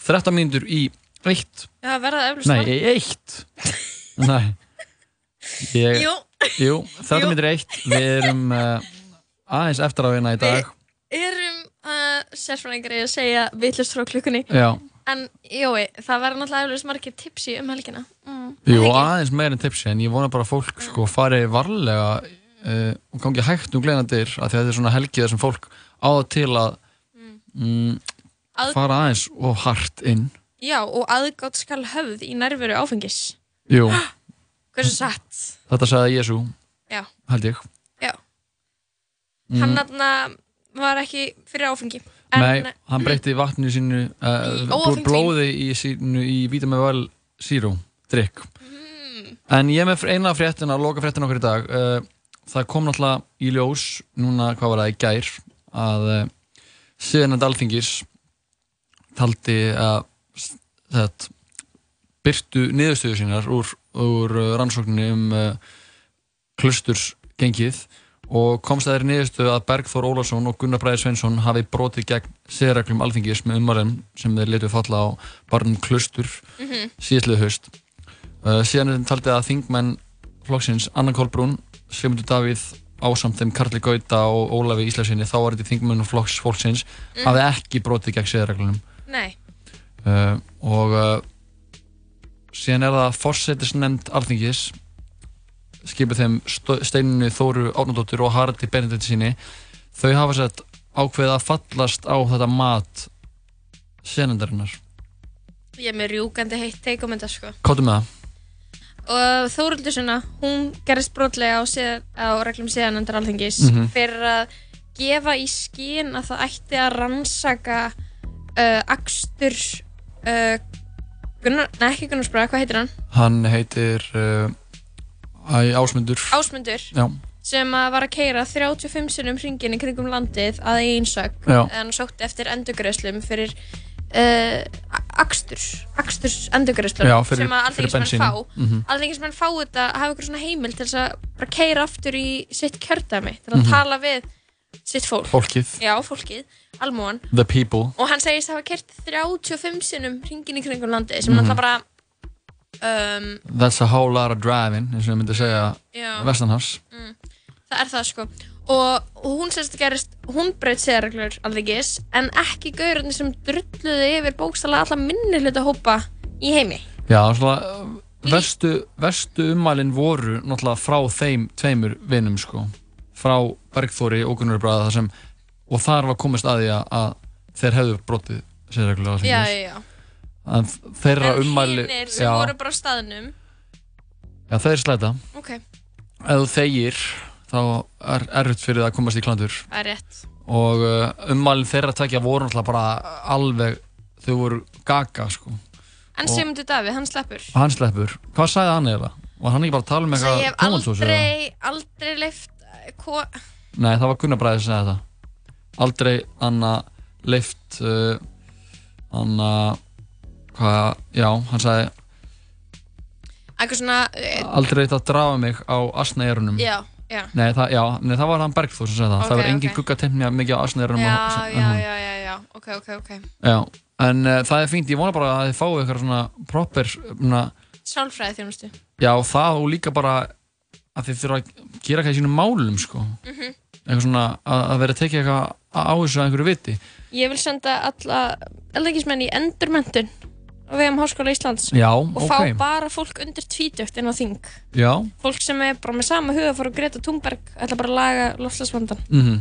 13 mínútur í eitt. Já, verða eflust Nei, í eitt. Nei. Ég, Jú. Jú, 13 Jú. mínútur í eitt. Við erum uh, aðeins eftir á hérna í dag. Erum uh, sérfræðingar í að segja villust frá klukkunni. Já. en jói, það verður náttúrulega eflust margir tipsi um helgina. Mm. Jú, aðeins meir en tipsi En ég vona bara að fólk sko fari varlega uh, og gangi hægt um því að þetta er svona helgi þar sem fólk á það til að mm, Að- fara aðeins og hart inn Já, og aðgátt skal höfð í nærveru áfengis Jú, [GASPS] Hversu satt? þetta sagði Jésu Já, held ég já Mm. Hann þarna var ekki fyrir áfengi en, Nei, hann breytti vatninu sínu uh, óáfengt vín. blóði í sínu í Vitamin Well Zero drikk Mm. en ég er með eina fréttina, loka fréttina okkur í dag uh, það kom náttúrulega í ljós núna, hvað var það, í gær að uh, síðanand alþingis taldi að þetta byrtu niðurstöðu sínar úr, úr uh, rannsókninni um uh, klustursgengið og komst að þeirri niðurstöðu að Bergþór Ólarsson og Gunnar Bræði Sveinsson hafi brotið gegn séreglum alþingis með umarinn sem þeir letuð falla á barnum klustur Mhm. síðastlið haust. Uh, síðan taldið að þingmenn flokksins Anna Kolbrún, Sigmundur Davíð ásamt þeim Karli Gauta og Ólafi Íslasinni þá var þetta þingmenn flokks fólksins Mhm. hafi ekki brotið gegn séreglunum Nei, uh, og uh, síðan er það fórsetisnefnd alþingis skipið þeim Steinunni Þóru Árnadóttur og Haraldi Benedikt síni þau hafa sett ákveðið að fallast á þetta mat senendarinnar ég er með rjúkandi heitt teikum þetta sko. Kóttu með það? Og Þóruldur sinna, hún gerist brotlega á, á reglum síðanendar alþingis Mhm. fyrir að gefa í skín að það ætti að rannsaka uh, akstur uh, Gunnar, nei ekki Gunnar Spraga, hvað heitir hann? Hann heitir uh, Ásmundur. Ásmundur. Já, sem að var að keira 35 sinnum hringin í kringum landið að einsök en sótti eftir endurgreðslum fyrir uh, endurgreðslum Já, fyrir- sem að bensíni. fá Mhm. alþingismenn fá þetta hafa ykkur svona heimil til þess að bara keira aftur í sitt kjördæmi til að Mhm. tala við sitt fólk Fólkið. já, fólkið, almúan The people og hann segist hafa kert 35 sinnum hringin í kringum landið sem Mhm. náttúrulega bara um, That's a whole lot of driving eins og ég myndi segja vestanhars mm, það er það sko og, og hún sérst gerist hún braut séðarreglur alvegis en ekki gaurarnir sem drulluði yfir bókstala alla minni hluta hópa í heimi. Já, svona verstu, verstu ummælin voru náttúrulega frá þeim tveimur vinum sko. Frá Bergþóri og Gunnar Bræða þar sem og þar var komist að því að, að þeir hefðu brotið sérreglulega já, já, já. en þeirra en ummæli hinnir sem já, voru bara á staðnum. Já, þeir slæta. Ok, ef þú þegir þá er erfitt fyrir það að komast í klandur. Það er rétt. Og uh, ummælin þeirra takja voru náttúrulega bara alveg þau voru gaga sko. En Og- Sigmundur Davíð, hann sleppur. Og hann sleppur, hvað sagði hann eða? var hann ekki bara að tala um Svo ég eitthvað hef tómatsós eða? aldrei, aldrei leift ko... Nei, það var Gunnar Bræði sem segði þetta Aldrei Anna leift uh, Anna hvað, já, hann sagði eitthvað svona eh, aldrei þetta að drafa mig á asnaeyrunum. Já, já Nei, það, já, nei, það var hann Bergþór sem segði það Ok, Það var engin ok. okay. guggatemni mikið á asnaeyrunum já, og, en já, já, já, já, ok, ok, ok já En uh, það er fínt, ég vona bara að þið fáu eitthvað svona proper sálfræði þjónustu Já, það og líka bara að þið þurfa að gera eitthvað í sínum málum sko. Mhm. Eitthvað svona að, að vera að tekja eitthvað á þessu að einhverju viti ég vil senda alla eldækismenn í endurmentun á vegum Háskóla Íslands. Já, og fá ok. bara fólk undir tvítugt inn á þing. Já, fólk sem er bara með sama huga fór að Greta Thunberg ætla bara að laga lofslagsvandan mhm.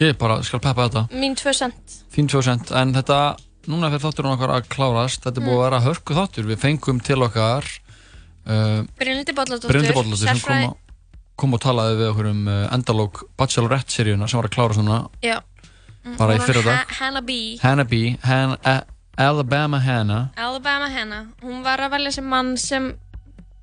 Ég bara skal peppa þetta. Mín 2% Þín 2% En þetta, núna fyrir þátturinn okkar að klárast. Þetta er búið að vera hörku þáttur. Við fengum til okkar uh, Brynlindi Bolladóttur sem kom, kom og talaði við okkur um uh, endalók Bachelorette-seríuna sem var að klára svona já. Bara í Hún var fyrradag. Ha- Hannah B. Hannah B, Han, A, Alabama Hannah. Alabama Hannah. Hún var að velja sem mann sem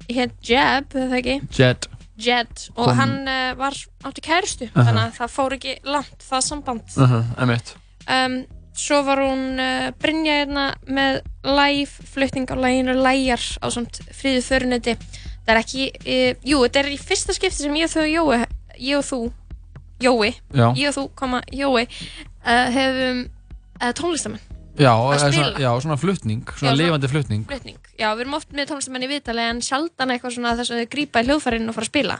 hétt Jeb, eða ekki? Jet. Jed og Kom- hann uh, var átti kærustu. Aha. þannig að það fór ekki langt það samband. Uh -huh, Emitt um, svo var hún uh, Brynja hérna með live flutning á læginu Læjar á samt fríðu förunetti það er ekki, uh, jú, þetta er í fyrsta skipti sem ég og þú Jói, ég og þú Jói, Já. ég og þú, koma, Jói uh, hefum uh, tónlistamenn Já, Að spila. svona, já, svona flutning Svona svona- lifandi flutning. flutning, já, við erum oft með tónlistamenn í viðtali en sjaldan eitthvað svona þess að þau grípa í hljóðfærin og fara að spila.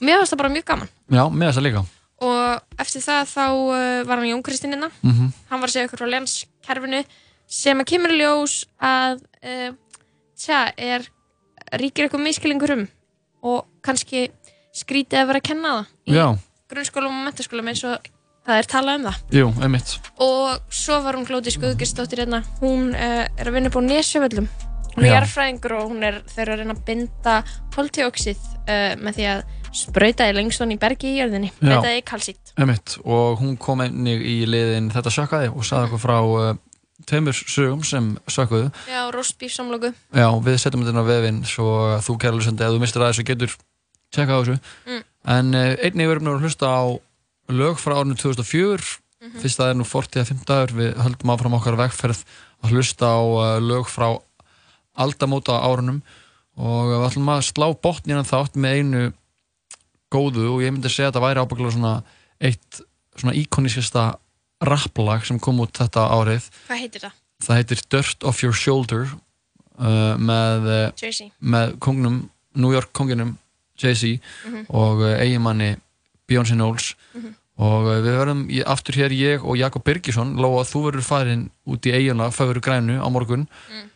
Og mér finnst það bara mjög gaman. Já, með þessa líka. Og eftir það þá uh, var hann Jón Kristinn innan Mhm. hann var að segja ykkur frá lenskerfinu sem að kemur ljós að uh, tja, er ríkir eitthvað miskilingur um og kannski skrítið að vera að kenna það í Já, grunnskólum og mentaskólum eins og það er talað um það. Jú, emitt og svo var hún Glóti Skuðgistóttir hérna. Hún uh, er að vinna upp á Nesjavöllum. Hún er Já. jarðfræðingur og hún er þeir eru að reyna að binda koltjóksið uh, með því að sprauta í lengston í bergi í jörðinni. Já. breyta í kalsít Emitt, og hún kom einnig í liðin Þetta sökkaði og sagði okkur frá uh, tveimur sögum sem sökkuðu. Já, roastbeef samloku Já, við setjum þetta á vefinn svo að þú kæra lusandi, ef þú mistir aðeins og getur tjekka á þessu. Mm. en einnig við erum nú að hlusta á lög frá árinu 2004 Mhm. fyrst það er nú 40 að 50 dagur við höldum áfram okkar vegferð að hlusta á uh, lög frá aldamóta árunum og við ætlum að slá botnina þátt með einu góðu og ég myndi segja að þetta væri ábygglega svona eitt svona íkonískasta rapplag sem kom út þetta árið hvað heitir það? það heitir Dirt Off Your Shoulder uh, með, uh, með kongnum, New York konginum Jay-Z Mhm. og uh, eiginmanni Beyoncé Knowles. Mhm. og uh, við verðum aftur hér ég og Jakob Birgisson. Lóa, þú verður farin út í eigina Fögur grænu á morgun. Mm.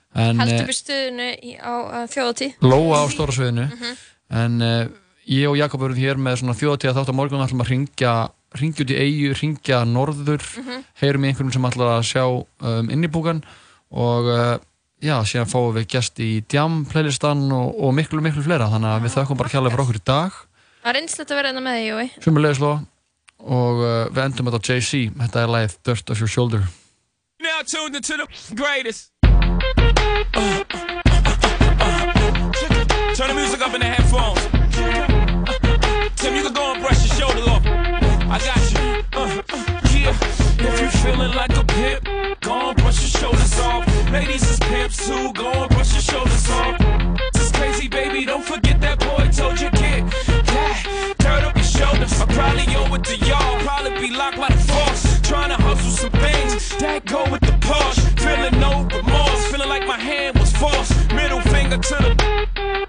upp í stöðunu í, á þjóðatíð Lóa á stóra sviðinu. Mhm. en uh, ég og Jakob verðum hér með svona þjóðatíða þátt á morgun. Ætlum að ringja ringja út í eigu, ringja norður. Mhm. heyrum í einhverjum sem ætlar að sjá um, innibúkan og uh, já, síðan fáum við gest í Djam playlistan og, og miklu, miklu fleira. Þannig að við þökkum bara kjærlega fyrir okkur í dag það er einslegt að vera einna með því, Jói Sumulegis Lóa og uh, við endum þetta á Jay-Z þetta er lagið Dirt Off Your Shoulder Now tuned into the greatest. Turn the music up in the headphones. Tim, you can go and brush your shoulders off. I got you. Uh, yeah, if you feeling like a pimp, go and brush your shoulders off. Ladies is pimps too, go and brush your shoulders off. Probably owe to y'all. Probably be locked by the force. Trying to hustle some things that go with the Porsche. Feeling no remorse. Feeling like my hand was forced. Middle finger to the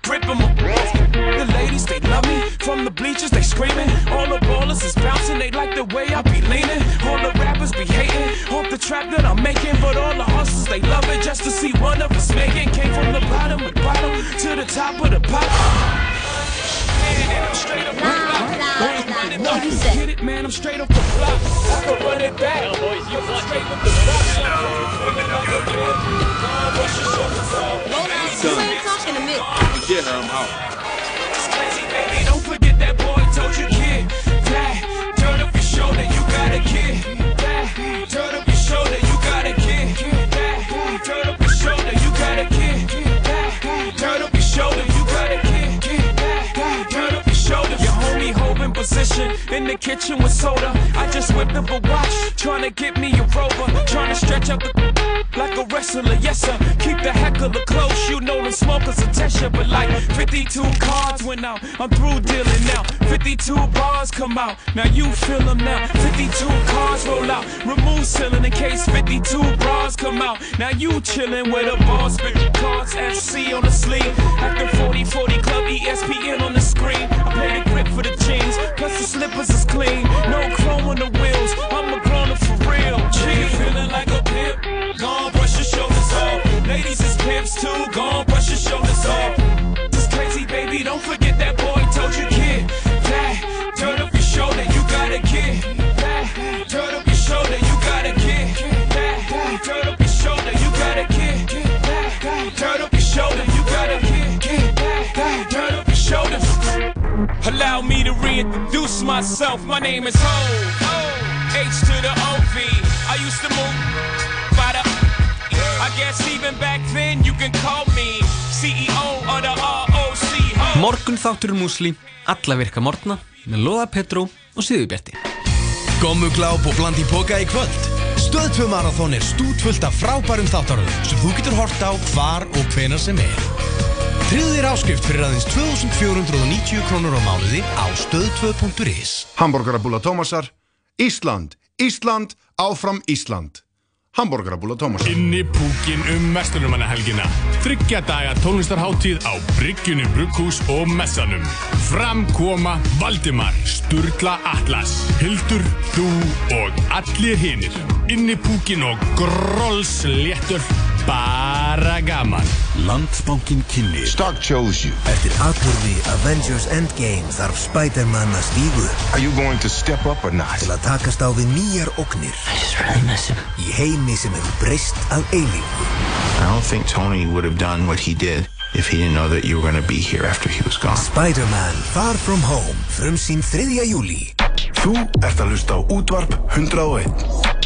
gripping my balls. The ladies, they love me. From the bleachers, they screaming. All the ballers is bouncing. They like the way I be leaning. All the rappers be hating off the trap that I'm making, but all the hustlers they love it just to see one of us making. Came from the bottom of the bottom to the top of the pop. Get it, man? I'm straight up the block. I can run it back. boys, you straight with the Get her, I'm out. Don't forget that boy told you, kid. That, turn up your shoulder, you got a kid. In the kitchen with soda. I just whipped up a watch, trying to get me a rover, trying to stretch out the like a wrestler, yes sir. Keep the heckler close, you know them smokers test. But like 52 cards went out, I'm through dealing now. 52 bars come out, now you feel them now. 52 cards roll out, remove ceiling in case 52 bras come out. Now you chillin' with a boss, 50 cards, FC on the sleeve. After 40 40 Club, ESPN on the screen. I play the grip for the jeans, plus the slippers is clean. No chrome on the wheels, I'm a grown up for real. G, feeling like a Ladies is pimps too. Gone, brush your shoulders off. This crazy baby, don't forget that boy told you, kid. That, turn up your shoulder, you got a kid. That, turn up your shoulder, you got a kid. That, turn up your shoulder, you got a kid. That, turn up your shoulder, you got a kid. That, turn up your shoulders. Allow me to reintroduce myself. My name is Ho. H to the OV. I used to move guess even back then you can call me CEO of the ROC. Morgun þáttur músli, alla virka morgna með Lóða Petró og Sýðubjarti. Gommugláp og bland í boka í kvöld Stöð 2 Marathon er stútvöld af frábærum þáttaröðum sem þú getur hort á hvar og hvenar sem er. Þér áskrift fyrir aðeins 2490 krónur á mánuði á stöð2.is Hamburgerabúla Tómasar Ísland, Ísland, áfram Ísland Hamburgerabúla Tómasar Inni púkin um Vesturnumannahelgina. Þryggja daga tónlistarháttíð á Bryggjunni Brugghús og Messanum. Framkoma Valdimar, Sturla Atlas, Hildur, þú og allir hinir. Inni púkin og grollsléttur, bara gaman. Landsbankin kynni Stark chose you Eftir atbyrði Avengers Endgame þarf Spider-Man að stígu Are you going to step up or not? Til að takast á við nýjar ógnir I just really miss him Í heimi sem hefur breyst að eilífu I don't think Tony would have done what he did if he didn't know that you were going to be here after he was gone. Spider-Man Far From Home Frum sín 3. júli Þú ert að hlusta á útvarp 101